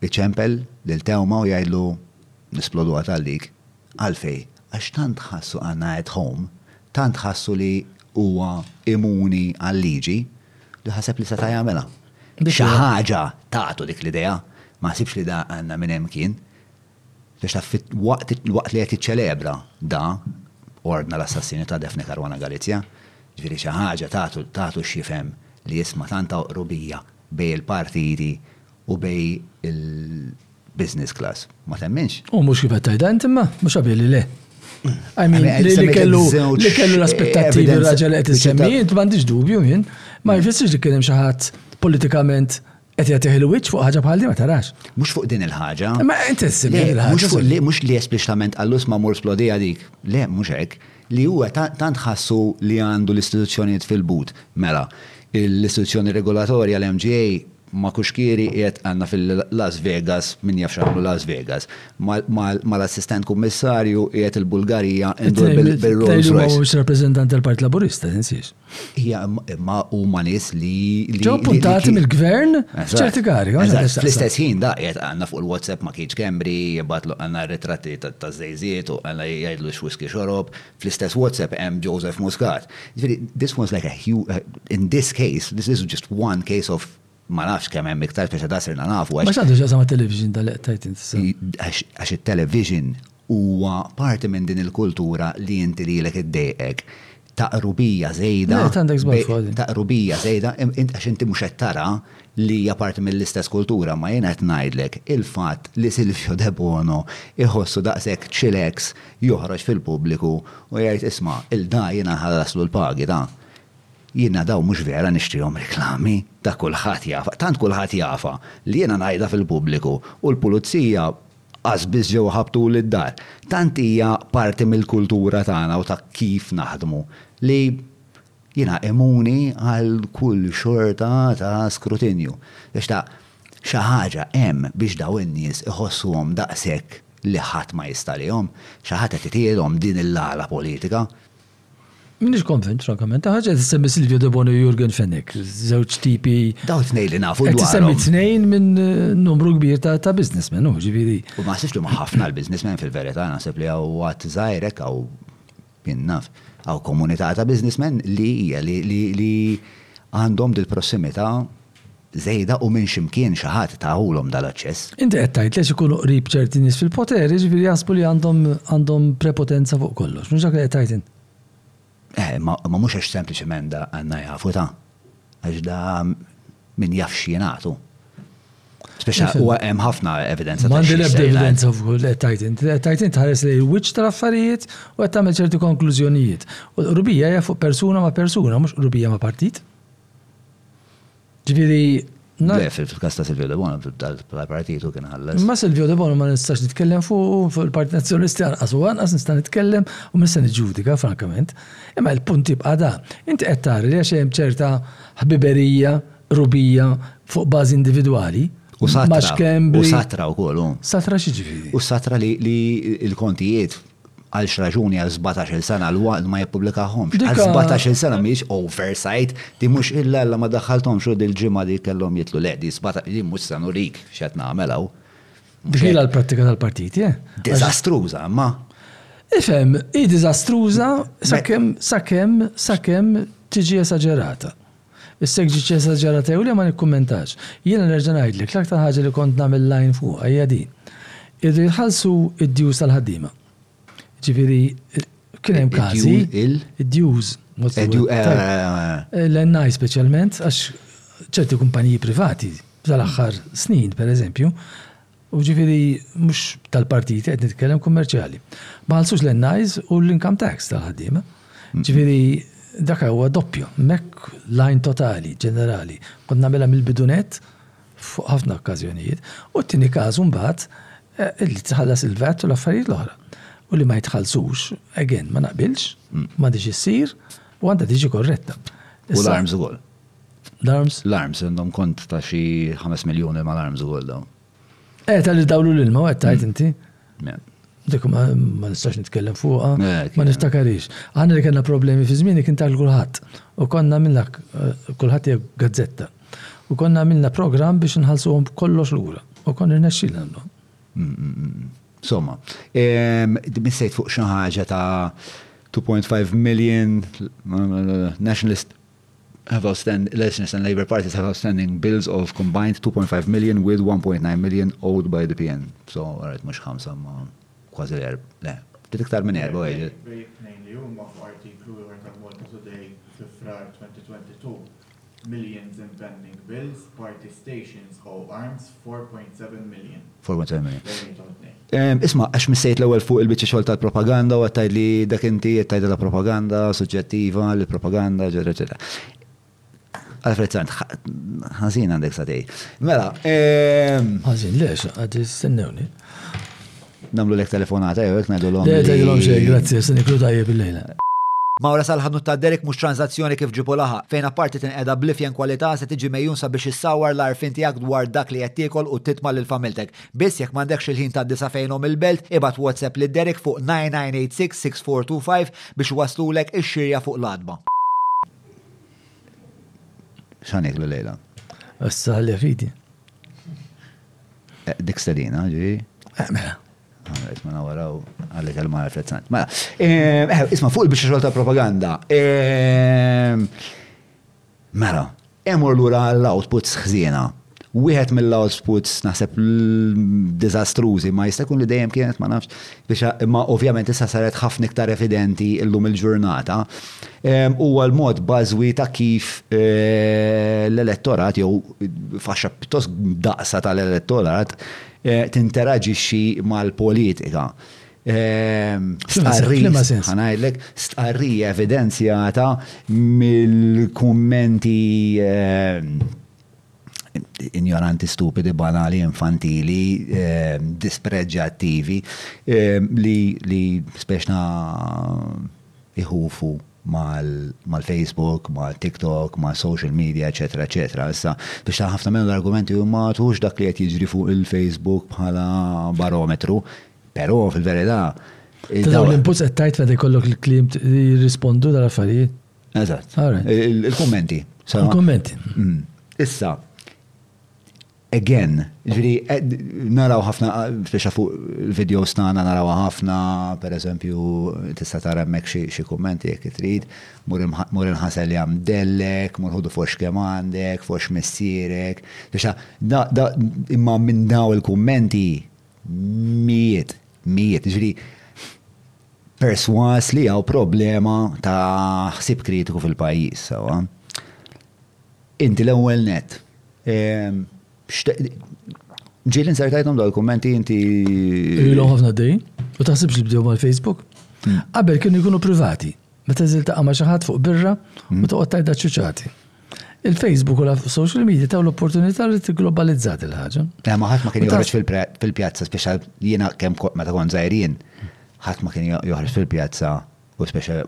iċempel lil Theuma u jgħidlu nisploduha t'għalik. Għalfejn? Għax tant ħassu għandna at home, tant ħassu li huwa imuni għal-liġi li ħaseb li seta' jagħmilha. Xi ħaġa tatu dik l-idea, ma ħsibx li da għandna minn hemm kien. Biex taf, waqt li qed jiċċelebra da, ordna l-assassinju ta' Daphne Caruana Galizia, ġifieri xi ħaġa tagħtu x'jifhem li isma' tant hawn qrubija bejn il-partiti u bejn il-business class. Ma temminx? U mhux kif qed tgħidha int imma, mhux għabieli le. I mean, li kellu l-aspettattivi r-raġel li qed issemmi int m'għandix dubju jien, ma jfissirx li kien hemm xi ħadd politikament Qed jagħtih il-wiċċ fuq ħaġa bħal din ma tarax. Mhux fuq din il-ħaġa. Ma inti ssib din il-ħaġa. Mhux fuq li mhux li espliċitament qallus ma mur splodija dik. Le, mhux hekk. Li huwa tant ħassu li għandu l-istituzzjonijiet fil-but. Mela, l-istituzzjoni regolatorja l-MGA ma' kuxkieri qiegħed għandna fil-Las Vegas, min jaf x'għamlu Las Vegas. Mal-assistent kummissarju qiegħed il-Bulgarija indur bil-Rolls Royce. Mhux rappreżentant tal-Partit Laburista, tinsiex. Hija imma huma nies li. Ġew puntati mill-gvern f'ċerti gari. Fl-istess ħin da qiegħed għandna fuq il-WhatsApp ma kienx kembri, jibgħatlu għandna ritratti ta' żejżiet u għandna jgħidlu x-whisky xorob. Fl-istess WhatsApp hemm Joseph Muscat. This was like a huge, in this case, this is just one case of Ma nafx kemm hemm iktar biex da sirna nafu għax. Ma x'għandu x'jaqsam mat-television da li qed tgħid int issa? Għax it-television huwa parti minn din il-kultura li inti lilek iddejqek ta' qrubija żejda. Le, int għandek żball fuqha din. Ta' qrubija żejda għax inti mhux qed tara li hija parti mill-istess kultura imma jiena qed ngħidlek il-fatt li Silvio Debono jħossu daqshekk chilex joħroġ fil-pubbliku u jgħid isma' 'l da jiena nħallaslu l-pagi ta'. Jiena dawn mhux vera nixtrihom reklami, dak kulħadd jafha, tant kulħadd jafha li jiena ngħidha fil-pubbliku u l-pulizija qas biss ġew iħabbtuli d-dar. Tant hija parti mill-kultura tagħna u ta' kif naħdmu li jiena immuni għal kull xorta ta' skrutinju. Għax ta' xi ħaġa hemm biex dawn in-nies iħossuhom daqshekk li ħadd ma jista' għalihom, xi ħadd qed itielhom din il-għala politika. Minix konvint, frankament, ħaġa qed issemmi Silvio De Bono u Jurgen Fenech, żewġ tipi. Daw tnej li nafu dwarhom. Qed issemmi tnejn minn eh, numru kbir ta', ta businessmen, u ġifieri. U ma sibx li ma ħafna l-businessmen fil-verità, naħseb li hawn għad żgħirek hawn min naf, hawn komunità ta' businessmen li hija li għandhom dil-prossimità żejda u minn xi mkien xi ħadd tahulhom dal-aċċess. Inti qed tgħid li għax ikunu qrib ċerti nies fil-poter, jiġifieri jaħsbu li għandhom għandhom prepotenza fuq kollox. Mhux dak li qed tgħid int? Eh, imma imma mhux għax sempliċement da għandna jafu ta. Għax da min jaf x'jingħatu. Speċa huwa hemm ħafna evidenza ta' M'għandi xi l-ebda se jingħad. evidenza fuq li qed tgħid int. Qed tgħid int tħares lejn il-wiċċ tal-affarijiet u qed tagħmel ċerti konklużjonijiet. U l-qrubija hija fuq persuna ma' persuna, mhux qrubija ma' partit. Ġifieri. Le, fil-kasta Silvio De Bono, dal-partitu kien ħallas. Ma Silvio De Bono ma nistax nitkellem fuq, fuq il-Partit Nazzjonalisti anqas u anqas nista' nitkellem u mista' niġġudika, frankament. Imma l-punt jibqa' da. Inti qed tara li għax hemm ċerta ħbiberija, qrubija fuq bażi individwali. U satra. U satra wkoll hu. Satra x'jiġifieri? U satra li l-kontijiet għal x'raġuni għal 17-il sena l-waqt ma jippubblikahomx. Għal 17-il sena mhix oversight, di mhux illa illa ma daħħalthomx u dil-ġimgħa li kellhom jitlu le di 17 li mhux se nurik x'qed nagħmel hawn. Bħila l-prattika tal-partiti, eh? Diżastruża, ma. Ifhem, hi diżastruża sakemm sakemm sakemm tiġi esaġerata. Is-segġiċ esaġerata jew le ma nikkummentax. Jiena nerġa' ngħidlek, l-aktar ħaġa li kont nagħmel l-għajn fuqha hija din. Irdu jitħallsu d-djuż tal-ħaddiema. Jiġifieri kien hemm każi. Id-djuż? L-NI speċjalment għax ċerti kumpaniji privati tal-aħħar snin, pereżempju, U ġifieri mhux tal-partiti qed nitkellem kummerċjali. Ma ħallsux l-NIs u l-income tax tal-ħaddiema. Ġifieri dak huwa doppju. Hemmhekk l-għajn totali, ġenerali. Kont nagħmilha mill-bidu nett fuq ħafna okkażjonijiet. U t-tieni każ imbagħad li tħallas il-VAT u l-affarijiet l-oħra. U li ma jitħallsux, again, ma naqbilx, m'għandhiex issir u għandha tiġi korretta. U l-arms ukoll. L-arms? L-arms, għandhom kont ta' xi 5 miljoni ma' l-arms u għoldaw. Eh, tal dawlu l-ilma, għed tajt mm. inti. Dik ma nistax nitkellem fuqa, eh, ma niftakarix. Għanna li kena problemi fi zmini kien tal kulħadd u konna minna eh, kulħadd jgħu gazzetta. U konna minna program biex nħalsuhom kollox lura. U konna rnexxilna għandu. Mm, mm, Somma, missejt fuq xi ħaġa ta' 2.5 million nationalist have outstanding, legislation and Labour parties have outstanding bills of combined 2.5 million with 1.9 million owed by the PN. So, għarret mux xamsa ma kważi l-erb. Le, ftit iktar minn erba għajġi. Bejtnejn li huma f'artiklu jħor ta' Malta Today fi frar 2022 millions in pending bills, party stations or arms 4.7 million. 4.7 million. Isma, għax missejt l-ewel fuq il-bicċa xol tal-propaganda u għattaj li dak inti għattaj la propaganda suġġettiva, li propaganda, ġerra ġerra. Alfred Sant, ħazin għandek satej. Mela. Ħazin, lex, għad s-sennewni. Namlu lek telefonata, jew jek najdu l-om. Le, tajdu l-om xej, grazzi, se niklu tajjeb il-lejla. Mawra sal-ħanut ta' Derek mhux tranżazzjoni kif ġipu laħaq, fejn apparti tinqeda bl-ifjen kwalità se tiġi megħjun sabiex issawwar l-għarfien tiegħek dwar dak li qed tiekol u titma' lil familtek. Biss jekk m'għandekx il-ħin tgħaddi sa fejn omm il-belt, ibgħat WhatsApp lil Derek fuq 9986-6425 biex iwasslulek ix-xirja fuq l-għatba. X'ħa nieklu llejla? Issa ħalliha f'idi. Dik stedina, ġi? Eh, mela. Għamret, ma nawaraw għalli kelma għal fezzant. Mela, eh, eh, isma fuq il-biex xogħol ta' propaganda. Mela, emur lura l-outputs xżiena. Wieħed mill-outputs naħseb dizastruzi, ma jista' jkun li dejjem kienet ma nafx imma ovvjament issa saret ħafna iktar evidenti llum il-ġurnata, huwa l-mod bażwi ta' kif l-elettorat jew faxxa pjuttost daqsa tal-elettorat tinteraġixxi mal-politika. F'liema sens? Ħa ngħidlek, stqarrija evidenzjata mill-kummenti injoranti, stupidi, banali, infantili, eh, dispreġġattivi, eh, li, li speċna iħufu mal-Facebook, mal mal-TikTok, mal social media, eccetera, eccetera. Issa, biex ta' ħafna minn l-argumenti huma tħux dak li qed jiġri fuq il-Facebook bħala barometru, però fil-verità. Dawn l-inputs qed tajt fejn ikollok il-klim jirrispondu dal-affarijiet. Eżatt. Il-kummenti. Il-kummenti. Mm. Issa, again, ġri, eh, naraw ħafna, speċa fuq il-video stana naraw ħafna, per eżempju, tista tara mek xie kommenti jek trid, mur nħasel jam dellek, mur ħudu fox kem għandek, fox missirek, speċa, da, imma minn daw il-kommenti, mijiet, mijiet, ġri, persważ li hawn problema ta' ħsieb kritiku fil-pajjiż, sewwa. Inti l-ewwel net. Ġieli nsertajthom dawn il-kummenti inti. Ilhom ħafna dejn. U taħsibx li bdew mal-Facebook? Hmm. Qabel kienu jkunu privati. Meta tiżil taqa' ma' xi ħadd fuq birra u toqgħod tgħidha ċuċati. Il-Facebook u l-social media taw l-opportunità li tigglobalizzat il-ħaġa. Eh, ma ħadd ma kien joħroġ fil-pjazza, speċjal jiena kemm meta kont żgħirin, ħadd ma kien joħroġ fil-pjazza u speċjal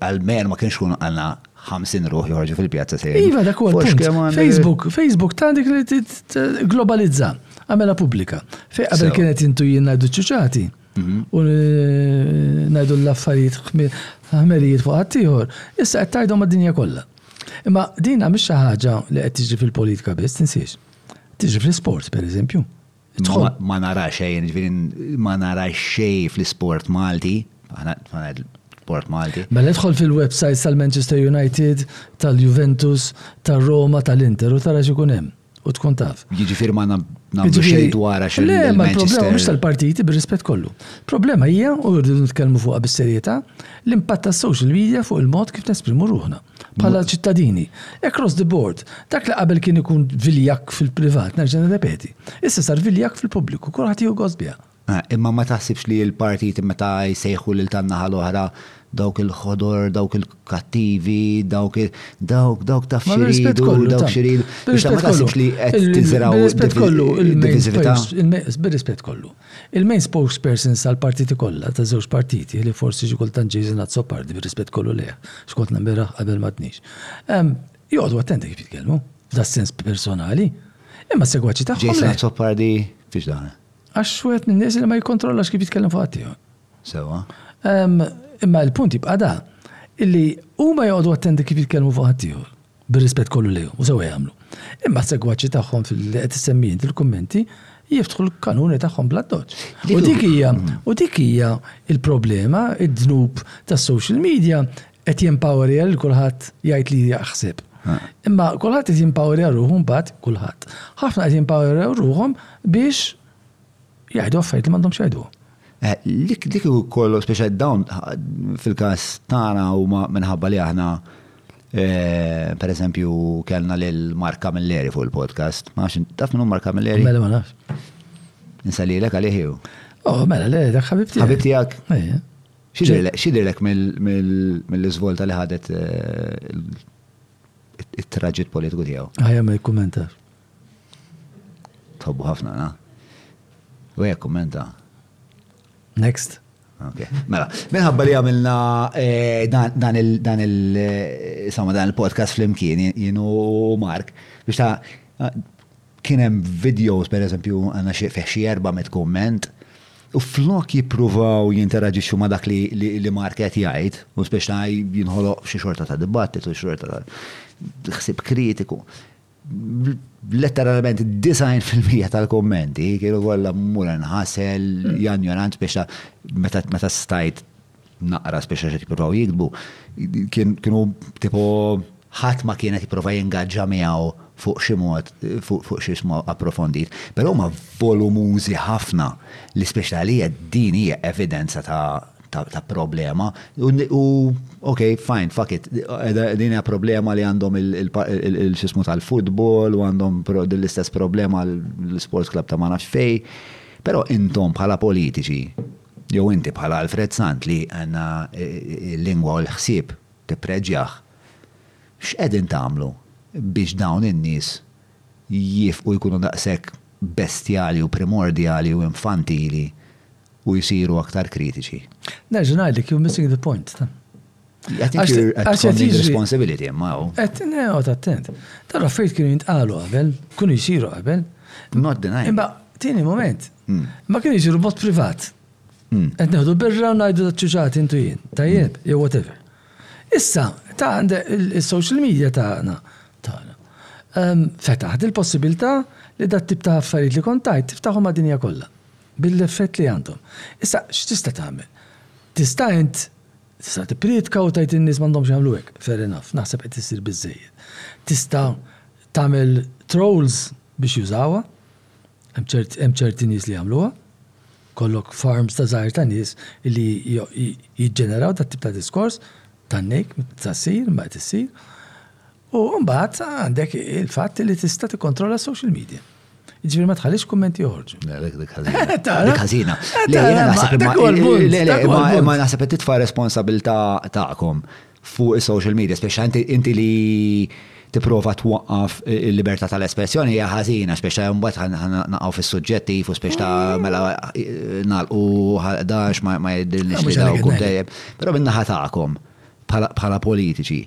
għal-men ma kienx kun għandna 50 ruħ joħorġu fil-pjazza se. Iva, dak huwa Facebook, Facebook ta' dik li globalizza, għamela pubblika. Fej qabel kienet jintu jien ngħidu ċuċati. u ngħidu l-affarijiet ħmerijiet fuq ħaddieħor, issa qed tgħidhom mad-dinja kollha. Imma din mhix xi ħaġa li qed tiġri fil-politika biss, tinsiex. Tiġri fl-isport, pereżempju. Ma nara xejn, ġifieri ma nara xejn fl-isport Malti, sport Malti. Mela idħol fil-websites tal-Manchester United, tal-Juventus, tal-Roma, tal-Inter u tara x'ikun hemm. u tkun taf. Jiġifieri ma nagħmlu xejn dwar għax Le, ma problema mhux tal-partiti bir-rispett kollu. Problema hija u rridu nitkellmu fuqha bis-serjetà l-impatt tas-social media fuq il-mod kif nesprimu ruħna bħala ċittadini. Across the board, dak li qabel kien ikun viljakk fil-privat, nerġa' nirrepeti, issa sar viljakk fil-pubbliku, kulħadd jieħu gost biha. Imma ma taħsibx li l-partiti meta jsejħu lil tan-naħa l-oħra, dawk il-ħodor, dawk il-kattivi, dawk dawk dawk taf xi jridu, dawk xi jridu. Issa ma taħsibx li qed tiżraw diviżività? Bir-rispett kollu. Il-main spokespersons tal-partiti kollha, taż-żewġ partiti, li forsi xi kultant ġej żinha azzopardi, bir-rispett kollu lejha, x'kont nagħmilha qabel ma tniex. Joqogħdu attenti kif jitkellmu, f'das-sens personali, imma s-segwaċi tagħhom. Ġej żinha azzopardi fiex daħal? Għax wieħed minn nies li ma jikkontrollax kif jitkellem fuq ħaddieħor. Sewa. Imma l-punt jibqa' da illi huma joqogħdu attenti kif jitkellmu fuq ħaddieħor bir-rispett kollu lejhom u sewwa jagħmlu. Imma s-segwaċi tagħhom li qed issemmi int il-kummenti jiftħu l-kanuni tagħhom bl-addoċċ. U dik hija u dik hija l-problema, id-dnub tas-social media qed jempowrja lil kulħadd jgħid li jaħseb. Imma kulħadd qed jempowrja ruħu mbagħad kulħadd. Ħafna qed jempowrja ruħhom biex jgħidu affarijiet li m'għandhomx jgħidu. Eh, dik dik kollu speċjal dawn fil-każ tagħna huma minħabba li aħna eh, per eżempju kellna lil Mark Camilleri fuq il-podcast. Ma nafx taf minnu Mark Camilleri? Mela ma nafx. Insalilek għalih jew. Oh, mela, le, dak ħabib tiegħek. Ħabib tiegħek. X'jidhirlek mill-iżvolta li ħadet it-traġit politiku tiegħu? Aħjar ma jikkummentax. Tħobbu ħafna, na? U jekk kummenta. Next. Okay. Mela, minħabba li għamilna eh, dan il- dan il- eh, dan il-podcast fl-imkien, jinu Mark, biex ta' Kien hemm videos pereżempju għandna xi fih xi 400 kumment u flok jippruvaw jinteraġixxu ma' dak li Mark qed jgħid, u spiex ta' jinħoloq xi xorta ta' dibattitu, xi xorta ta' ħsieb kritiku. Letteralment 90% tal-kummenti kienu kollha mmur inħasel, janjoranz biex ta' meta stajt naqra speċi qed jippruvaw jiktbu, kienu tipo ħadd ma kienet jipprova jingaġġa miegħu fuq xi mod, fuq xi ismu approfondit. Però huma volumużi ħafna li speċi għalija din hija evidenza ta' ta' problema. U ok, fine, fuck it. Din hija problema li għandhom il-xismu tal-futbol u għandhom din l-istess problema l-sports club ta' ma nafx fej. Però intom bħala politiċi Jew inti bħala Alfred Sant li għandna l-lingwa u l-ħsieb tippreġjah, x'qegħdin tagħmlu biex dawn in-nies jiefqu jkunu daqshekk bestjali u primordjali u infantili u jsiru aktar kritiċi? Nerġa' ngħidlek, you're missing the point. Għax qed jiġri responsibility imma hawn. Qed neqgħod attent. Dawn affarijiet kienu jintqalu qabel, kienu jsiru qabel. Not denying. Imma tieni moment. Hmm. Ma kienu jsiru bot privat. Hmm. Qed neħdu birra u ngħidu ċuċat intu jien, tajjeb, hmm. jew whatever. Issa, ta' il-social media tagħna tagħna. Ehm, fetaħ il-possibilità li dat tip ta' affarijiet li kontajt tiftaħu ma' dinja kollha bil-effett li għandhom. Issa, x'tista' tagħmel? Tista' int Tista' tipprietka u tgħid in-nies m'għandhomx jagħmlu hekk, fair enough, naħseb qed issir biżżejjed. Tista' tagħmel trolls biex jużawha, hemm ċerti nies li jagħmluha, jkollok farms ta' żgħir ta' nies li jiġġeneraw dat-tip ta' diskors, tannejk meta ssir, imma qed issir. U mbagħad għandek il-fatt li tista' tikkontrolla s-social media. Ġifieri ma tħallix kummenti joħorġu. Le, dik dik ħażina. Tara. Dik ħażina. Eh, Le, tara, jiena ma- naħseb dak huwa l-punt, le, le, dak huwa ma- l-punt. ma naħseb qed titfa' responsabilità tagħkom fuq is-social media, speċa inti, inti li tipprova twaqqaf il-libertà tal-espressjoni hija ħażina, speċa mbagħad ħan- ħan naqgħu fis-suġġettiv u speċa mela eh, nagħlqu ħal 11 ma, ma jidhirniex Ah, li mhux daw għalhekk kum ngħid. dejjem. Però min-naħa tagħkom, bħala bħala politiċi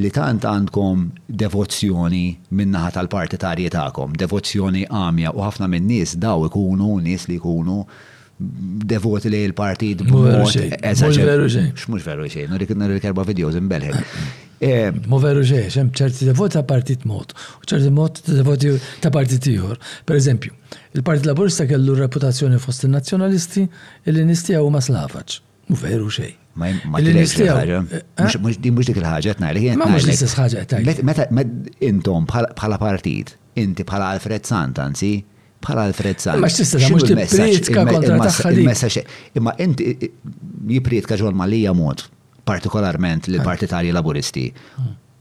li tant għandkom devozzjoni min-naħa tal-partitarji tagħkom, devozzjoni għamja u ħafna min-nies daw ikunu nies li jkunu devoti lejn il-partit Mhu veru b'mod xejn, eżaġer- mhux veru xejn. X'mhux veru xejn, nuri kien nuri l-kerba videos imbelħet. Eh, Mu veru xejn, xem ċerti devoti ta' partit mod, u ċerti mod ta' devoti ta' partit ieħor. Per eżempju, il-Partit Laburista kellu reputazzjoni fost in-Nazzjonalisti illi nies tiegħu huma slavaġ. Mu veru xej. Ma jimmatilek ħaġa. Mux dik il-ħagġa qed ngħidlek jien. Ma mhux l-istess ħaġa qed ngħidlek. Meta intom bħala partit, inti bħala Alfred Sant anzi, bħala Alfred Sant. Ma x'tista' mhux tipprietka kontra tagħha dik. Imma inti jipprietka ġol Malija mod, partikolarment lill partitarji Laburisti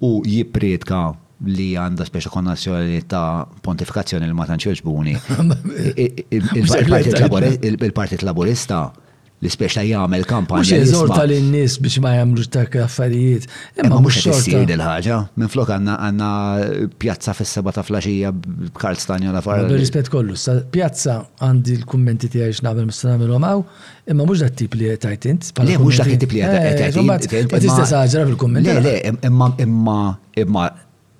u jipprietka li għanda speċa konnazzjoni ta' pontifikazzjoni li ma tantx joġbuni. Il-Partit Laburista L-ispiex ta' jagħmel kampanja. Mhux jeżorta lin-nies biex ma jagħmlux dak l-affarijiet. Imma mhux qed issir dil-ħaġa. Minflok għandna għandna pjazza fis-seba' ta' flaxija b'Karl Stanjola fara. Rispett kollu, sa pjazza għandi l-kummenti tiegħi x'nagħmel mista' nagħmilhom hawn, imma mhux dak tip li qed tgħid int. Le mhux dak it-tip li qed tgħid int. Ma tista' saġra fil-kummenti. Le le, imma imma imma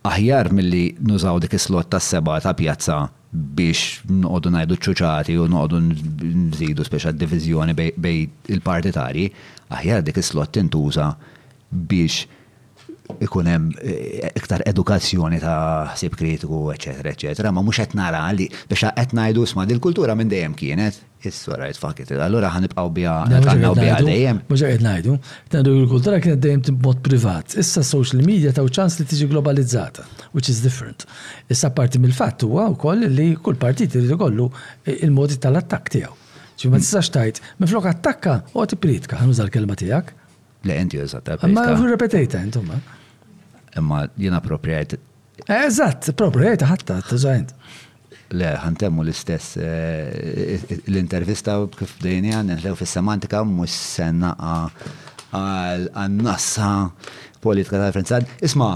Aħjar milli nużaw dik is-slot tas-sebgħa ta' pjazza biex noqogħdu ngħidu ċċuċati u noqogħdu nżidu speċa diviżjoni bejn il-partitarji, aħjar dik is-slot tintuża biex ikun hemm iktar edukazzjoni ta' ħsieb kritiku eċċetera eċċetera, imma mhux qed nara li speċa qed ngħidu isma' dil-kultura minn dejjem kienet. Is-suq rajt fakitil, allura ħa nibqgħu biha nitgħannaw biha dejjem. Mhux hekk qed ngħidu. L-agrikultura kienet dejjem b'mod privat. Issa s-social media taw ċans li tiġi globalizzata, which is different. Issa apparti mill-fatt huwa wkoll li kull partit irid ikollu il-modi tal-attakk tiegħu. Ġifieri ma tistax tgħid, minflok attakka, oqgħod ippriedka, ħa nuża l-kelma tiegħek. Le inti użat ta' Ma repetejta intom. Imma jiena proprjajt. Eżatt, proprjajt ħatta, tużajt. Le, ħa ntemmu l-istess l-intervista kif bdejniha, nitlew fis-semantika, mhux se naqa' għan-nassa politika ta' Alfred Sant. Isma',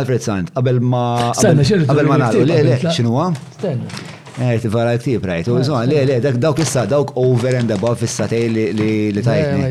Alfred Sant, qabel ma qabel ma nagħlqu, le, le, x'inhuwa? Stenna. Eh, tivara l-ktib rajt. U żon, le, le, dawk issa, dawk over and above issa tej li tajtni.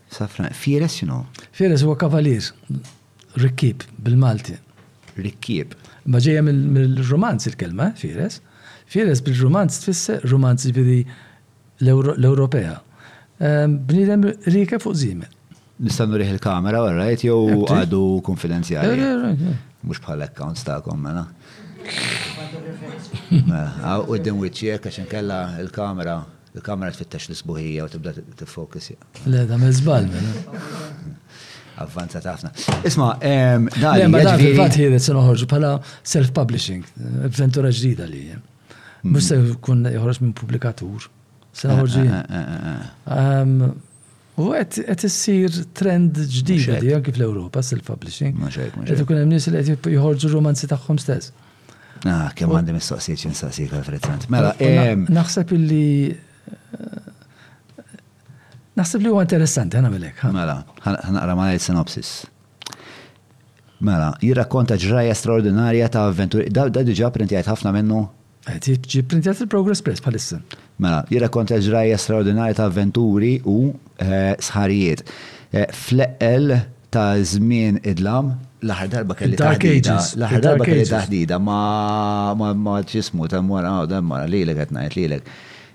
Safran, fieles x'inhu? Fieles huwa kavalier, rikkieb bil-Malti. Rikkieb. Ma ġejja mill-rumanz il-kelma, fieles. Fieles bil-rumanz tfisser, rumanz ġifieri l-Ewropea. Bniedem riekeb fuq żiemel. Nista' nurih il-kamera, all right, jew għadu kunfidenzjali? Le, le, le. Mhux bħal accounts tagħkom, mela. Mela, hawn quddiem wiċċi hekk għax inkella l-kamera. Il-kamera tfittex l-isbuħija u tibda tiffokus. Le, da me zbal, mela. Avvanza tafna. Isma, dali, ma dan fil-fat jiret se noħorġu pala self-publishing, avventura ġdida li. Mux mm. se kun joħorġ minn publikatur. Se noħorġu. Eh, eh, eh, U qed issir trend ġdid li anki fl-Ewropa s-self-publishing. Mhux hekk, mhux hekk. Qed ikun hemm nies li qed joħorġu r-rumanzi tagħhom stess. Ah, kemm għandi mistoqsijiet xi nistaqsik Alfred Sant. Mela, hemm. Naħseb illi naħseb li huwa interessanti ħana milek. Mela, ħanaqra ma ngħid synopsis. Mela, jirrakkonta ġrajja straordinarja ta' avventuri. Da diġà printi ħafna minnu Qed jiġi pprintjat fil-Progress Press bħalissa. Mela, jirrakkonta ġrajja straordinarja ta' avventuri u sħarijiet. Fl-eqqel ta' żmien idlam, l-aħħar darba kelli taħdida. L-aħħar darba kelli taħdida ma' ġismu ta' mara, ta' mara, lilek qed ngħid lilek.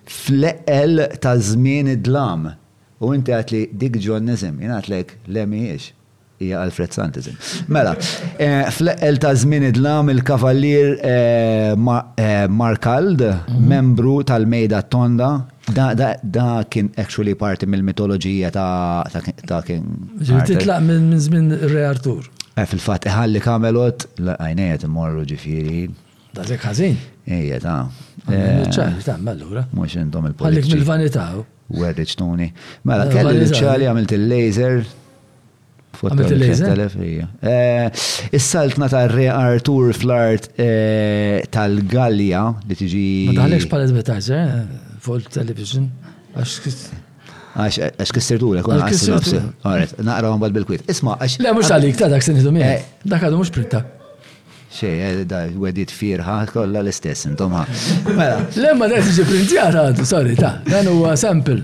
Fl-eqqel ta' żmien idlam. U inti għedt li dik Ġwanniżem. Jien għedtlek, le mhijiex. Hija Alfredsantism. Mela, fl-eqqel ta' żmien idlam il-Kavallier Markald, membru tal-Mejda Tonda, da kien actually parti mill-mitoloġija ta' King. Ġifieri titlaq minn żmien ir-Re Artur. Fil-fatt iħalli Camelot, għajnejha imorru ġifieri. Daqshekk ħażin? Ejja ta'. Ċar, tagħmel allura. Mhux intom il-politiċi. Ħallik mill-vanità. Werriċtuni. Mela, kelli l-ċali għamilt il-laser. Eh, is-saltna ta' Re Artur fl-art eh, tal-Gallia li tiġi. Ma daħlex pal advertiser eh, fuq il-television. Għax kissirtu l kun għassi nafsi. Għaret, naqra għan bil-kwit. Isma, għax. Le, mux għalik, ta' dak s-sinidu mi. Dak għadu mux printa. Xej, da, wedit firħa, kolla l-istess, intom ħa. Mela. Le, ma da tiġi printjata għadu, sorry, ta' dan huwa sample.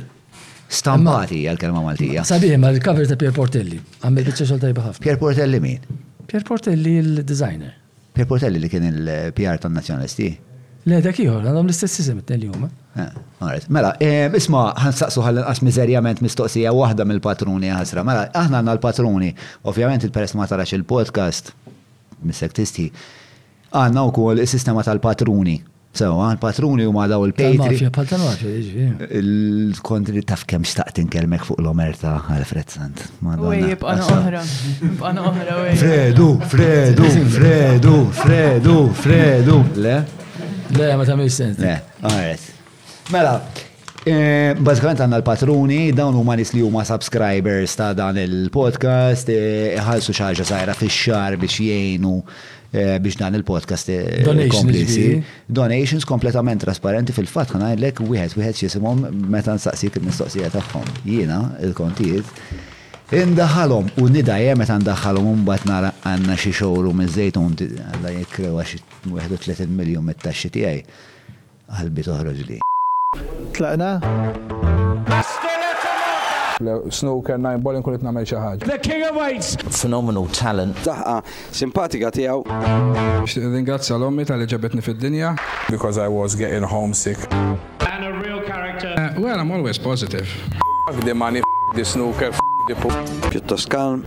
Stampati hija l-kelma Maltija. Sabiħ ma l-cover ta' Pier Portelli. Għamil biċċa xogħol tajba ħafna. Pier Portelli min? Pier Portelli l-designer. Pier Portelli li kien il-PR tan-Nazzjonalisti. Le dak ieħor, għandhom l-istess isem it li huma. Eh, mela, eh, isma' ħansaqsu ħalli nqas miżerjament mistoqsija waħda mill-patruni ħasra. Mela, aħna għandna l-patruni, ovvjament il-peress ma tarax il-podcast, mis-sektisti, għandna wkoll is-sistema tal-patruni Sewa, l-patruni huma daw il-pejtri. Tal-mafja, bħal tal-mafja, jiġifieri. Il-kont li taf kemm xtaqt inkelmek fuq l-omerta għal Fred Sant. Wej, jibqa' oħra. Jibqa' oħra, wej. Fredu, Fredu, Fredu, Fredu, Fredu. Le? Le, ma tagħmilx sens. Le, għaret. Mela, Eh, bażikament għandna l-patruni, dawn huma nies li huma subscribers ta' dan il-podcast, eh, iħallsu xi ħaġa sajra fix-xahar biex jgħinu eh, biex dan il-podcast komplisi. Donations kompletament trasparenti fil-fatt ħanajdlek wieħed wieħed jisimhom meta nsaqsik il-mistoqsija tagħhom. Jiena il-kontijiet Indaħalhom u nidaje meta ndaħħalhom mbagħad nara għandna xi xogħol minn żejtun għandha jikkrewa xi 31 miljun mit-taxxi tiegħi. Qalbi toħroġli. Tlaqna? Snooker, nine ball inkun qed nagħmel xi ħaġa. The king of weights! Phenomenal talent. Daħqa simpatika tiegħu. Nixtieq nirringrazzja l-ommi talli ġabetni fid-dinja. Because I was getting homesick. And a real character. Well, I'm always positive. F*** the money, f*** the snooker, f*** the pool. Pjuttost kalm.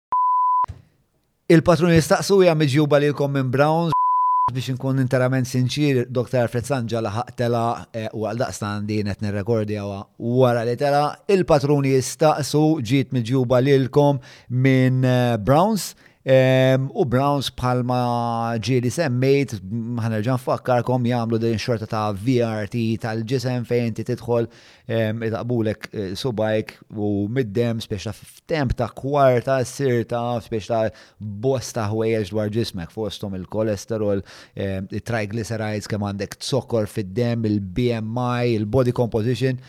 Il-patruni jistaqsu hija miġjuba lilkom minn Browns biex inkun interament sinċir, Dr. Alfred Sanġa laħaq tela eh, u għal daqstan din qed nirrekordja wara li tela, il-patruni jistaqsu ġiet miġjuba lilkom minn eh, Browns. Ehm, u Browns bħalma ġieli semmejt, ħanerġan fakkarkom jagħmlu din xorta ta' VRT tal-ġisem fejn inti tidħol ehm, itaqbulek eh, subajk u mid-dem spiex ta' temp ta' kwarta ssir ta' spiex ta' bosta ħwejjeġ dwar ġismek fosthom il-kolesterol, eh, il-triglycerides kemm għandek zokkor fid-dem, il-BMI, il-body composition.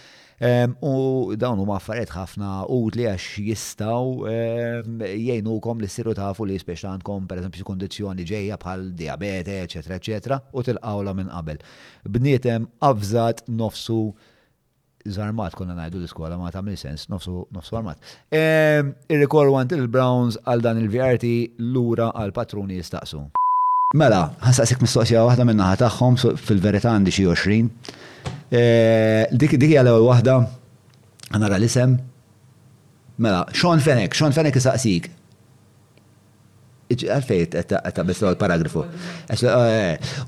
Eh, u dawn huma affarijiet ħafna utli għax jistgħu eh, jgħinukom li ssiru tafu li spiex ta' għandkom pereżempju kondizzjoni ġejja bħal diabete, eċetera, eċetera, u tilqawla minn qabel. Bnietem avżat nofsu Żarmat konna ngħidu l-iskola ma tagħmel sens nofsu nofsu armat. Ehm, irrikorru għand il-Browns għal dan il-VRT lura għal patruni jistaqsu. Mela, ħansaqsik mistoqsija waħda min-naħa tagħhom fil-verità għandi xi 20. Ehm, dik dik hija l-ewwel waħda nara l-isem. Mela, Sean Fenech, Sean Fenech isaqsik. Għalfej ta' biss l-ewwel paragrafu.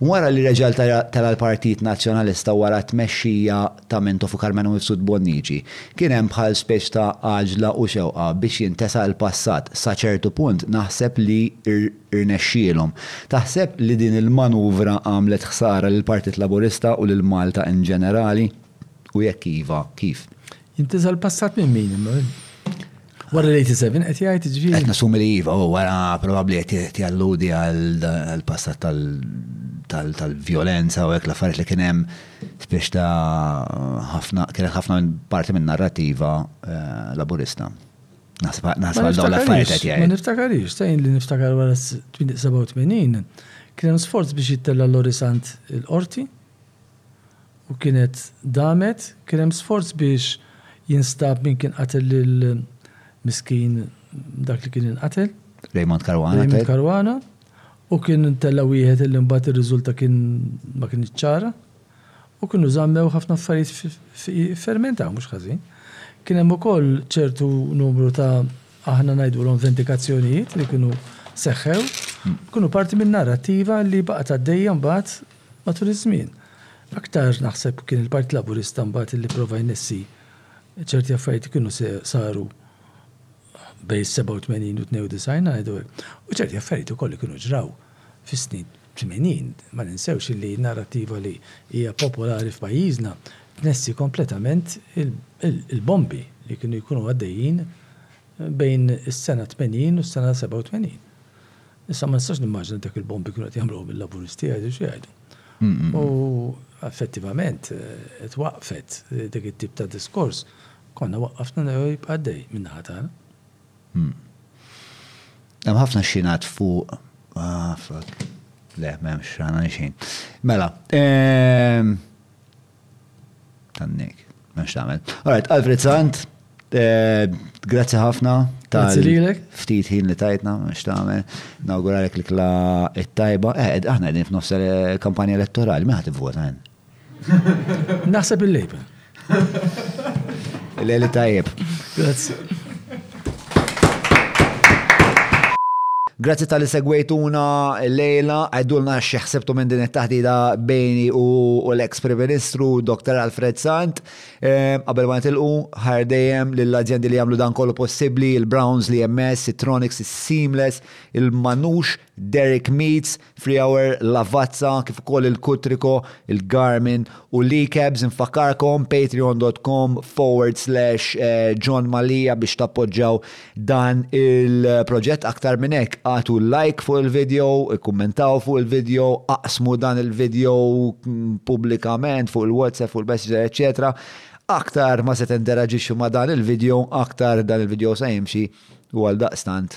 Wara li reġal tara l-Partit Nazzjonalista wara t-tmexxija ta' Mintoff u Karmenu Mifsud Bonnici, kien hemm bħal speċ ta' għaġla u xewqa biex jintesa l-passat. Sa ċertu punt naħseb li rnexxielhom. Taħseb li din il-manuvra għamlet ħsara lill-Partit Laburista u lil Malta in ġenerali? U jekk iva, kif? Jintiża l-passat minn min imma minn. Wara l-87 qed jgħid ġifieri. Qed nasumi li iva, u wara probabbli qed jalludi għal passat tal-vjolenza u hekk l-affarijiet li kien hemm spiex ta' ħafna kienet ħafna minn parti minn narrativa eh, laburista. Naħseb għal dawn l-affarijiet qed jgħid. Ma niftakarix, sejn li niftakar wara 87 kien hemm sforz biex jittella l-orisant il-qorti u kienet damet, kien hemm sforz biex jinstab min kien qatel lil miskin dak li kien inqatel. Raymond Caruana tgħid? Raymond Caruana u kien intella' wieħed illi mbagħad irriżulta kien ma kinitx ċara u kienu żammew ħafna affarijiet f'fermentaw mhux ħażin. Kien hemm ukoll ċertu numru ta' aħna ngħidulhom vendikazzjonijiet li kienu seħħew, kienu parti minn narrattiva li baqgħet għaddejja mbagħad, Matul iż-żmien, aktar naħseb kien il-Partit Laburista mbagħad li prova jnessi ċerti affarijiet li kienu saru bejn is-87 u t-92 ngħidu hekk. U ċerti affarijiet ukoll li kienu ġraw fis-snin tmenin. Ma ninsewx li n-narrattiva li hija popolari f'pajjiżna tnessi kompletament il-bombi li kienu jkunu għaddejjin bejn is-sena 80 u s-sena 87. Issa ma nistax nimmaġina dak il-bombi kienu qed jagħmluh bil-Laburisti jgħidu x'jgħidu. U effettivament qed waqfet dik it-tip ta' diskors konna waqqafna naraw jibqa' għaddej min-naħa tagħna. Hemm ħafna xinat fuq le m'hemmx xana xejn. Mela, Tannek. Mhux tagħmel. Alright, Alfred Sant, eh, grazzi ħafna tal ftit ħin li tajtna, mhux tagħmel. Nawguralek li kla it-tajba. Eh, aħna qegħdin f'nofs eh, kampanja elettorali, ma ħadd ivvota Naħseb il-lejba. Leli tajjeb. Grazie. Grazzi tal-li segwejtuna lejla, għajdulna xi ħsibtu minn din it-taħdida bejni u l-eks Prim Ministru Dr. Alfred Sant. Ehm, qabel ma nitilqu, ħar dejjem lill-azjendi li jagħmlu dan kollu possibbli, il-Browns, l-EMS, il-Tronics, il-Seamless, il-Manux, Derek Meets, Freehour, Lavazza, kif ukoll il-Kutriko, il-Garmin u l-eCabs infakkarkom patreon dot com forward slash John Mallia biex tappoġġaw dan il-proġett aktar minn hekk agħtu like fuq il-video, ikkummentaw fuq il-video, aqsmu dan il-video pubblikament fuq il-WhatsApp, fuq il-Messenger eċċetera Aktar ma se tinteraġixxu ma' dan il-video aktar dan il-video se jimxi u għaldaqstant